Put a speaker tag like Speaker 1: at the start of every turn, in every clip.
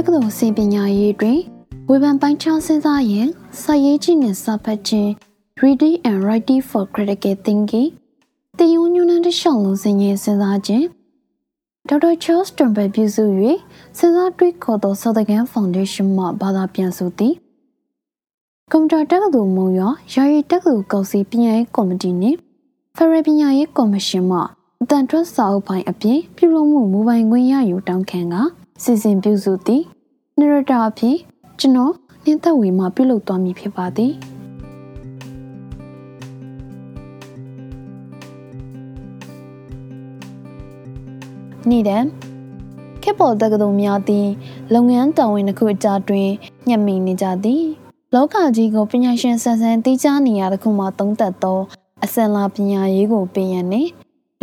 Speaker 1: က္ကသိုလ်စင်ပညာရေးတွင်ဝေဖန်ပိုင်းခြားစဉ်းစားရင်စာရေးကြည့်နှင့်စာဖတ်ခြင်း reading and writing for critical thinking တင်ယူညွန်းတဲ့ရှောင်းလုံးစင်ရေးစဉ်းစားခြင်းဒေါက်တာချားစ်တွန်ဘယ်ပြုစု၍စဉ်းစားတွေးခေါ်သောစောဒကန်ဖောင်ဒေးရှင်းမှဘာသာပြန်ဆိုသည်ကွန်ပျူတာတက္ကသိုလ်မုံရယာယီတက္ကသိုလ်ကောင်စီပညာရေးကော်မတီနှင့်ဖရယ်ပညာရေးကော်မရှင်မှအတန်ထွက်စာအုပ်ပိုင်းအပြင်ပြုလုပ်မှုမူပိုင်ခွင့်ရယူတောင်းခံကစီစဉ်ပြုစုသည် နရတာအဖြစ်ကျွန်တော်နှင်းသက်ဝေမှပြုလုပ်သွားမည်ဖြစ်ပါသည်နေ့တည်းခေပေါ်တက္ကသိုလ်များသည်လုပ်ငန်းတာဝန်တစ်ခုအကြားတွင်ညှက်မိနေကြသည်လောကကြီးကိုပညာရှင်ဆန်ဆန်သိကြနေရတဲ့ခုမှသုံးသက်သောအစင်လာပညာရေးကိုပေးရန်နှင့်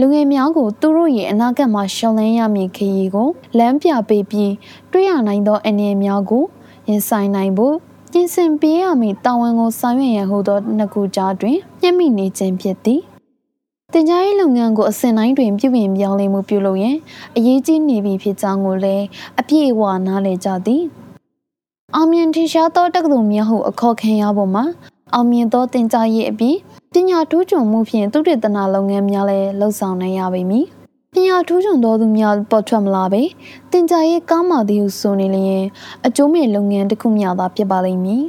Speaker 1: လူငယ်များကိုသူတို့ရဲ့အနာဂတ်မှာရှောင်လန်းရမည်ခရီးကိုလမ်းပြပေးပြီးတွေ့ရနိုင်သောအနေအများကိုရင်ဆိုင်နိုင်ဖို့ပြင်ဆင်ပေးရမည်တာဝန်ကိုဆောင်ရွက်ရန်ဟူသောနှစ်ခုကြားတွင်ညှက်မိနေခြင်းဖြစ်သည်တင်ကြားရေးလုပ်ငန်းကိုအစဉ်တိုင်းတွင်ပြုပြင်ပြောင်းလဲမှုပြုလုပ်ရန်အရေးကြီးနေပြီဖြစ်ကြောင်းကိုလည်းအပြည့်အဝနားလည်ကြသည်အောင်မြင်ထင်ရှားသောတက္ကသိုလ်များဟုအခေါ်ခံရပေါ်မှာ အောင်မြင်သောတင်ကြားရေးအပြင်ပညာထူးချွန်မှုဖြင့်သုတေသနလုပ်ငန်းများလည်းလှုပ်ဆောင်နိုင်ရပါမည်ပညာထူးချွန်သောသူများပေါ်ထွက်မလာပေတင်ကြားရေးကောင်းမှသည်ဟုဆိုနေလျင်အကျိုးမဲ့လုပ်ငန်းတစ်ခုများသာဖြစ်ပါလိမ့်မည်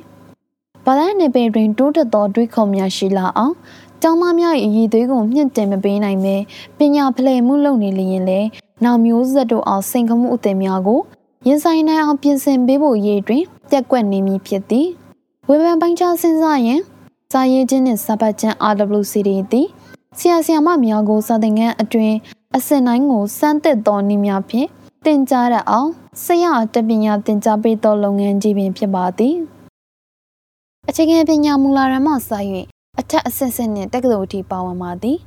Speaker 1: ဘာသာနယ်ပယ်တွင်တိုးတက်သောတွေးခေါ်များရှိလာအောင်ကျောင်းသားများ၏အည်သွေးကိုမြင့်တင်မပေးနိုင်ပဲပညာဖလှယ်မှုလုပ်နေလျင်လေနောက်မျိုးဆက်တို့အောင်စိန်ခမှုအသင်များကိုရင်ဆိုင်နိုင်အောင်ပြင်ဆင်ပေးဖို့ရည်တွင်ပြက်ကွက်နေမည်ဖြစ်သည် ဝေဖန်ပိုင်းခြားစဉ်းစားရင်စာရေးခြင်းနှင့်စာပတ်ခြင်း RWCD သည်ဆရာဆရာမများကိုစာသင်ခန်းအတွင်အစင်တိုင်းကိုစမ်းသစ်သောနည်းများဖြင့်တင်ကြားရအောင်ဆရာတပညာတင်ကြားပေးသောလုပ်ငန်းကြီးပင်ဖြစ်ပါသည်အခြေခံပညာမူလာရမှစ၍အထက်အဆင့်ဆင့်နှင့်တက္ကသိုလ်အထိပါဝင်ပါသည်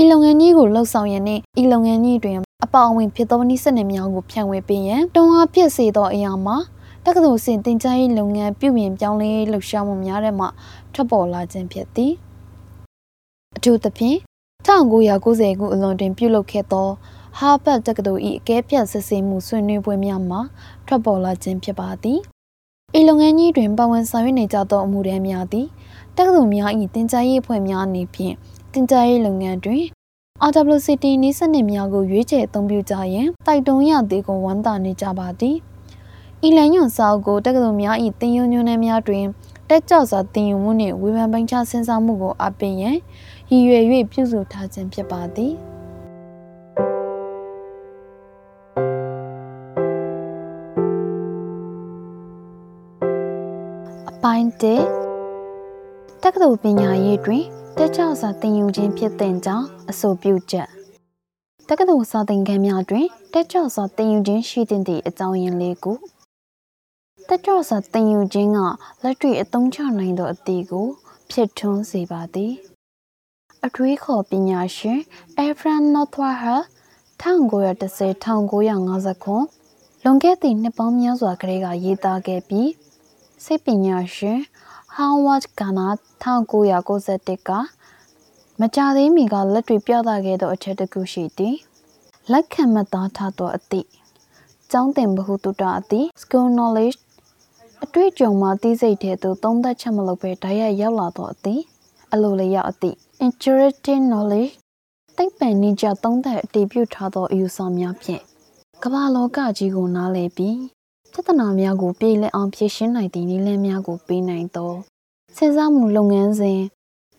Speaker 1: ဤလုပ်ငန်းကြီးကိုလှုပ်ဆောင်ရန်နှင့်ဤလုပ်ငန်းကြီးတွင်အပါအဝင်ဖြစ်သောနည်းစနစ်များကိုဖြန့်ဝေပေးရန်တွန်းအားဖြစ်စေသောအရာမှာ တက္ကသိုလ်စင်တင်ကြားရေးလုပ်ငန်းပြုပြင်ပြောင်းလဲလှုပ်ရှားမှုများတဲ့မှထွက်ပေါ်လာခြင်းဖြစ်သည်အထူးသဖြင့်1990ခုအလွန်တွင်ပြုလုပ်ခဲ့သောဟာဘတ်တက္ကသိုလ်၏အကဲဖြတ်စစ်ဆေးမှုဆွေးနွေးပွဲများမှာထွက်ပေါ်လာခြင်းဖြစ်ပါသည်ဤလုပ်ငန်းကြီးတွင်ပါဝင်ဆောင်ရွက်နေကြသောအမှုတန်းများသည်တက္ကသိုလ်များ၏တင်ကြားရေးအဖွဲ့များအနေဖြင့်တင်ကြားရေးလုပ်ငန်းတွင် RWCT နည်းစနစ်များကိုရွေးချယ်အသုံးပြုကြရန်တိုက်တွန်းရသည်ကိုဝန်တာနေကြပါသည်။ ဤလန်ညွန်စာအုပ်ကိုတက္ကသိုလ်များ၏တင်ယုံညွန်းနှန်းများတွင်တက်ကြွစွာတင်ယူမှုနှင့်ဝေဖန်ပိုင်းခြားစဉ်းစားမှုကိုအပင်ရန်ရည်ရွယ်၍ပြုစုထားခြင်းဖြစ်ပါသည်။အပိုင်း1တက္ကသိုလ်ပညာရေးတွင်တက်ကြွစွာသင်ယူခြင်းဖြစ်တဲ့ကြောင့်အဆိုပြုချက်တက္ကသိုလ်စာသင်ခန်းများတွင်တက်ကြွစွာသင်ယူခြင်းရှိသည့်အကြောင်းရင်းလေးကို တက်ကြွစွာသင်ယူခြင်းကလက်တွေ့အသုံးချနိုင်သောအသည့်ကို ဖြစ်ထွန်းစေပါသည်အထွေးခေါ်ပညာရှင် Efrain Nothwar 1910-1950လွန်ခဲ့သည့်နှစ်ပေါင်းများစွာကလေးကရေးသားခဲ့ပြီးစိတ်ပညာရှင် Howard Gardner 1991ကမကြသေးမီကလက်တွေပြသခဲ့သောအချက်တစ်ခုရှိသည်လက်ခံမသားထားသောအသည့်ကျောင်းသင်ဘဟုတုတအသည့် school knowledge အတွေ့အကြုံမှာသိစိတ်တဲ့သို့သုံးသက်ချက်မလုပ်ဘဲဓာတ်ရိုက်ရောက်လာသောအသည့်အလိုလျောက်အသည့် intuitive knowledge သိပ္ပံနည်းကျသုံးသက်အတည်ပြုထားသောအယူဆများဖြင့်ကမ္ဘာလောကကြီးကိုနားလည်ပြီးပြဿနာများကိုပြေလည်အောင်ဖြေရှင်းနိုင်သည့်နည်းလမ်းများကိုပေးနိုင်သောစဉ်းစားမှုလုပ်ငန်းစဉ်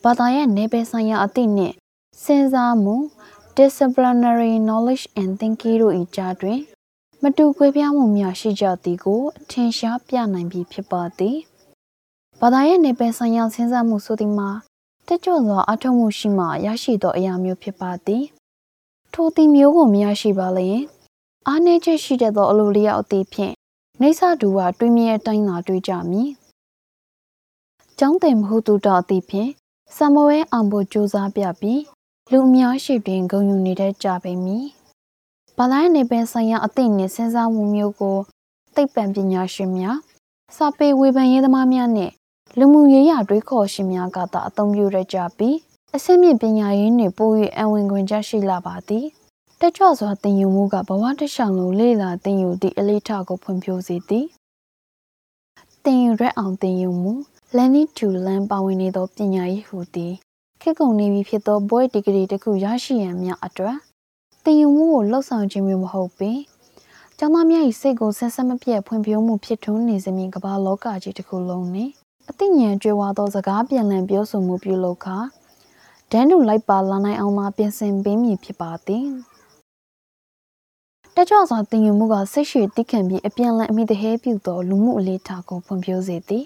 Speaker 1: ဘာသာရဲ့နေပယ်ဆိုင်ရာအသည့်နှင့်စဉ်းစားမှု disciplinary knowledge and thinking တို့၏ကြားတွင် မတူကွဲပြားမှုများရှိကြသည်ကိုထင်ရှားပြနိုင်ပြီဖြစ်ပါသည်ဘာသာရဲ့နေပယ်ဆိုင်ရာစဉ်းစားမှုဆိုသည်မှာတက်ကြွစွာအထောက်မှုရှိမှရရှိသောအရာမျိုးဖြစ်ပါသည်ထိုသည်မျိုးကိုမရရှိပါလျင်အားနည်းချက်ရှိတဲ့သောအလိုလျောက်အသည့်ဖြင့်နေဆဒူကတွေးမြဲတိုင်းသာတွေးကြမည်ကျောင်းသင်မဟုတ်သူတော်အသည့်ဖြင့်ဆမဝဲအောင်ဖို့ကြိုးစားပြပြီးလူအများရှိတွင်ဂုံယူနေတဲ့ကြပေမည်။ ဘာသာနေပင်ဆိုင်ရာအသိနှင့်စဉ်းစားမှုမျိုးကိုသိပ္ပံပညာရှင်များစာပေဝေဖန်ရေးသမားများနှင့်လူမှုရေးရာတွေးခေါ်ရှင်များကသာအသုံးပြုရကြပြီးအဆင့်မြင့်ပညာရေးနှင့်ပို၍အဝင်ခွင့်ချက်ရှိလာပါသည်တက်ကြွစွာတင်ယူမှုကဘဝတစ်လျှောက်လုံးလေ့လာတင်ယူသည့်အလေးထားကိုဖွံ့ဖြိုးစေသည်တင်ယူရက်အောင်တင်ယူမှု learning to learn ပါဝင်နေသောပညာရေးဟူသည်ခေတ်ကုန်နေပြီဖြစ်သောဘွဲ့ဒီဂရီတစ်ခုရရှိရန်များအတွက် တင်ယူမှုကိုလှုပ်ဆောင်ခြင်းမျိုးမဟုတ်ပေကျောင်းသားများ၏စိတ်ကိုဆက်ဆက်မပြတ်ဖွံ့ဖြိုးမှုဖြစ်ထွန်းနေစေမည်ကမ္ဘာလောကကြီးတစ်ခုလုံးနှင့်အသိဉာဏ်ကြွယ်ဝသောစကားပြန်လည်ပြောဆိုမှုပြုလုပ်ခါဒန်းတူလိုက်ပါလာနိုင်အောင်သာပြင်ဆင်ပေးမည်ဖြစ်ပါသည်တက်ကြွစွာတင်ယူမှုကစိတ်ရှည်တိခံပြီးအပြန်လည်အမိတဟဲပြုသောလူမှုအလေးထားကိုဖွံ့ဖြိုးစေသည်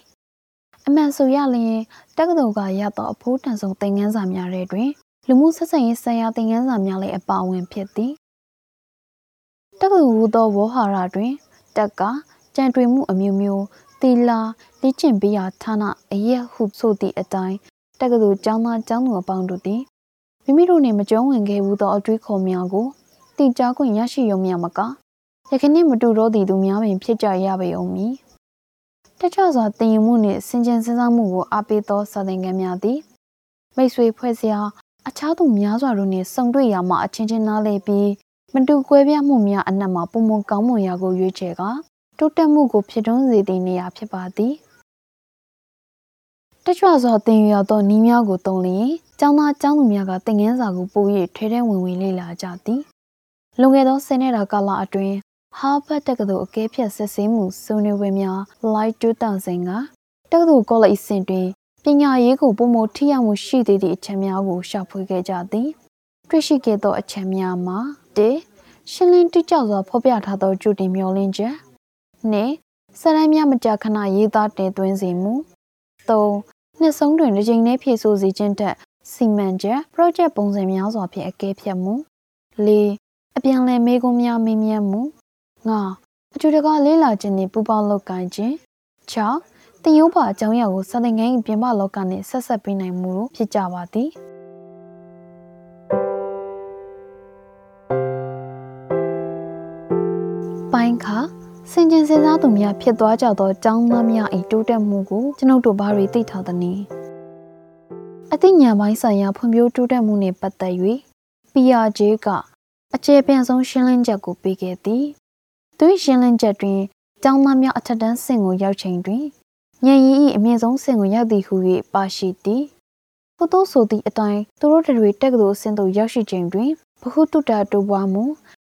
Speaker 1: အမှန်ဆိုရလျင်တက္ကသိုလ်ကရသောအဖိုးတန်ဆုံးသင်ခန်းစာများတဲ့တွင် လူမှုဆက်ဆံရေးဆိုင်ရာသင်ခန်းစာများလည်းအပါအဝင်ဖြစ်သည်တက္ကသိုလ်ဟူသောဝေါ်ဟာရတွင်တက်ကကြံတွေ့မှုအမျိုးမျိုးသီလာလေ့ကျင့်ပေးရာဌာနအရက်ဟုဆိုသည့်အတိုင်းတက္ကသိုလ်ကျောင်းသားကျောင်းသူအပေါင်းတို့သည်မိမိတို့နှင့်မကြုံဝင်ခဲ့ဘူးသောအတွေးခေါ်များကိုတင်ကြားခွင့်ရရှိရုံမျှမကယခနေ့မတူတော့သည့်သူများပင်ဖြစ်ကြရပေအောင်မည်တခြားစွာတင်ယူမှုနှင့်စင်ကြင်စဉ်းစားမှုကိုအားပေးသောစာသင်ခန်းများသည်မိတ်ဆွေဖွဲ့စရာ အခြားသူများစွာတို့နှင့်ဆုံတွေ့ရမှအချင်းချင်းနားလည်ပြီးမတူကွဲပြားမှုများအနက်မှာပုံမကောင်းမွန်ရာကိုရွေးချယ်ကတိုးတက်မှုကိုဖြစ်ထွန်းစေသည့်နေရာဖြစ်ပါသည်တချို့သောသင်ယူရသောနီးများကိုသုံးလျင်ကျောင်းသားကျောင်းသူများကသင်ခန်းစာကိုပို၍ထဲထဲဝင်ဝင်လေ့လာကြသည်လွန်ခဲ့သောဆယ်နှစ်တာကာလအတွင်းဟာဗတ်တက္ကသိုလ်အကဲဖြတ်စစ်ဆေးမှုဆွေးနွေးပွဲများ Live 2000ကတက္ကသိုလ်ကောလိပ်အဆင့်တွင် ပညာရေးကိုပုံမထိရောက်မှုရှိသေးသည့်အချက်များကိုရှာဖွေခဲ့ကြသည်တွေ့ရှိခဲ့သောအချက်များမှာ၁ရှင်းလင်းတိကျစွာဖော်ပြထားသောကြိုတင်မျှော်လင့်ချက်၂စရိုင်းများမကြာခဏရေးသားတင်သွင်းစေမှု၃နှစ်ဆုံးတွင်တစ်ကြိမ်နဲ့ဖြည့်ဆို့စေခြင်းတက်စီမံချက် project ပုံစံများစွာဖြင့်အကဲဖြတ်မှု၄အပြန်လည်မေးခွန်းများမေးမြန်းမှု၅အကျူတကာလေးလာခြင်းနှင့်ပူးပေါင်းလုပ်ကိုင်ခြင်း၆ တင်ရုပ်ပါအကြောင်းအရာကိုစာသင်ခန်း၏ပြင်ပလောကနှင့်ဆက်ဆက်ပေးနိုင်မှုဖြစ်ကြပါသည်ပိုင်းခါစင်ကျင်စဉ်းစားသူများဖြစ်သွားကြသောចောင်းသားများ၏တိုးတက်မှုကိုကျွန်ုပ်တို့ဘာတွေသိထားသနည်းအသိဉာဏ်ပိုင်းဆိုင်ရာဖွံ့ဖြိုးတိုးတက်မှုနှင့်ပတ်သက်၍ PRJ ကအကျေပြန့်ဆုံးရှင်းလင်းချက်ကိုပေးခဲ့သည်သူ၏ရှင်းလင်းချက်တွင်ကျောင်းသားများအထက်တန်းဆင့်ကိုရောက်ချိန်တွင် ညံရီ၏အမြင့်ဆုံးဆင့်ကိုရောက်သည်ဟု၍ပါရှိသည်။ထို့သောဆိုသည့်အတိုင်းသူတို့တွေတက်ကသိုလ်အဆင့်သို့ရောက်ရှိချိန်တွင်ဘဟုတုတ္တတိုးပွားမှု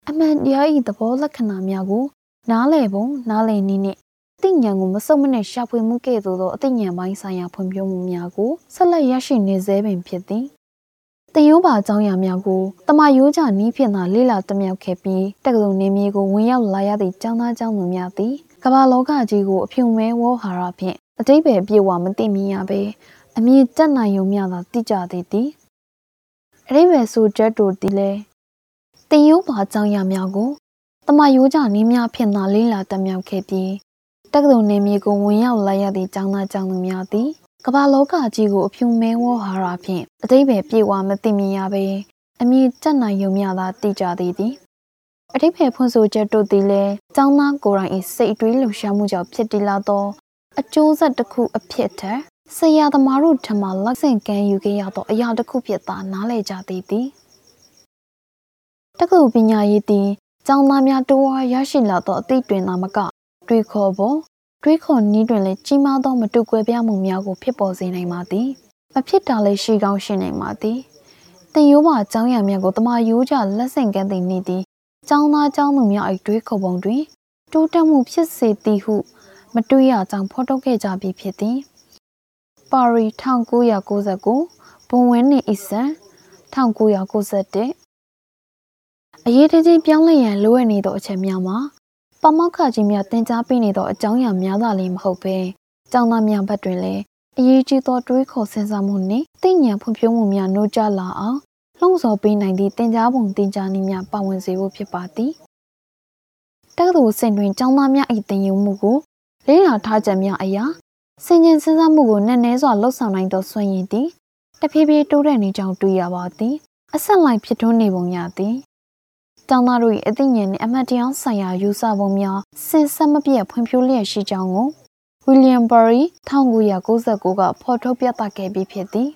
Speaker 1: အမှန်တရား၏သဘောလက္ခဏာများကိုနားလည်ပုံနားလည်နည်းနှင့်အသိဉာဏ်ကိုမစုံမနဲ့ရှာဖွေမှုကဲ့သို့သောအသိဉာဏ်ပိုင်းဆိုင်ရာဖွံ့ဖြိုးမှုများကိုဆက်လက်ရရှိနေစေပင်ဖြစ်သည်။တင်ရိုးပါအကြောင်းအရာများကိုတမယိုးကြနီးဖြင့်သာလေ့လာတမြောက်ခဲ့ပြီးတက္ကသိုလ်နေမြေကိုဝင်ရောက်လာရသည့်ကျောင်းသားကျောင်းသူများသည်ကမ္ဘာလောကကြီးကိုအဖြူမဲဝေါ်ဟာရဖြင့် အတိတ်ပဲပြေဝမသိမြင်ရပဲအမြင်တက်နိုင်ုံမျှသာသိကြသေးသည်အတိတ်ပဲဆိုချက်တို့သည်လဲတင်ယိုးပါအကြောင်းအရာများကိုတမယိုးကြနည်းများဖြင့်သာလေးလာတက်မြောက်ခဲ့ပြီးတက္ကသိုလ်နေမြေကိုဝင်ရောက်လာရသည့်ကျောင်းသားကျောင်းသူများသည်ကမ္ဘာလောကကြီးကိုအဖြူမဲဝေါ်ဟာရဖြင့်အတိတ်ပဲပြေဝမသိမြင်ရပဲအမြင်တက်နိုင်ုံမျှသာသိကြသေးသည်အထိပ္ပယ်ဖွင့်ဆိုချက်တို့သည်လည်းចောင်းသားကိုယ်တိုင်၏စိတ်အတွေးလှုပ်ရှားမှုကြောင့်ဖြစ်တည်လာသော အကျိုးဆက်တစ်ခုအဖြစ်ထက်ဆရာသမားတို့ထံမှလက်ဆင့်ကမ်းယူခဲ့ရသောအရာတစ်ခုဖြစ်သာနားလည်ကြသည်သည်တက္ကသိုလ်ပညာရေးသည်ကျောင်းသားများတိုးဝါရရှိလာသောအသိတွင်သာမကတွေးခေါ်ပေါ်တွေးခေါ်နည်းတွင်လည်းကြီးမားသောမတူကွဲပြားမှုများကိုဖြစ်ပေါ်စေနိုင်ပါသည်မဖြစ်တာလည်းရှိကောင်းရှိနိုင်ပါသည်တင်ရိုးပါအကြောင်းအရာများကိုတမယိုးကြလက်ဆင့်ကမ်းသည့်နေ့သည်ကျောင်းသားကျောင်းသူများ၏တွေးခေါ်ပုံတွင်တိုးတက်မှုဖြစ်စေသည်ဟု မတွေ့ရကြောင်းဖော်ထုတ်ခဲ့ကြပြီးဖြစ်သည်ပါရီ1999ဘုံဝင်းနေအီဆန်1991အရေးတကြီးပြောင်းလဲရန်လိုအပ်နေသောအချက်များမှာပမောက္ခကြီးများတင် जा ပေးနေသောအကြောင်းအရာများသာလည်းမဟုတ်ပဲကျောင်းသားများဘက်တွင်လည်းအရေးကြီးသောတွေးခေါ်စဉ်းစားမှုနှင့်သိဉာဏ်ဖွံ့ဖြိုးမှုများနှိုးကြလာအောင်လှုံ့ဆော်ပေးနိုင်သည့်တင် जा ပုံတင် जा နည်းများပါဝင်စေဖို့ဖြစ်ပါသည်တက္ကသိုလ်စင်တွင်ကျောင်းသားများ၏တင်ယူမှုကို လေးလာထားချက်များအရာစင်ကျင်စဉ်းစားမှုကိုနက်နဲစွာလှုပ်ဆောင်နိုင်သောစွမ်းရည်သည်တဖြည်းဖြည်းတိုးတက်နေကြောင်းတွေ့ရပါသည်အဆက်လိုက်ဖြစ်ထွန်းနေပုံရသည်ကျောင်းသားတို့၏အသိဉာဏ်နှင့်အမှတ်တရားဆိုင်ရာယူဆပုံများစင်ဆက်မပြတ်ဖွံ့ဖြိုးလျက်ရှိကြောင်းကိုဝီလျံဘာရီ1999ကဖော်ထုတ်ပြသခဲ့ပြီးဖြစ်သည်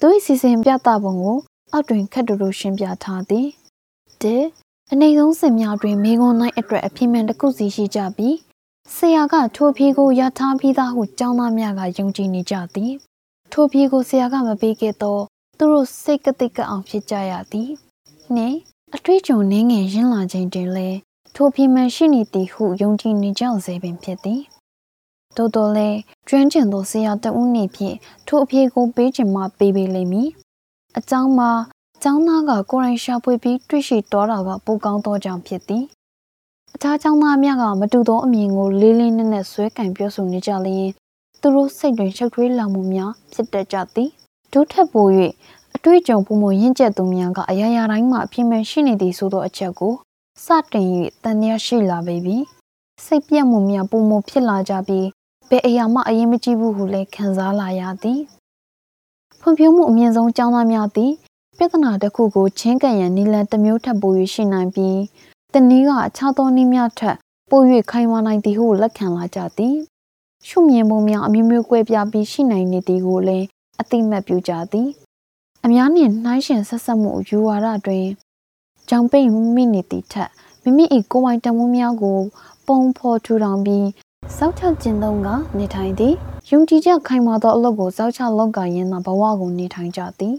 Speaker 1: သူ၏စီစဉ်ပြသပုံကိုအောက်တွင်ခက်တူတူရှင်းပြထားသည်၁အနေဆုံးစင်များတွင်မိဂွန်နိုင်အတွက်အပြင်းမဲ့တစ်ခုစီရှိကြပြီး ဆရာကထိုဖြေကိုရထားပြီးသားဟုကျောင်းသားများကယုံကြည်နေကြသည်ထိုဖြေကိုဆရာကမပေးခဲ့တော့သူတို့စိတ်ကတိကအောင်ဖြစ်ကြရသည်နှင့်အထွေးကြုံနှင်းငယ်ရင်းလာခြင်းတွင်လဲထိုဖြေမှန်ရှိနေသည်ဟုယုံကြည်နေကြစေပင်ဖြစ်သည်တော်တော်လဲကျွမ်းကျင်သောဆရာတဦးနေဖြင့်ထိုအဖြေကိုပေးချင်မှပေးပေးလိမ့်မည်အကြောင်းမှာကျောင်းသားကကိုရိုင်းရှာဖွေပြီးတွေ့ရှိတော်တာကပိုကောင်းသောကြောင့်ဖြစ်သည် အခြားကျောင်းသားများကမတူသောအမြင်ကိုလေးလေးနက်နက်ဆွဲကင်ပြောဆိုနေကြလျင်သူတို့စိတ်တွင်ရှုပ်ထွေးလောင်မှုများဖြစ်တတ်ကြသည်ဒုထက်ပို၍အတွေ့အကြုံပုံမရင့်ကျက်သူများကအရာရာတိုင်းမှာအပြင်းမဲ့ရှိနေသည်ဆိုသောအချက်ကိုစတင်၍တန်တရားရှိလာပေပြီစိတ်ပြတ်မှုများပုံမဖြစ်လာကြပြီးဘယ်အရာမှအရင်မကြည့်ဘူးဟုလည်းခံစားလာရသည်ဖွံ့ဖြိုးမှုအမြင့်ဆုံးကျောင်းသားများသည်ပြဿနာတစ်ခုကိုချင်းကပ်ရန်နီလန်တစ်မျိုးထပ်ပို၍ရှိနိုင်ပြီး တနည်းကအခြားသောနည်းများထက်ပို၍ခိုင်မာနိုင်သည်ဟုလက်ခံလာကြသည်ရှုမြင်ပုံများအမျိုးမျိုးကွဲပြားပြီးရှိနိုင်နေသည်ကိုလည်းအသိမှတ်ပြုကြသည်အများနှင့်နှိုင်းယှဉ်ဆက်ဆက်မှုယူဝါဒတွင်ကြောင်ပိတ်မိနေသည့်ထက်မိမိ၏ကိုယ်ပိုင်တန်ဖိုးများကို ပုံဖော်ထူထောင်ပြီးစောက်ချကျင့်သုံးကနေထိုင်သည်ယုံကြည်ချက်ခိုင်မာသောအလုပ်ကိုစောက်ချလုပ်ကိုင်ရင်းသာဘဝကိုနေထိုင်ကြသည်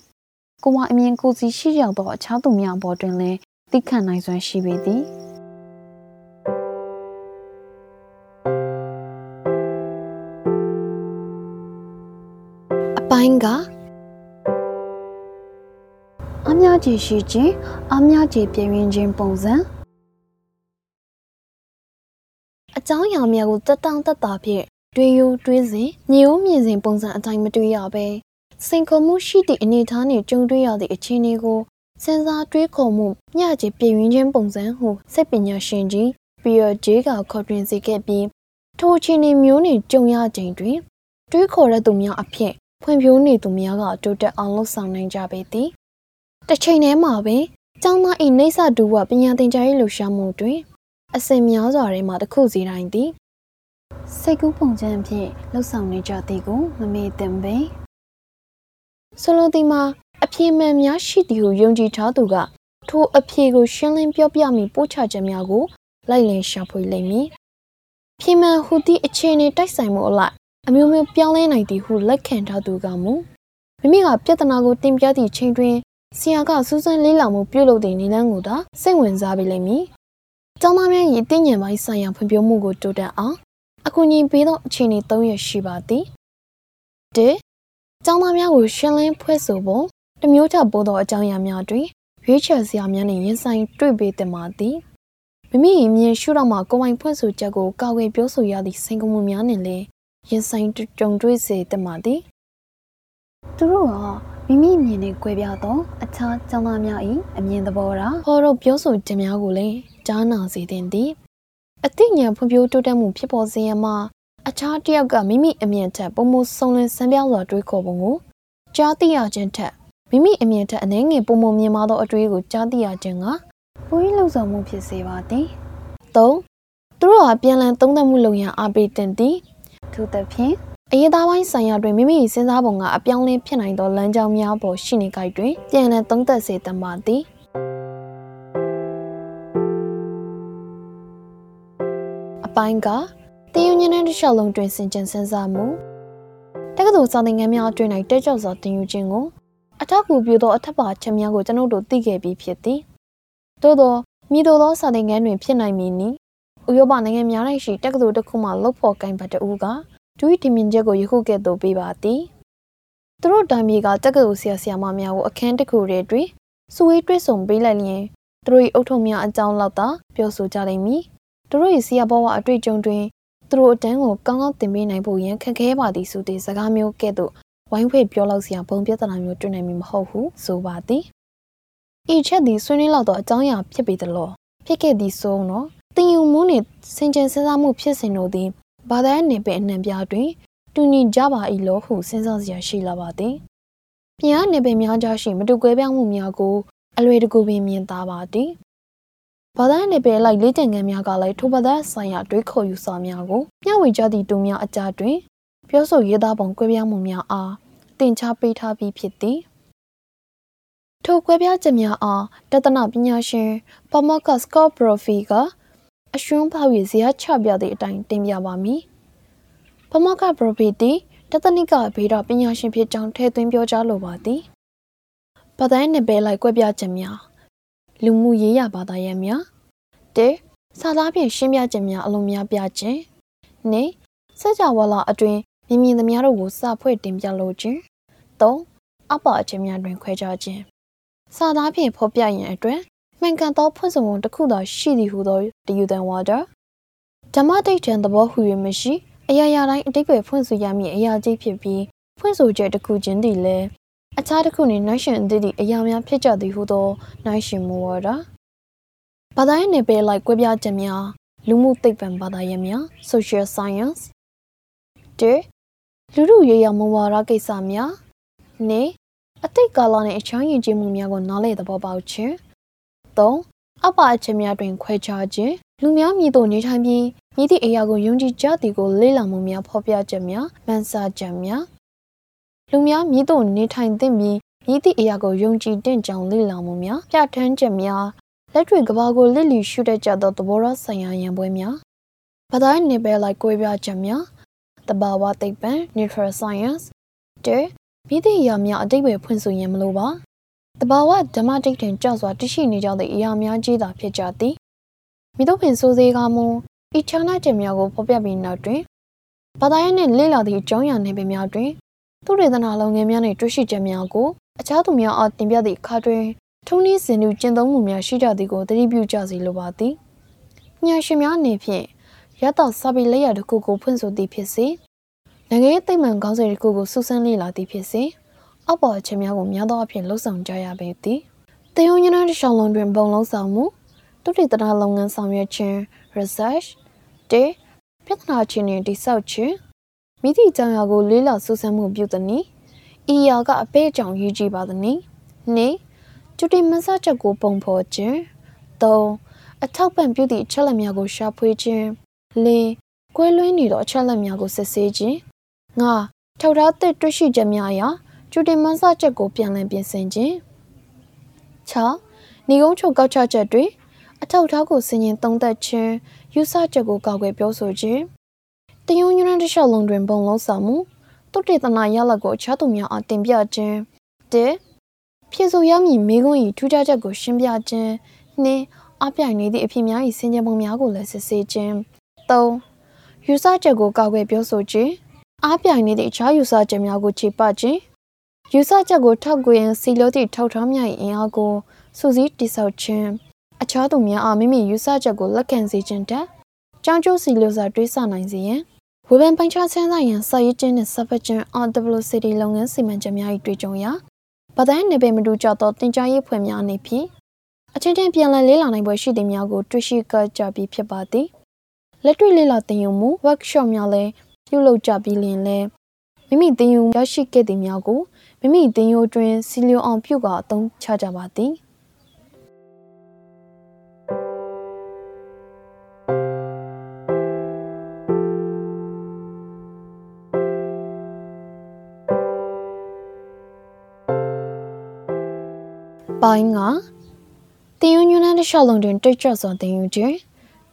Speaker 1: ကိုမအမြင်ကိုစီရှိရောက်သောအခြားသူများပေါ်တွင်လည်း သိခံနိုင်စွမ်းရှိပေသည်အပိုင်းကအများကြီးရှိခြင်းအများကြီးပြည့်ရင်ခြင်းပုံစံအကြောင်းအရာများကိုတက်တောင့်တက်တာဖြင့်တွေးယူတွေးစဉ်ညိုးမြင်စဉ်ပုံစံအတိုင်းမတွေ့ရဘဲစိန်ခေါ်မှုရှိသည့်အနေအထားနှင့်ကြုံတွေ့ရသည့်အခြေအနေကို စဉ်းစားတွေးခေါ်မှုမျှခြေပြည့်ရင်းခြင်းပုံစံဟုစိတ်ပညာရှင်ကြီးပီယာဂျေကခေါ်တွင်စေခဲ့ပြီးထိုအခြေအနေမျိုးနှင့်ကြုံရခြင်းတွင်တွေးခေါ်ရသူများအဖြစ်ဖွံ့ဖြိုးနေသူများကတိုးတက်အောင်လှုပ်ဆောင်နိုင်ကြပေသည်တစ်ချိန်တည်းမှာပင်ကျောင်းသား၏နေဆဒူဝပညာသင်ကြားရေးလှူရှာမှုတွင်အစဉ်များစွာထဲမှတစ်ခုစီတိုင်းသည်စိတ်ကူးပုံစံဖြင့်လှုပ်ဆောင်နေကြသည်ကိုမမေ့သင့်ပင်ဆိုလိုသည်မှာ အပြေမှန်များရှိသည်ဟုယုံကြည်ထားသူကထိုအဖြေကိုရှင်းလင်းပြောပြမိပို့ချချက်များကိုလိုက်လံရှာဖွေလိမ့်မည်။ပြေမှန်ဟူသည့်အခြေအနေတိုက်ဆိုင်မှုအလိုက်အမျိုးမျိုးပြောင်းလဲနိုင်သည်ဟုလက်ခံထားသူကမူမိမိကပြဿနာကိုတင်ပြသည့်ချိန်တွင်ဆရာကစူးစမ်းလေးလာမှုပြုလုပ်သည့်နေလန်းကိုသာစိတ်ဝင်စားပေလိမ့်မည်။ကျောင်းသားများ၏တည်ညံပိုင်းဆိုင်ရာဖွံ့ဖြိုးမှုကိုတိုးတက်အောင်အကူအညီပေးသောအခြေအနေ၃ရပ်ရှိပါသည်။၁ကျောင်းသားများကိုရှင်းလင်းဖွဲ့ဆိုဖို့ တမျိုးထပိုးသောအကြောင်းအရာများတွင်ရွေးချယ်စရာများနှင့်ရင်ဆိုင်တွေ့ပေသင့်ပါသည်မိမိ၏မြင်ရှုတော့မှကိုယ်ပိုင်ဖွဲ့ဆိုချက်ကိုကာကွယ်ပြောဆိုရသည့်စိန်ခေါ်မှုများနှင့်လည်းရင်ဆိုင်ကြုံတွေ့စေသင့်ပါသည်သူတို့ကမိမိမြင်နဲ့ကြွယ်ပြသောအခြားကျောင်းသားများ၏အမြင်သဘောထားဟောတော့ပြောဆိုချက်များကိုလည်းကြားနာစေသင့်သည်အသိဉာဏ်ဖွံ့ဖြိုးတိုးတက်မှုဖြစ်ပေါ်စေရမှာအခြားတစ်ယောက်ကမိမိအမြင်ထက်ပုံမဆုံလင်ဆန်းပြောင်းစွာတွေးခေါ်ပုံကိုကြားသိရခြင်းထက် မိမိအမြင်ထက်အနှဲငယ်ပုံမမြင်မာသောအတွေးကိုကြားသိရခြင်းကပိုးလှုပ်ဆောင်မှုဖြစ်စေပါသည်၃သူတို့ဟာပြန်လည်သုံးသပ်မှုလုပ်ရန်အားပေးတင်သည်ထို့သဖြင့်အရေးသားပိုင်းဆိုင်ရာတွင်မိမိစဉ်းစားပုံကအပြောင်းလဲဖြစ်နိုင်သောလမ်းကြောင်းများပေါ်ရှိနေကြတွင်ပြန်လည်သုံးသပ်စေတတ်ပါသည်အပိုင်းကတည်ယူညင်းတဲ့တစ်လျှောက်လုံးတွင်စင်ကြင်စဉ်းစားမှုတက္ကသိုလ်စာသင်ခန်းများအတွင်း၌တက်ကြောက်စွာတင်ယူခြင်းကို အထောက်အကူပြုသောအထက်ပါချက်များကိုကျွန်ုပ်တို့သိခဲ့ပြီးဖြစ်သည်သို့သောမိတို့သောစာသင်ခန်းတွင်ဖြစ်နိုင်မည်နီဥရောပနိုင်ငံများ၌ရှိတက္ကသိုလ်တစ်ခုမှလုတ်ဖို့ကိုင်ပတ်တူကဒူးဒီမြင့်ချက်ကိုယခုကဲ့သို့ပေးပါသည်သူတို့တိုင်မြေကတက္ကသိုလ်ဆရာဆရာမများကိုအခန်းတစ်ခုထဲတွင်စုဝေးတွေ့ဆုံပေးလိုက်လျင်သူတို့၏အုပ်ထုံများအကြောင်းလောက်သာပြောဆိုကြလိမ့်မည်သူတို့၏ဆရာဘဝအတွေ့အကြုံတွင်သူတို့အတန်းကိုကောင်းကောင်းသင်ပေးနိုင်ဖို့ရန်ခက်ခဲပါသည်ဆိုသည့်စကားမျိုးကဲ့သို့ ဝိုင်းဖွဲ့ပြောလောက်စရာဘုံပြဿနာမျိုးတွေ့နိုင်မည်မဟုတ်ဟုဆိုပါသည်ဤချက်သည်ဆွေးနွေးလောက်သောအကြောင်းအရာဖြစ်ပေသလောဖြစ်ခဲ့သည်ဆိုတော့တင်ယူမှုနှင့်စင်ကြယ်စဉ်းစားမှုဖြစ်စဉ်တို့သည်ဘာသာနယ်ပယ်အနှံပြားတွင်တူညီကြပါ၏လို့ဟုစဉ်းစားစရာရှိလာပါသည်ပြန်နယ်ပယ်များကြားရှိမတူကွဲပြားမှုများကိုအလွယ်တကူပင်မြင်သာပါသည်ဘာသာနယ်ပယ်လိုက်လေးတန်ငန်းများကလည်းထိုဘာသာဆိုင်ရာတွေးခေါ်ယူစာများကိုမျှဝေကြသည့်သူများအကြတွင် ပြောဆိုရေးသားပုံကွဲပြားမှုများအား တင် जा ပေးထားပြီးဖြစ်သည်ထိုကွဲပြားချက်များအားတသနာပညာရှင်ပါမောက်ကစကော့ပရိုဖီကအရှွန်းဖောက်ရဇာချပြသည့်အတိုင်းတင်ပြပါမည်။ပါမောက်ကပရိုဖီသည်တသနိကဗေဒပညာရှင်ဖြစ်ကြောင်းထည့်သွင်းပြောကြားလိုပါသည်။ဘာသာရေးနယ်ပယ်လိုက်ကွဲပြားချက်များလူမှုရေးရဘာသာရေးများတဲစာသားဖြင့်ရှင်းပြချက်များအလုံးများပြခြင်းနေစကြဝဠာအတွင် မြင်မြင်သမျှတို့ကိုစာဖွဲ့တင်ပြလိုခြင်း၃အပ္ပအခြင်းများတွင်ခွဲခြားခြင်းစာသားဖြင့်ဖော်ပြရန်အတွက်မှန်ကန်သောဖွင့်ဆိုမှုတစ်ခုသာရှိသည်ဟုသောတယူတန်ဝါဒဓမ္မတိတ်ထံသဘောဟူ၍မရှိအရာရာတိုင်းအတိတ်ပဲဖွင့်ဆိုရမည့်အရာကြီးဖြစ်ပြီးဖွင့်ဆိုချက်တစ်ခုချင်းတည်းလည်းအခြားတစ်ခုနှင့်နှိုင်းယှဉ်သည့်အရာများဖြစ်ကြသည်ဟုသောနှိုင်းယှဉ်မှုဝါဒဘာသာရေးနယ်ပယ်လိုက်ကွဲပြားချက်များလူမှုသိပ္ပံဘာသာရေးများ social science တဲ့ လူမှုရေးရမဝါဒကိစ္စများနေအတိတ်ကာလနှင့်အခြားယဉ်ကျေးမှုများကိုနားလည်သဘောပေါက်ခြင်း၃အပ္ပအချက်များတွင်ခွဲခြားခြင်းလူများမြည်သို့နေထိုင်ပြီးမြည်သည့်အရာကိုယုံကြည်ကြသည်ကိုလေ့လာမှုများဖော်ပြချက်များမှန်စာချက်များလူများမြည်သို့နေထိုင်သင့်ပြီးမြည်သည့်အရာကိုယုံကြည်တဲ့ကြောင်းလေ့လာမှုများပြဋ္ဌာန်းချက်များလက်တွေ့ကဘာကိုလစ်လီရှုတတ်ကြသောသဘောထားဆိုင်ရာရန်ပွဲများဘာသာရေးနယ်ပယ်လိုက်ကွဲပြားချက်များ တဘာဝသိပ္ပံ neutral science တဲ့မိသည့်အရာများအတိတ်ပဲဖွင့်ဆိုရင်မလိုပါတဘာဝဓမ္မတိတ်တင်ကြောက်စွာတရှိနေကြသည့်အရာများကြီးသာဖြစ်ကြသည်မိတို့ပင်စိုးစေးကမူဤချာနာချက်များကိုဖော်ပြပြီးနောက်တွင်ဘာသာရေးနှင့်လေ့လာသည့်အကြောင်းအရာနယ်ပယ်များတွင်သူရေသနာလုပ်ငန်းများနှင့်တွေ့ရှိချက်များကိုအခြားသူများအားတင်ပြသည့်အခါတွင်ထုံးနည်းစင်တူကျင့်သုံးမှုများရှိကြသည်ကိုသတိပြုကြစီလိုပါသည်။ညာရှင်များအနေဖြင့် ရတော့စာပေလက်ရတစ်ခုကိုဖွင့်ဆိုသည်ဖြစ်စေနိုင်ငံရေးသိမ္မှန်ကောင်းစဉ်တစ်ခုကိုစူးစမ်းလေ့လာသည်ဖြစ်စေအောက်ပေါ်အချက်များကိုများသောအားဖြင့်လှုပ်ဆောင်ကြရပေသည်။တယုံညနာတစ်ရှောင်းလုံးတွင်ပုံလုံးဆောင်မှုတုတိတနာလုပ်ငန်းဆောင်ရွက်ခြင်း research တေပြဿနာချင်းတွင်တိဆောက်ခြင်းမိသည့်အကြောင်းအရာကိုလေးလာစူးစမ်းမှုပြုသည်နီဤရာကအပဲ့အကြောင်းရည်ကြည်ပါသည်နီနေကျူတင်မဆချက်ကိုပုံဖော်ခြင်း၃အထောက်ပံ့ပြုသည့်အချက်လက်များကိုရှာဖွေခြင်း ၄ကွဲလွှင်းနေသောအချက်လက်များကိုစစ်ဆေးခြင်း၅ထောက်ထားသည့်တွေ့ရှိချက်များအရကျူတင်မဆချက်ကိုပြန်လည်ပြင်ဆင်ခြင်း၆နေကုန်းချုပ်ကောက်ချချက်တွင်အထောက်ထားကိုစင်ရင်သုံးသက်ခြင်းယူဆချက်ကိုကောက်ွယ်ပြောဆိုခြင်းတယုံညွန်းတစ်လျှောက်လုံးတွင်ပုံလုံးဆောင်မှုတုတ်တေသနာရလဒ်ကိုအခြားသူများအားတင်ပြခြင်း၁ဖြည့်ဆို့ရမည်မိကွန်း၏ထူးခြားချက်ကိုရှင်းပြခြင်းနှင့်အပြိုင်နေသည့်အဖြစ်များ၏ဆင်ခြင်ပုံများကိုလည်းစစ်ဆေးခြင်း ၃ယူဆချက်ကိုကောက်ွယ်ပြောဆိုခြင်းအပြိုင်နေသည့်အခြားယူဆချက်များကိုခြေပခြင်းယူဆချက်ကိုထောက်ကွယ်ရန်စီလို့သည့်ထောက်ထားများ၏အင်အားကိုစုစည်းတိဆောက်ခြင်းအခြားသူများအားမိမိယူဆချက်ကိုလက်ခံစေခြင်းတက်ကြောင်းကျိုးစီလို့စာတွေးဆနိုင်စေရန်ဝေဖန်ပိုင်းခြားဆန်းစာရန်စာရေးခြင်းနှင့်စပတ်ခြင်း RWCD လုပ်ငန်းစီမံချက်များ၏တွေ့ကြုံရာဗဒန်နေပေမတူကြသောတင် जा ရေးဖွဲ့များအနေဖြင့်အချင်းချင်းပြန်လည်လေးလာနိုင်ပွဲရှိသည်များကိုတွေ့ရှိကြကြပြီးဖြစ်ပါသည် လက်တွေ့လေးလာသင်ယူမှု workshop များလည်းပြုလုပ်ကြပြီးလျင်လဲမိမိသင်ယူရရှိခဲ့သည်များကိုမိမိသင်ယူတွင်စီလျောအောင်ပြုကာအသုံးချကြပါသည်ပိုင်းကတင်ယူညွန်းတဲ့ရှောက်လုံးတွင်တိတ်ကြွစွာတင်ယူခြင်း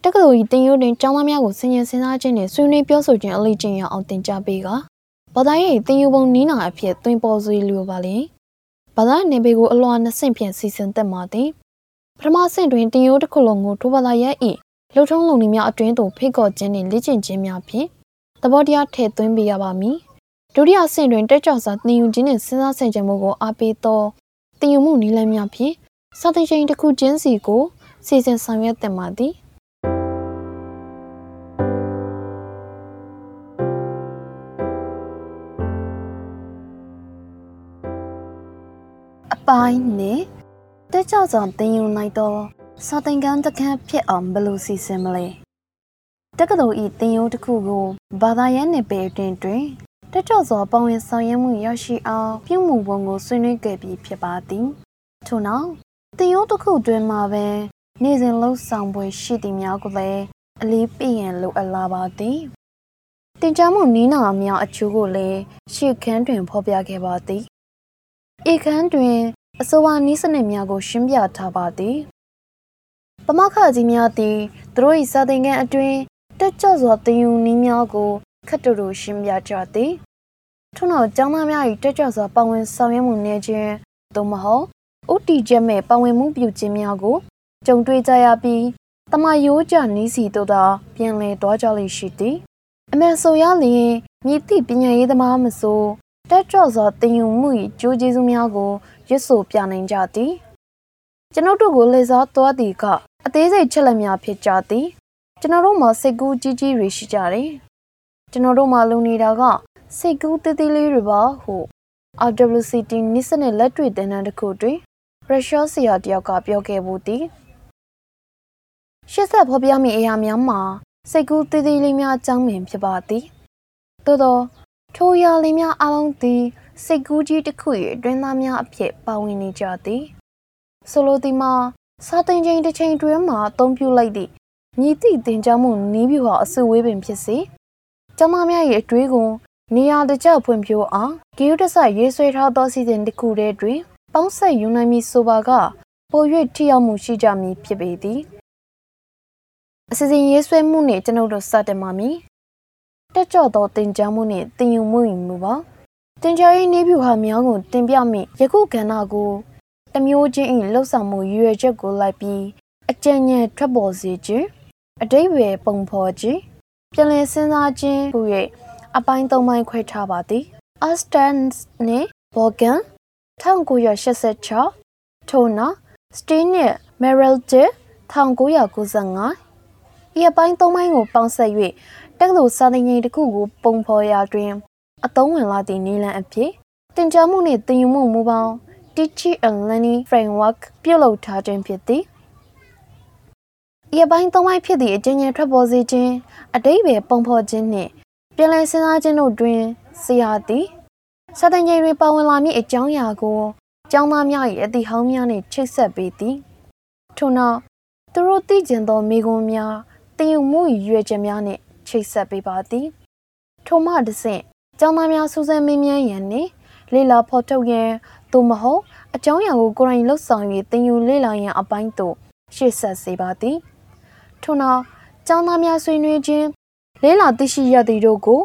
Speaker 1: တက္ကသိုလ်၏တင်ယူတွင်ကျောင်းသားများကိုဆင်ញင်စဉ်းစားခြင်းနှင့်ဆွေးနွေးပြောဆိုခြင်းအလေးကျင့်ရအောင်တင်ကြပေးကဘာသာရေးတင်ယူပုံနီးနာအဖြစ်သွင်းပေါ်စေလိုပါလေဘာသာနေပေကိုအလွန်နှစ်ဆင့်ဖြင့်စီစဉ်သက်မှာသည်ပထမဆင့်တွင်တင်ယူတစ်ခုလုံးကိုထိုဘာသာရဲ့၏လှုပ်ထုံးလုံနေများအတွင်းသို့ဖိတ်ခေါ်ခြင်းနှင့်လေ့ကျင့်ခြင်းများဖြင့်သဘောတရားထည့်သွင်းပေးရပါမည်ဒုတိယဆင့်တွင်တက်ကြွစွာသင်ယူခြင်းနှင့်စဉ်းစားဆင်ခြင်မှုကိုအားပေးသောတင်ယူမှုနည်းလမ်းများဖြင့်စာသင်ချိန်တစ်ခုချင်းစီကိုစီစဉ်ဆောင်ရွက်တင်ပါသည် ပိုင်းနဲ့တက်ကြစွာတင်ယူနိုင်သောစာသင်ခန်းတစ်ခန်းဖြစ်အောင်ဘယ်လိုစီစဉ်မလဲတက္ကသိုလ်ဤတင်ယူတစ်ခုကိုဘာသာရေးနယ်ပယ်အတွင်းတွင်တက်ကြွစွာပဝင်ဆောင်ရွက်မှုရရှိအောင်ပြုမှုပုံကိုဆွေးနွေးခဲ့ပြီးဖြစ်ပါသည်ထို့နောက်တင်ရုံးတစ်ခုတွင်မှာပဲနေ့စဉ်လှုပ်ဆောင်ပွဲရှိသည်များကိုလည်းအလေးပေးရန်လိုအပ်လာပါသည်တင်ကြားမှုနီးနာအများအချို့ကိုလည်းရှေ့ခန်းတွင်ဖော်ပြခဲ့ပါသည်ဧခန်းတွင် အဆိုပါနည်းစနစ်များကို ရှင်းပြထားပါသည်ပမခကြီးများသည်သူတို့၏စာသင်ခန်းအတွင်းတက်ကြွစွာသင်ယူနည်းများကိုခက်တူတူရှင်းပြကြသည်ထို့နောက်ကျောင်းသားများ၏တက်ကြွစွာပါဝင်ဆောင်ရွက်မှုနေခြင်းသို့မဟုတ်ဥတီချက်မဲ့ပါဝင်မှုပြုခြင်းများကိုကြုံတွေ့ကြရပြီးတမယိုးကြနီးစီတို့သာပြန်လည်သွားကြလိမ့်ရှိသည်အမှန်ဆိုရလျင်မြစ်သည့်ပညာရေးသမားမဆိုတက်ကြွစွာသင်ယူမှု၏ကြိုးကျေးဇူးများကို ရွတ်ဆိုပြနိုင်ကြသည်ကျွန်ုပ်တို့ကိုလေစားသွားသည်ကအသေးစိတ်ချက်လက်များဖြစ်ကြသည်ကျွန်တော်တို့မှာစိတ်ကူးကြီးကြီးတွေရှိကြတယ်ကျွန်တော်တို့မှာလုံနေတာကစိတ်ကူးသေးသေးလေးတွေပါဟု RWCT နစ်စနဲ့လက်တွေ့သင်တန်းတစ်ခုတွင်ရုရှားဆရာတယောက်ကပြောခဲ့မှုသည်ရှစ်ဆက်ဖော်ပြမိအရာများမှာစိတ်ကူးသေးသေးလေးများအကြောင်းပင်ဖြစ်ပါသည်သို့သောထိုရာလေးများအလုံးသည် စိတ်ကူးကြီးတစ်ခု၏အတွင်းသားများအဖြစ်ပါဝင်နေကြသည်ဆိုလိုသည်မှာစာသင်ချိန်တစ်ချိန်တွင်မှာအသုံးပြုလိုက်သည့်မြည်သည့်သင်ကြားမှုနီးပြဟာအစုဝေးပင်ဖြစ်စေကျောင်းသားများ၏အတွေးကိုနေရာတကျဖွံ့ဖြိုးအောင်ဂီယုတဆရေးဆွဲထားသောစီစဉ်တစ်ခုတည်းတွင်ပေါင်းဆက်ယူနိုင်မည်ဆိုပါကပို၍ထိရောက်မှုရှိကြမည်ဖြစ်ပေသည်အစီအစဉ်ရေးဆွဲမှုနှင့်ကျွန်ုပ်တို့စတင်ပါမည်တက်ကြွသောတင်ကြားမှုနှင့်တင်ယူမှုမူပါ တင်ကြားရေးနေပြဟာများကိုတင်ပြမိယခုကဏ္ဍကိုတမျိုးချင်း၏လှုပ်ဆောင်မှုရွယ်ချက်ကိုလိုက်ပြီးအကြံဉာဏ်ထွက်ပေါ်စေခြင်းအတိတ်ပဲပုံဖော်ခြင်းပြန်လည်စဉ်းစားခြင်းဟူ၍အပိုင်း၃ပိုင်းခွဲထားပါသည် Astans နှင့် Bogan 1986ထို့နောက် Steen နှင့် Merrill 1995ဤအပိုင်း၃ပိုင်းကိုပေါင်းစပ်၍တက္ကသိုလ်စာသင်ချိန်တစ်ခုကိုပုံဖော်ရာတွင် အသုံးဝင်လာသည့်နည်းလမ်းအဖြစ်တင်ကြားမှုနှင့်သင်ယူမှုမူပေါင်း Teaching and Learning Framework ပြုလုပ်ထားခြင်းဖြစ်သည်။ဤအပိုင်းသုံးပိုင်းဖြစ်သည့်အကျဉ်းချုပ်ထွက်ပေါ်စေခြင်းအတိတ်ပဲပုံဖော်ခြင်းနှင့်ပြန်လည်စဉ်းစားခြင်းတို့တွင်ဆရာသည်စာသင်ချိန်တွင်ပါဝင်လာမည့်အကြောင်းအရာကိုကျောင်းသားများ၏အသည့်ဟောင်းများနှင့်ချိတ်ဆက်ပေးသည်။ထို့နောက်သူတို့သိကျင်သောမိဂုံးများတည်ယူမှု၏ရွေချက်များနှင့်ချိတ်ဆက်ပေးပါသည်။ထို့မှတစ်ဆင့် ကျောင်းသားများစူးစမ်းမေးမြန်းရန်နှင့်လေ့လာဖော်ထုတ်ရန်သို့မဟုတ်အကြောင်းအရာကိုကိုယ်တိုင်လှုပ်ဆောင်၍သင်ယူလေ့လာရန်အပိုင်းသို့ရှေ့ဆက်စေပါသည်ထို့နောက်ကျောင်းသားများဆွေးနွေးခြင်းလေ့လာသိရှိရသည်တို့ကို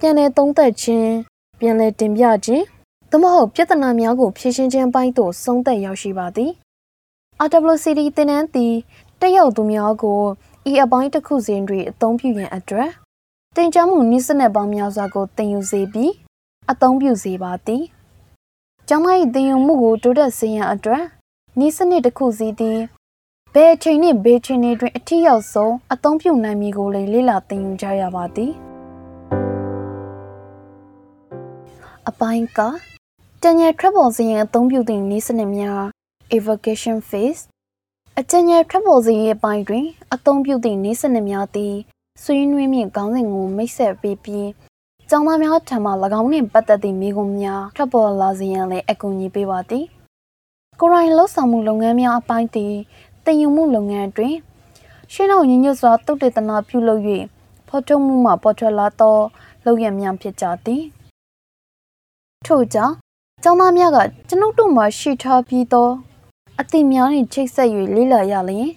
Speaker 1: ပြန်လည်သုံးသပ်ခြင်းပြန်လည်တင်ပြခြင်းသို့မဟုတ်ပြဿနာများကိုဖြေရှင်းခြင်းပိုင်းသို့ဆုံးသက်ရောက်ရှိပါသည် RWCD သင်တန်းသည်တက်ရောက်သူများကိုဤအပိုင်းတစ်ခုစဉ်တွင်အသုံးပြုရန်အတွက် တင် जा မှုနည်းစနစ်ပေါင်းများစွာကိုသင်ယူစေပြီးအသုံးပြုစေပါသည်ကျောင်းသား၏သင်ယူမှုကိုတိုးတက်စေရန်အတွက်နည်းစနစ်တစ်ခုစီသည်ဘယ်အချိန်နှင့်ဘယ်အချိန်တွင်အထီးရောက်ဆုံးအသုံးပြုနိုင်မည်ကိုလည်းလေ့လာသင်ယူကြရပါသည်အပိုင်းကတညထွက်ပေါ်စေရန်အသုံးပြုသည့်နည်းစနစ်များ evocation phase အကျဉ်းချုပ်ထွက်ပေါ်စေရဲ့အပိုင်းတွင်အသုံးပြုသည့်နည်းစနစ်များသည် ဆွေးနွေးမြင့်ခေါင်းစဉ်ကိုမိတ်ဆက်ပေးပြီးကျောင်းသားများထံမှ၎င်းနှင့်ပတ်သက်သည့်မိကွန်းများထွက်ပေါ်လာစေရန်လည်းအကူအညီပေးပါသည်ကိုရိုင်းလှုပ်ဆောင်မှုလုပ်ငန်းများအပိုင်းသည်တင်ယူမှုလုပ်ငန်းတွင်ရှင်းအောင်ညညွတ်စွာတုတ်တေသနာပြုလုပ်၍ဖော်ထုတ်မှုမှပေါ်ထွက်လာသောလုပ်ရများဖြစ်ကြသည်ထို့ကြောင့်ကျောင်းသားများကကျွန်ုပ်တို့မှာရှိထားပြီးသောအသိများနှင့်ချိတ်ဆက်၍လေ့လာရလျင်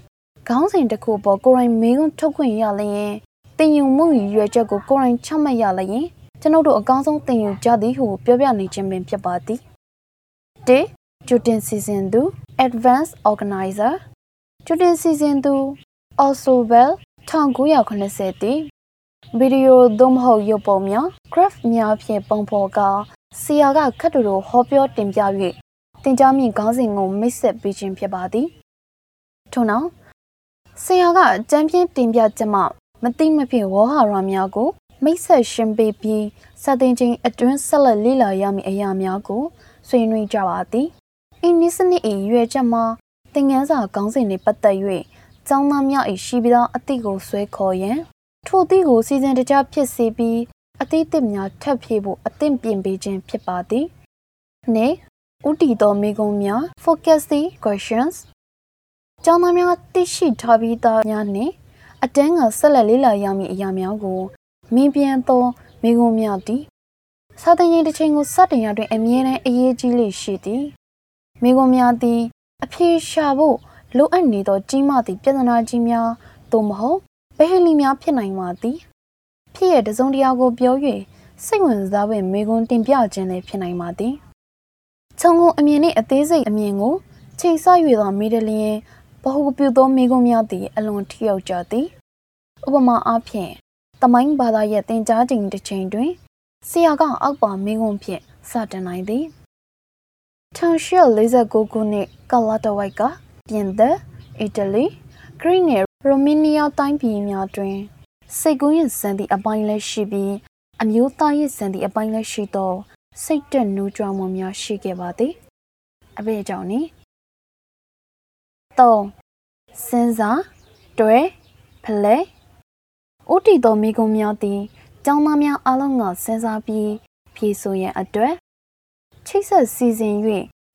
Speaker 1: ခေါင်းစဉ်တစ်ခုပေါ်ကိုရိုင်းမေးခွန်းထုတ်ခွင့်ရလျင် တင်ယူမှုရွယ်ချက်ကိုကိုရိုင်းချမှတ်ရလျင်ကျွန်ုပ်တို့အကောင်းဆုံးသင်ယူကြသည်ဟုပြောပြနေခြင်းပင်ဖြစ်ပါသည်၁ကျူတင်စီစဉ်သူ Advanced Organizer ကျူတင်စီစဉ်သူ Oswell 1980တည်ဗီဒီယိုသို့မဟုတ်ရုပ်ပုံများ graph များဖြင့်ပုံဖော်ကာဆရာကခက်တူတူဟောပြောတင်ပြ၍တင်ကြားမြင့်ခေါင်းစဉ်ကိုမိတ်ဆက်ပေးခြင်းဖြစ်ပါသည်ထို့နောက်ဆရာကအကြံပြင်းတင်ပြချက်မှ မသိမဖြစ်ဝေါ်ဟာရများကိုမိတ်ဆက်ရှင်းပေးပြီးစာသင်ချိန်အတွင်းဆက်လက်လေ့လာရမည့်အရာများကိုဆွေးနွေးကြပါသည်။ဤနည်းစနစ်၏ရွယ်ချက်မှာသင်ခန်းစာခေါင်းစဉ်တွေပတ်သက်၍ကျောင်းသားများ၏ရှိပြီးသောအသည့်ကိုဆွဲခေါ်ရန်ထိုသည့်ကိုစီစဉ်တကြဖြစ်စေပြီးအသည့်သစ်များထပ်ဖြည့်ဖို့အသင့်ပြင်ပေးခြင်းဖြစ်ပါသည်။နေဥတီသောမိကုံးများ focus the questions ကျောင်းသားများသိရှိထားပြီးသားများနှင့် အတန်းကဆက်လက်လေ့လာရမည့်အရာများကိုမင်းပြန်သောမိကုံများသည်စာသင်ချိန်တစ်ချိန်ကိုစတင်ရတွင်အမြဲတမ်းအရေးကြီးလေရှိသည်မိကွန်များသည်အဖြေရှာဖို့လိုအပ်နေသောကြီးမားသည့်ပြဿနာကြီးများသို့မဟုတ်ဘယ်ဟလီများဖြစ်နိုင်ပါသည်ဖြစ်ရဲ့တစုံတရာကိုပြော၍စိတ်ဝင်စားဖွယ်မိကွန်တင်ပြခြင်းလည်းဖြစ်နိုင်ပါသည်ခြုံငုံအမြင်နှင့်အသေးစိတ်အမြင်ကိုချိန်ဆ၍သောမိဒလျင် ဘဟုပြုသောမိကွန်များသည်အလွန်ထိရောက်ကြသည်ဥပမာအားဖြင့်တမိုင်းဘာသာရဲ့သင်ကြားချိန်တစ်ချိန်တွင်ဆရာကအောက်ပါမိကွန်ဖြင့်စတင်နိုင်သည်1849ခုနှစ်ကလာတဝိုက်ကပြင်သစ်အီတလီဂရိနဲ့ရိုမေးနီးယားတိုင်းပြည်များတွင်စိတ်ကူးရင်စံသည့်အပိုင်းလည်းရှိပြီးအမျိုးသားရေးစံသည့်အပိုင်းလည်းရှိသောစိတ်တက်နှူးကြွမှုများရှိခဲ့ပါသည်အဘိကြောင့်နိ ၃စဉ်းစားတွဲဖလဲဥတီတော်မိကုံများသည်ကျောင်းသားများအလုံးကစဉ်းစားပြီးဖြေဆိုရန်အတွက်ချိတ်ဆက်စီစဉ်၍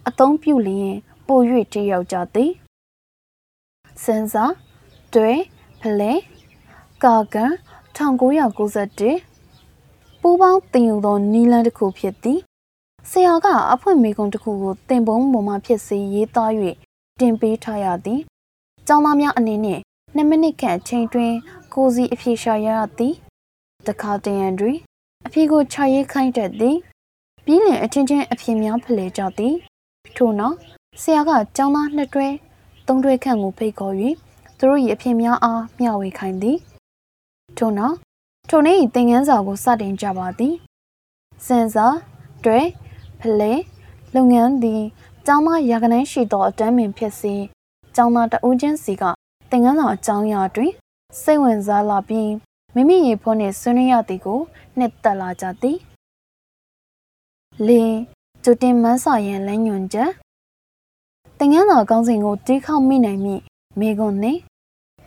Speaker 1: အသုံးပြုလျင်ပို၍တည်ရောက်ကြသည်စဉ်းစားတွဲဖလဲကာကန်1991ပူပေါင်းတင်ယူသောနီလန်တစ်ခုဖြစ်သည်ဆရာကအဖွင့်မေကုံတစ်ခုကိုတင်ပုံးပေါ်မှဖြစ်စေရေးသား၍ တင်ပေးထားရသည်ကျောင်းသားများအနေနဲ့2မိနစ်ခန့်အချိန်တွင်ကိုစီအဖြေရှာရသည်တခါတရံတွင်အဖြေကိုခြာရေးခိုင်းတတ်သည်ပြီးလင်အချင်းချင်းအဖြေများဖလှယ်ကြသည်ထို့နောက်ဆရာကကျောင်းသားနှစ်တွဲသုံးတွဲခန့်ကိုဖိတ်ခေါ်၍သူတို့၏အဖြစ်များအားမျှဝေခိုင်းသည်ထို့နောက်ထိုနေ့၏သင်ခန်းစာကိုစတင်ကြပါသည်စင်စာတွဲဖလဲလုပ်ငန်းသည် ကျောင်းသားရာခနိုင်ရှိသောအတန်းပင်ဖြစ်စေကျောင်းသားတဦးချင်းစီကသင်ခန်းစာအကြောင်းအရာတွင်စိတ်ဝင်စားလာပြီးမိမိရေဖို့နှင့်ဆွေးနွေးရသည်ကိုနှစ်သက်လာကြသည်လင်းကျတင်မန်းစာရန်လမ်းညွန်ချက်တင်ငန်းသာကောင်းစဉ်ကိုတီးခေါက်မိနိုင်မိမိကွန်နှင့်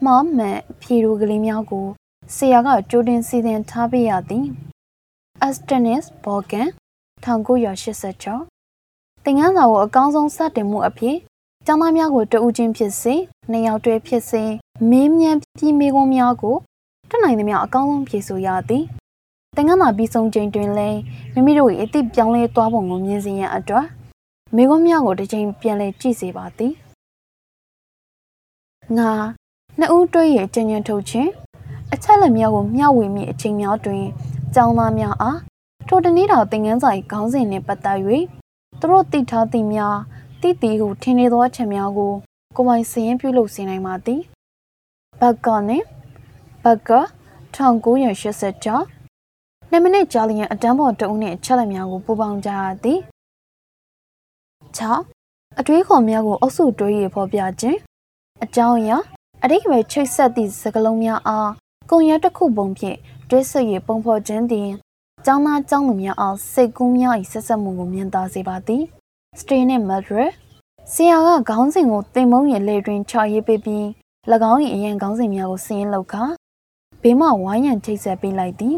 Speaker 1: မှားမှန်ဖြေရိုကလေးများကိုဆရာကကြိုတင်စီစဉ်ထားပေးရသည် Astonis Borgen 1986 တင်ငန်းစာကိုအကောင်းဆုံးစတင်မှုအဖြစ်ကျောင်းသားများကိုတဦးချင်းဖြစ်စေနှစ်ယောက်တွဲဖြစ်စေမေးမြန်းပြီးမေးခွန်းများကိုတနိုင်သမျှအကောင်းဆုံးဖြေဆိုရသည်သင်္ကန်းသာပြီးဆုံးချိန်တွင်လည်းမိမိတို့၏အသည့်ပြောင်းလဲသွားပုံကိုမြင်စေရန်အတွက်မိခွန်းများကိုတစ်ချိန်ပြန်လည်ကြည့်စေပါသည်ငါနှစ်ဦးတွေ့ရဲ့ကြင်ញံထုတ်ခြင်းအချက်လက်များကိုမျှဝေမိအချိန်များတွင်ကျောင်းသားများအားထိုတနေ့တော်သင်ခန်းစာ၏ခေါင်းစဉ်နှင့်ပတ်သက်၍ သူတို့သိထားသည့်များသိသည်ဟုထင်နေသောအချက်များကိုကိုပိုင်စည်ရင်ပြုလုပ်စေနိုင်ပါသည်ဘတ်ကောနှင့်ဘတ်က1986နှစ်မိနစ်ကြာလျင်အတန်းပေါ်တအုပ်နှင့်ချက်လက်များကိုပူပေါင်းကြရသည်6အတွေးခေါ်များကိုအုပ်စုတွေးရဖော်ပြခြင်းအကြောင်းအရာအတိတ်ပဲချိတ်ဆက်သည့်စကားလုံးများအားကုံရတစ်ခုပုံဖြင့်တွဲဆက်ရပုံဖော်ခြင်းသည် ကျောင်းသားကျောင်းသူများအားစိတ်ကူးများ၏ဆက်ဆက်မှုကိုမြင်သာစေပါသည်စတေးနှင့်မက်ဒရစ်ဆရာကခေါင်းစဉ်ကိုတင်မုံရဲ့လေတွင်ချရေးပေးပြီး၎င်း၏အရင်ခေါင်းစဉ်များကိုစီးရင်လောက်ခဘေးမှဝိုင်းရန်ချိတ်ဆက်ပေးလိုက်သည်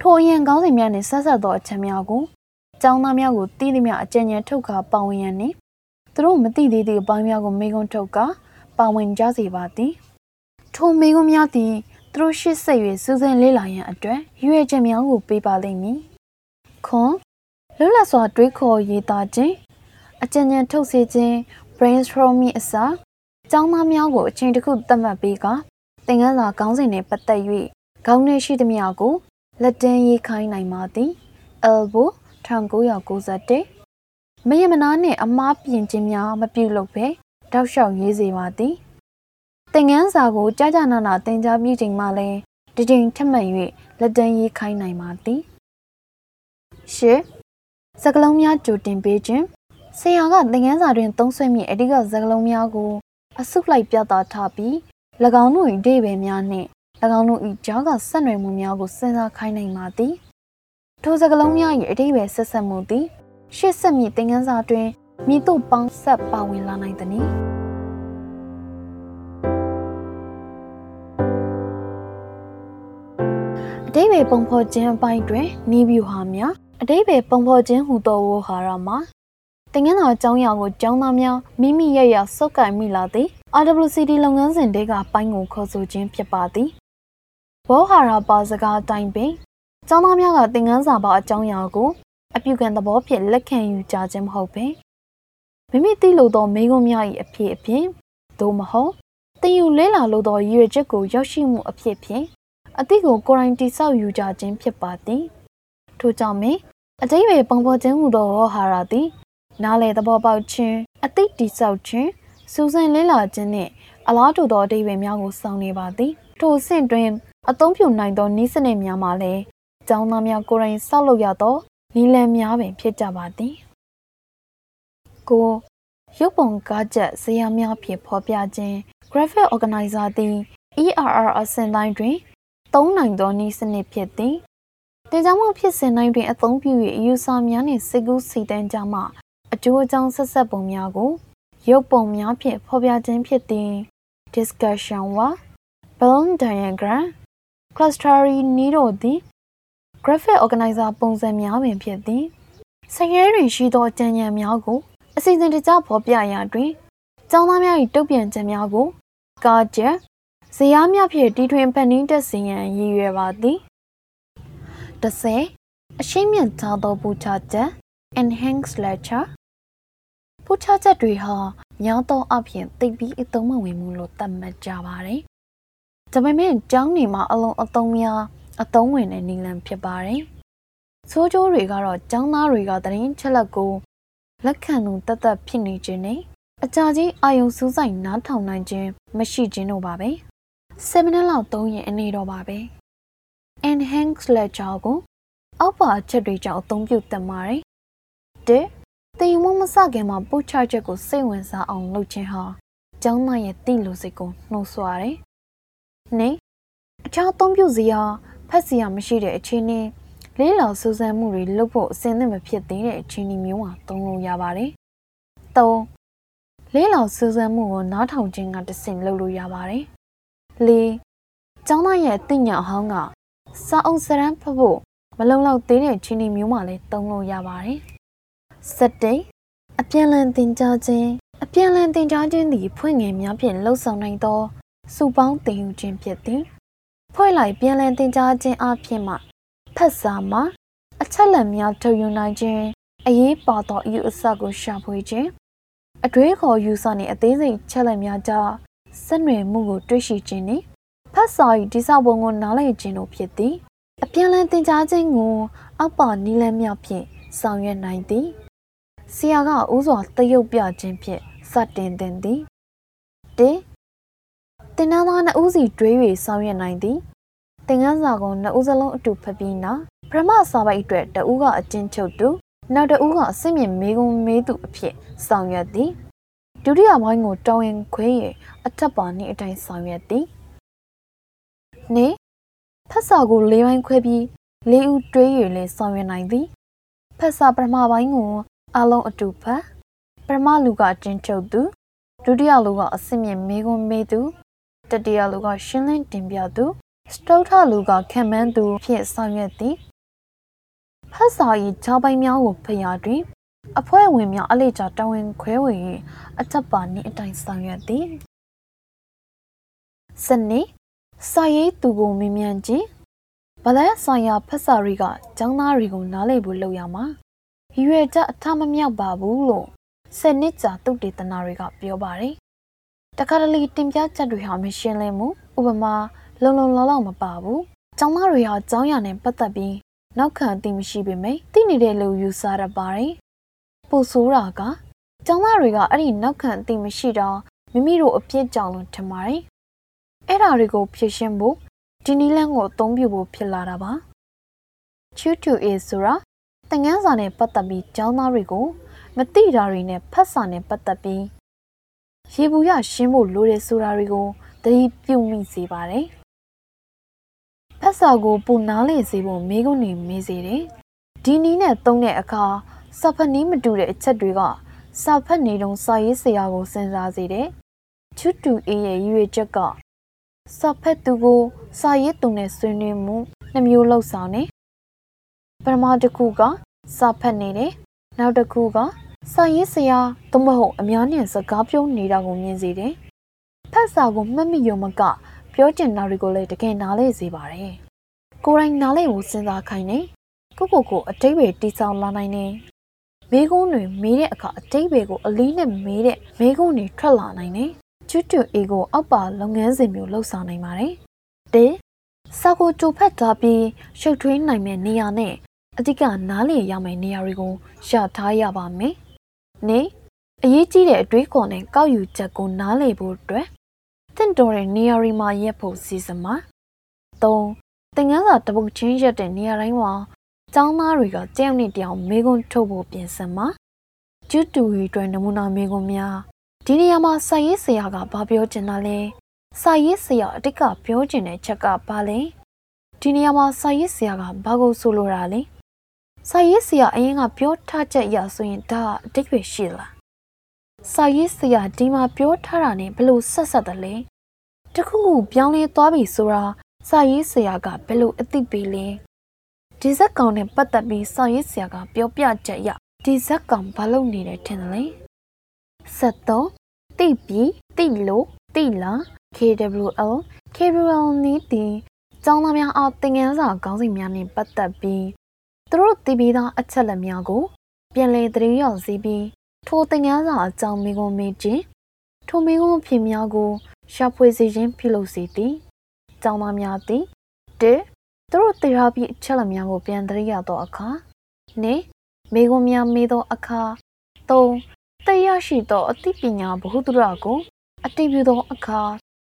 Speaker 1: ထိုအရင်ကောင်းစဉ်များနှင့်ဆက်ဆက်သောအချက်များကိုကျောင်းသားများကိုသိသမျှအကြံဉာဏ်ထုတ်ကာပါဝင်ရန်နှင့်သူတို့မသိသေးသည့်အပိုင်းများကိုမေးခွန်းထုတ်ကာပါဝင်ကြစေပါသည်ထိုမေးခွန်းများသည် သူတို့ရှေ့ဆက်၍စူးစမ်းလေ့လာရန်အတွက်ရွေးချက်များကိုပေးပါလိမ့်မည်ခွန်လွတ်လပ်စွာတွေးခေါ်ရေးသားခြင်းအကြံဉာဏ်ထုတ်စေခြင်း brainstorming အစားကျောင်းသားများကိုအချိန်တစ်ခုသတ်မှတ်ပေးကသင်ခန်းစာခေါင်းစဉ်နဲ့ပတ်သက်၍ခေါင်းထဲရှိသမျှကိုလက်တန်းရေးခိုင်းနိုင်ပါသည် elbow 1991မယမနာနှင့်အမားပြင်ခြင်းများမပြုလုပ်ဘဲတောက်လျှောက်ရေးစေပါသည် သင်ငန်းစာကိုကြာကြာနာနာသင်ကြားပြီးချိန်မှလည်းဒီချိန်ထက်မှန်၍လက်တန်းရေးခိုင်းနိုင်ပါသည်ရှစ်စကလုံးများကြိုတင်ပေးခြင်းဆရာကသင်ငန်းစာတွင်သုံးဆွဲမည့်အဓိကစကလုံးများကိုအစုလိုက်ပြသထားပြီး၎င်းတို့၏အဓိပ္ပာယ်များနှင့်၎င်းတို့၏ကြားကဆက်နွယ်မှုများကိုစဉ်းစားခိုင်းနိုင်ပါသည်ထိုစကလုံးများ၏အတိပ္ပယ်ဆက်ဆက်မှုသည်ရှေ့ဆက်မည့်သင်ခန်းစာတွင်မိတို့ပေါင်းဆက်ပါဝင်လာနိုင်သည်။ အတိပ္ပယ်ပုံဖော်ခြင်းအပိုင်းတွင်နီးဗျူဟာများအတိပ္ပယ်ပုံဖော်ခြင်းဟူသောဝေါ်ဟာရမှာတင်ငန်းတော်အကြောင်းအရာကိုကျောင်းသားများမိမိရရစုပ်ကိုင်မိလာသည် RWCD လုပ်ငန်းစဉ်တွေကပိုင်းကိုခေါ်ဆိုခြင်းဖြစ်ပါသည်ဘောဟာရာပါစကားအတိုင်းပင်ကျောင်းသားများကသင်ခန်းစာပါအကြောင်းအရာကိုအပြုကံသဘောဖြင့်လက်ခံယူကြခြင်းမဟုတ်ပင်မိမိသိလို့သောမိဂုံးများ၏အဖြစ်အပြင်သို့မဟုတ်တင်ယူလဲလာလို့သောရည်ရွယ်ချက်ကိုရောက်ရှိမှုအဖြစ်ဖြင့် အတိကိုကိုယ်တိုင်တိဆောက်ယူကြခြင်းဖြစ်ပါသည်ထို့ကြောင့်မင်းအတိပ္ပယ်ပုံပေါ်ခြင်းဟူသောဝဟာရသည်နားလေသဘောပေါက်ခြင်းအတိတိဆောက်ခြင်းစူးစမ်းလဲလာခြင်းနှင့်အလားတူသောအတိပ္ပယ်များကိုဆောင်နေပါသည်ထိုအဆင့်တွင်အသုံးပြုနိုင်သောနည်းစနစ်များမှာလည်းကျောင်းသားများကိုယ်တိုင်ဆောက်လုပ်ရသောနည်းလမ်းများပင်ဖြစ်ကြပါသည်ကိုရုပ်ပုံကားချက်ဇာတ်များဖြင့်ဖော်ပြခြင်း graphic organizer သည် ERR အဆင့်တိုင်းတွင် သုံးနိုင်သောနည်းစနစ်ဖြစ်သည်တင်ကြောင်မှုဖြစ်စဉ်တိုင်းတွင်အသုံးပြု၍အယူဆများနှင့်စိတ်ကူးစိတ်တမ်းကြမှအကျိုးအကြောင်းဆက်ဆက်ပုံများကို ရုပ်ပုံများဖြင့်ဖော်ပြခြင်းဖြစ်သည် discussion ဝ Venn diagram clustery နည်းတို့သည် graphic organizer ပုံစံများပင်ဖြစ်သည်စရဲတွင်ရှိသောကြံဉာဏ်များကိုအစီအစဉ်တကျဖော်ပြရာတွင်ကျောင်းသားများ၏တုတ်ပြန်ချက်များကိုကားချက် ဇယားများဖြင့်တီထွင်ဖန်တီးတက်စေရန်ရည်ရွယ်ပါသည်30အရှိန်မြင့်ထားသောပူချချက် enhanced lecture ပူချချက်တွေဟာများသောအပြင်သိပြီးအသုံးမဝင်ဘူးလို့သတ်မှတ်ကြပါတယ်။ဒါပေမဲ့ကျောင်းနေမှာအလုံးအသုံးများအသုံးဝင်တဲ့နည်းလမ်းဖြစ်ပါတယ်။ဆိုးကျိုးတွေကတော့ကျောင်းသားတွေကတရင်ချက်လက်ကိုလက်ခံသူတသက်ဖြစ်နေခြင်းနဲ့အကြကြီးအာယုံစူးစိုက်နားထောင်နိုင်ခြင်းမရှိခြင်းတို့ပါပဲ 7မိနစ်လောက်သုံးရင်အနေတော့ပါပဲ enhance lecture ကိုအောက်ပါအချက်တွေကြောင့်အသုံးပြုတတ်ပါတယ်တစ်တင်မမစခင်မှာပို့ချချက်ကိုစိတ်ဝင်စားအောင်လုပ်ခြင်းဟာကျောင်းသားရဲ့တိလို့စိတ်ကိုနှိုးဆွာတယ်နှစ်အခြားအသုံးပြုစရာဖတ်စရာမရှိတဲ့အခြေအနေလေးလောင်စူးစမ်းမှုတွေလုပ်ဖို့အစင်းသင့်မဖြစ်သေးတဲ့အခြေအနေမျိုးဟာသုံးလို့ရပါတယ်။၃လေးလောင်စူးစမ်းမှုကိုနားထောင်ခြင်းကတဆင့်လုပ်လို့ရပါတယ်။ ၄ကျောင်းသားရဲ့အသိဉာဏ်အဟောင်းကစာအုပ်စရန်ဖတ်ဖို့မလုံလောက်သေးတဲ့အခြေအနေမျိုးမှလည်းသုံးလို့ရပါတယ်။၁၁အပြန်လည်သင်ကြားခြင်းအပြန်လည်သင်ကြားခြင်းသည်ဖွင့်ငယ်များဖြင့်လှုပ်ဆောင်နိုင်သောစုပေါင်းသင်ယူခြင်းဖြစ်သည်။ဖွဲ့လိုက်ပြန်လည်သင်ကြားခြင်းအဖြစ်မှဖက်စာမှာအချက်လက်များထုတ်ယူနိုင်ခြင်းအရေးပါသောအယူအဆကိုရှာဖွေခြင်းအတွေးခေါ်ယူဆနှင့်အသေးစိတ်ချက်လက်များကြား ဆက်နွယ်မှုကိုတွေ့ရှိခြင်းနှင့်ဖတ်စာ၏ဒီဆောက်ပုံကိုနားလည်ခြင်းတို့ဖြစ်သည်အပြန်လည်သင်ကြားခြင်းကိုအောက်ပါနီးလန်းများဖြင့်ဆောင်ရွက်နိုင်သည်ဆရာကဥစွာတရုပ်ပြခြင်းဖြင့်စတင်သင်သည်တတင်နန်းသားနှစ်ဦးစီတွဲ၍ဆောင်ရွက်နိုင်သည်သင်ခန်းစာကိုနှစ်ဦးစလုံးအတူဖတ်ပြီးနောက်ပထမစာပိုက်အတွက်တဦးကအကျဉ်းချုပ်သူနောက်တဦးကအစစ်မြင့်မေးခွန်းမေးသူအဖြစ်ဆောင်ရွက်သည် ဒုတိယပိုင်းကိုတောင်းရင်ခွဲရအထက်ပါနှင့်အတိုင်းဆောင်ရွက်သည်နေဖက်စာကို၄ပိုင်းခွဲပြီး၄ဦးတွဲရလဲဆောင်ရွက်နိုင်သည်ဖက်စာပထမပိုင်းကိုအလုံးအတူဖတ်ပထမလူကအကျဉ်းချုပ်သူဒုတိယလူကအစစ်မြင့်မေးခွန်းမေးသူတတိယလူကရှင်းလင်းတင်ပြသူစတုထလူကခံမှန်းသူဖြစ်ဆောင်ရွက်သည်ဖတ်စာ၏ဂျာပိုင်များကိုဖျားတွင် အဖွဲ့ဝင်များအလေးချတာဝန်ခွဲဝေ၍အထက်ပါနှင့်အတိုင်းဆောင်ရွက်သည်စနစ်စာရေးသူကိုမြင်မြန်ကြည့်ဗလဲဆိုင်ရာဖက်စာတွေကကျောင်းသားတွေကိုနားလည်ဖို့လုပ်ရမှာရွေချက်အထမမြောက်ပါဘူးလို့စနစ်ကြာတုတ်တေသနာတွေကပြောပါတယ်တခါတလေတင်ပြချက်တွေဟာမရှင်းလင်းမှုဥပမာလုံလုံလောက်လောက်မပါဘူး။ကျောင်းသားတွေဟာကျောင်းရနဲ့ပတ်သက်ပြီးနောက်ခံအသိမရှိပေမဲ့သိနေတဲ့လူယူဆရပါတယ်။ ပိုဆိုးတာကကျောင်းသားတွေကအဲ့ဒီနောက်ခံအသိမရှိတော့မိမိတို့အပြစ်ကြောင့်လို့ထင်ပါတယ်။အဲ့ဓာတွေကိုဖြေရှင်းဖို့ဒီနီလန်းကိုအသုံးပြုဖို့ဖြစ်လာတာပါ။ True to is ဆိုတာတငန်းစာနဲ့ပတ်သက်ပြီးကျောင်းသားတွေကိုမသိတာတွေနဲ့ဖတ်စာနဲ့ပတ်သက်ပြီးရေဘူးရရှင်းဖို့လိုတဲ့ဆိုတာတွေကိုသတိပြုမိစေပါတယ်။ဖက်စာကိုပူနားလေစေဖို့မိကုန်းနေမေးစေတယ်။ဒီနီးနဲ့သုံးတဲ့အခါ စာဖတ်နီးမတူတဲ့အချက်တွေကစာဖတ်နေတုန်းစာရေးဆရာကိုစဉ်းစားစေတယ်။ချွတ်တူအေးရဲ့ရွေချက်ကစာဖတ်သူကိုစာရေးသူနဲ့ဆွေးနွေးမှုနှမျိုးလှုပ်ဆောင်နေပထမတစ်ခုကစာဖတ်နေတယ်။နောက်တစ်ခုကစာရေးဆရာသို့မဟုတ်အများနဲ့စကားပြောနေတာကိုမြင်စေတယ်။ဖတ်စာကိုမှတ်မိရုံမကပြောကျင်တာတွေကိုလည်းတကယ်နားလဲစေပါတယ်။ကိုယ်တိုင်နားလဲကိုစဉ်းစားခိုင်းနေကိုကိုကိုအတိတ်ပဲတိဆောက်လာနိုင်နေ
Speaker 2: မေးခွန်းတွေမေးတဲ့အခါအတိတ်ဘယ်ကိုအလေးနဲ့မေးတဲ့မေးခွန်းတွေထွက်လာနိုင်တယ်။ချွတ်တူအေကိုအောက်ပါလုပ်ငန်းစဉ်မျိုးလှုပ်ဆောင်နိုင်ပါတယ်။တေစာကိုတူဖက်ထားပြီးရှုပ်ထွေးနိုင်မဲ့နေရာနဲ့အဓိကနားလည်ရမယ့်နေရာတွေကိုရှာထားရပါမယ်။နေအရေးကြီးတဲ့အတွေးခေါ်နဲ့ကောက်ယူချက်ကိုနားလည်ဖို့အတွက်တင့်တော်တဲ့နေရာတွေမှာရက်ဖို့စီစဉ်ပါ။၃သင်ခန်းစာတပုတ်ချင်းရက်တဲ့နေရာတိုင်းမှာ ကျောင်းသားတွေကတယောက်နဲ့တယောက်မေခွန်းထုတ်ဖို့ပြင်ဆင်ပါ။ကျူတူရီအတွက်နမူနာမေခွန်းများဒီနေရာမှာစာရေးဆရာကဘာပြောချင်တာလဲ။စာရေးဆရာအတိတ်ကပြောချင်တဲ့ချက်ကဘာလဲ။ဒီနေရာမှာစာရေးဆရာကဘာကိုဆိုလိုတာလဲ။စာရေးဆရာအရင်ကပြောထားချက်အရဆိုရင်ဒါအတိတ်ပဲရှိလား။စာရေးဆရာဒီမှာပြောထားတာနဲ့ဘယ်လိုဆက်ဆက်တယ်လဲ။တခုခုပြောင်းလဲသွားပြီဆိုတာစာရေးဆရာကဘယ်လိုအသိပေးလဲ ဒီဇက်ကောင်နဲ့ပတ်သက်ပြီးစာရေးဆရာကပြောပြချက်ရဒီဇက်ကောင်ဘာလုပ်နေတယ်ထင်တယ်လဲ73တိပြီတိလို့တိလာ KWL KWL နီးတီကျောင်းသားများအားသင်ခန်းစာခေါင်းစဉ်များနဲ့ပတ်သက်ပြီးသူတို့သိပြီးသားအချက်လက်များကို ပြန်လည်သတိရောက်စေပြီးထိုသင်ခန်းစာအကြောင်းမိကုံမေးခြင်းထိုမိကုံဖြေများကိုရှာဖွေစေခြင်းပြုလုပ်စေသည်ကျောင်းသားများသည်တ သူတို့သေရာပြီးအချက်လက်များကိုပြန်သတိရသောအခါနေမိကုံများမေးသောအခါ၃တရားရှိသောအသိပညာဘ ഹു တုရကိုအတိပြုသောအခါ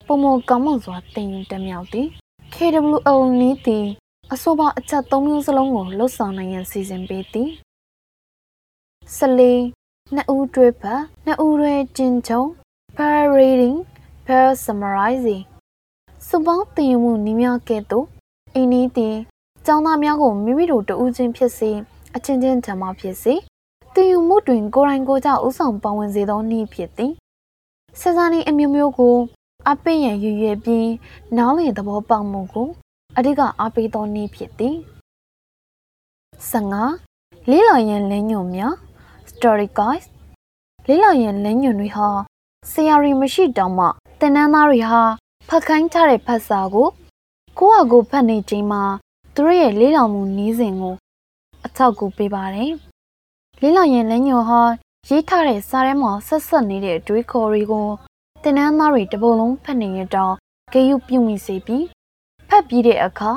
Speaker 2: ပုံမကောင်းမွန်စွာသင်ယူတမြောက်သည် KWL နည်းသည်အဆိုပါအချက်၃မျိုးစလုံးကိုလှုပ်ဆောင်နိုင်ရန်စီစဉ်ပေးသည်ဆလေးနှစ်ဦးတွဲဖက်နှစ်ဦးရဲကျင်းချုံ pair reading pair summarizing စုပေါင်းသင်ယူမှုနည်းများကဲ့သို့ အိနည်းသည်ကျောင်းသားများကိုမိမိတို့တဦးချင်းဖြစ်စေအချင်းချင်းဓမ္မဖြစ်စေသင်ယူမှုတွင်ကိုယ်တိုင်ကိုယ်ကျဥဆောင်ပါဝင်စေသောနည်းဖြစ်သည်စစနီအမျိုးမျိုးကိုအပိရန်ရွရွပြီးနားလည်သဘောပေါက်မှုကိုအဓိကအပိသောနည်းဖြစ်သည်15လေးလာရန်လင်းညွန်များ story guides လေးလာရန်လင်းညွန်တွေဟာဆရာရီမရှိတောင်မှသင်တန်းသားတွေဟာဖတ်ခိုင်းထားတဲ့ဖတ်စာကို ကိုယ့်ဟာကိုယ်ဖတ်နေချိန်မှာသူတို့ရဲ့လေးလောင်မှုနီးစဉ်ကိုအထောက်ကူပေးပါတယ်။လေးလောင်ရင်လက်ညှိုဟာရေးထားတဲ့စာထဲမှာဆက်ဆက်နေတဲ့အတွေးခေါ်တွေကိုတင်နန်းသားတွေတပုံလုံးဖတ်နေရတော့ဂေယုပြုမိစေပြီးဖတ်ပြီးတဲ့အခါ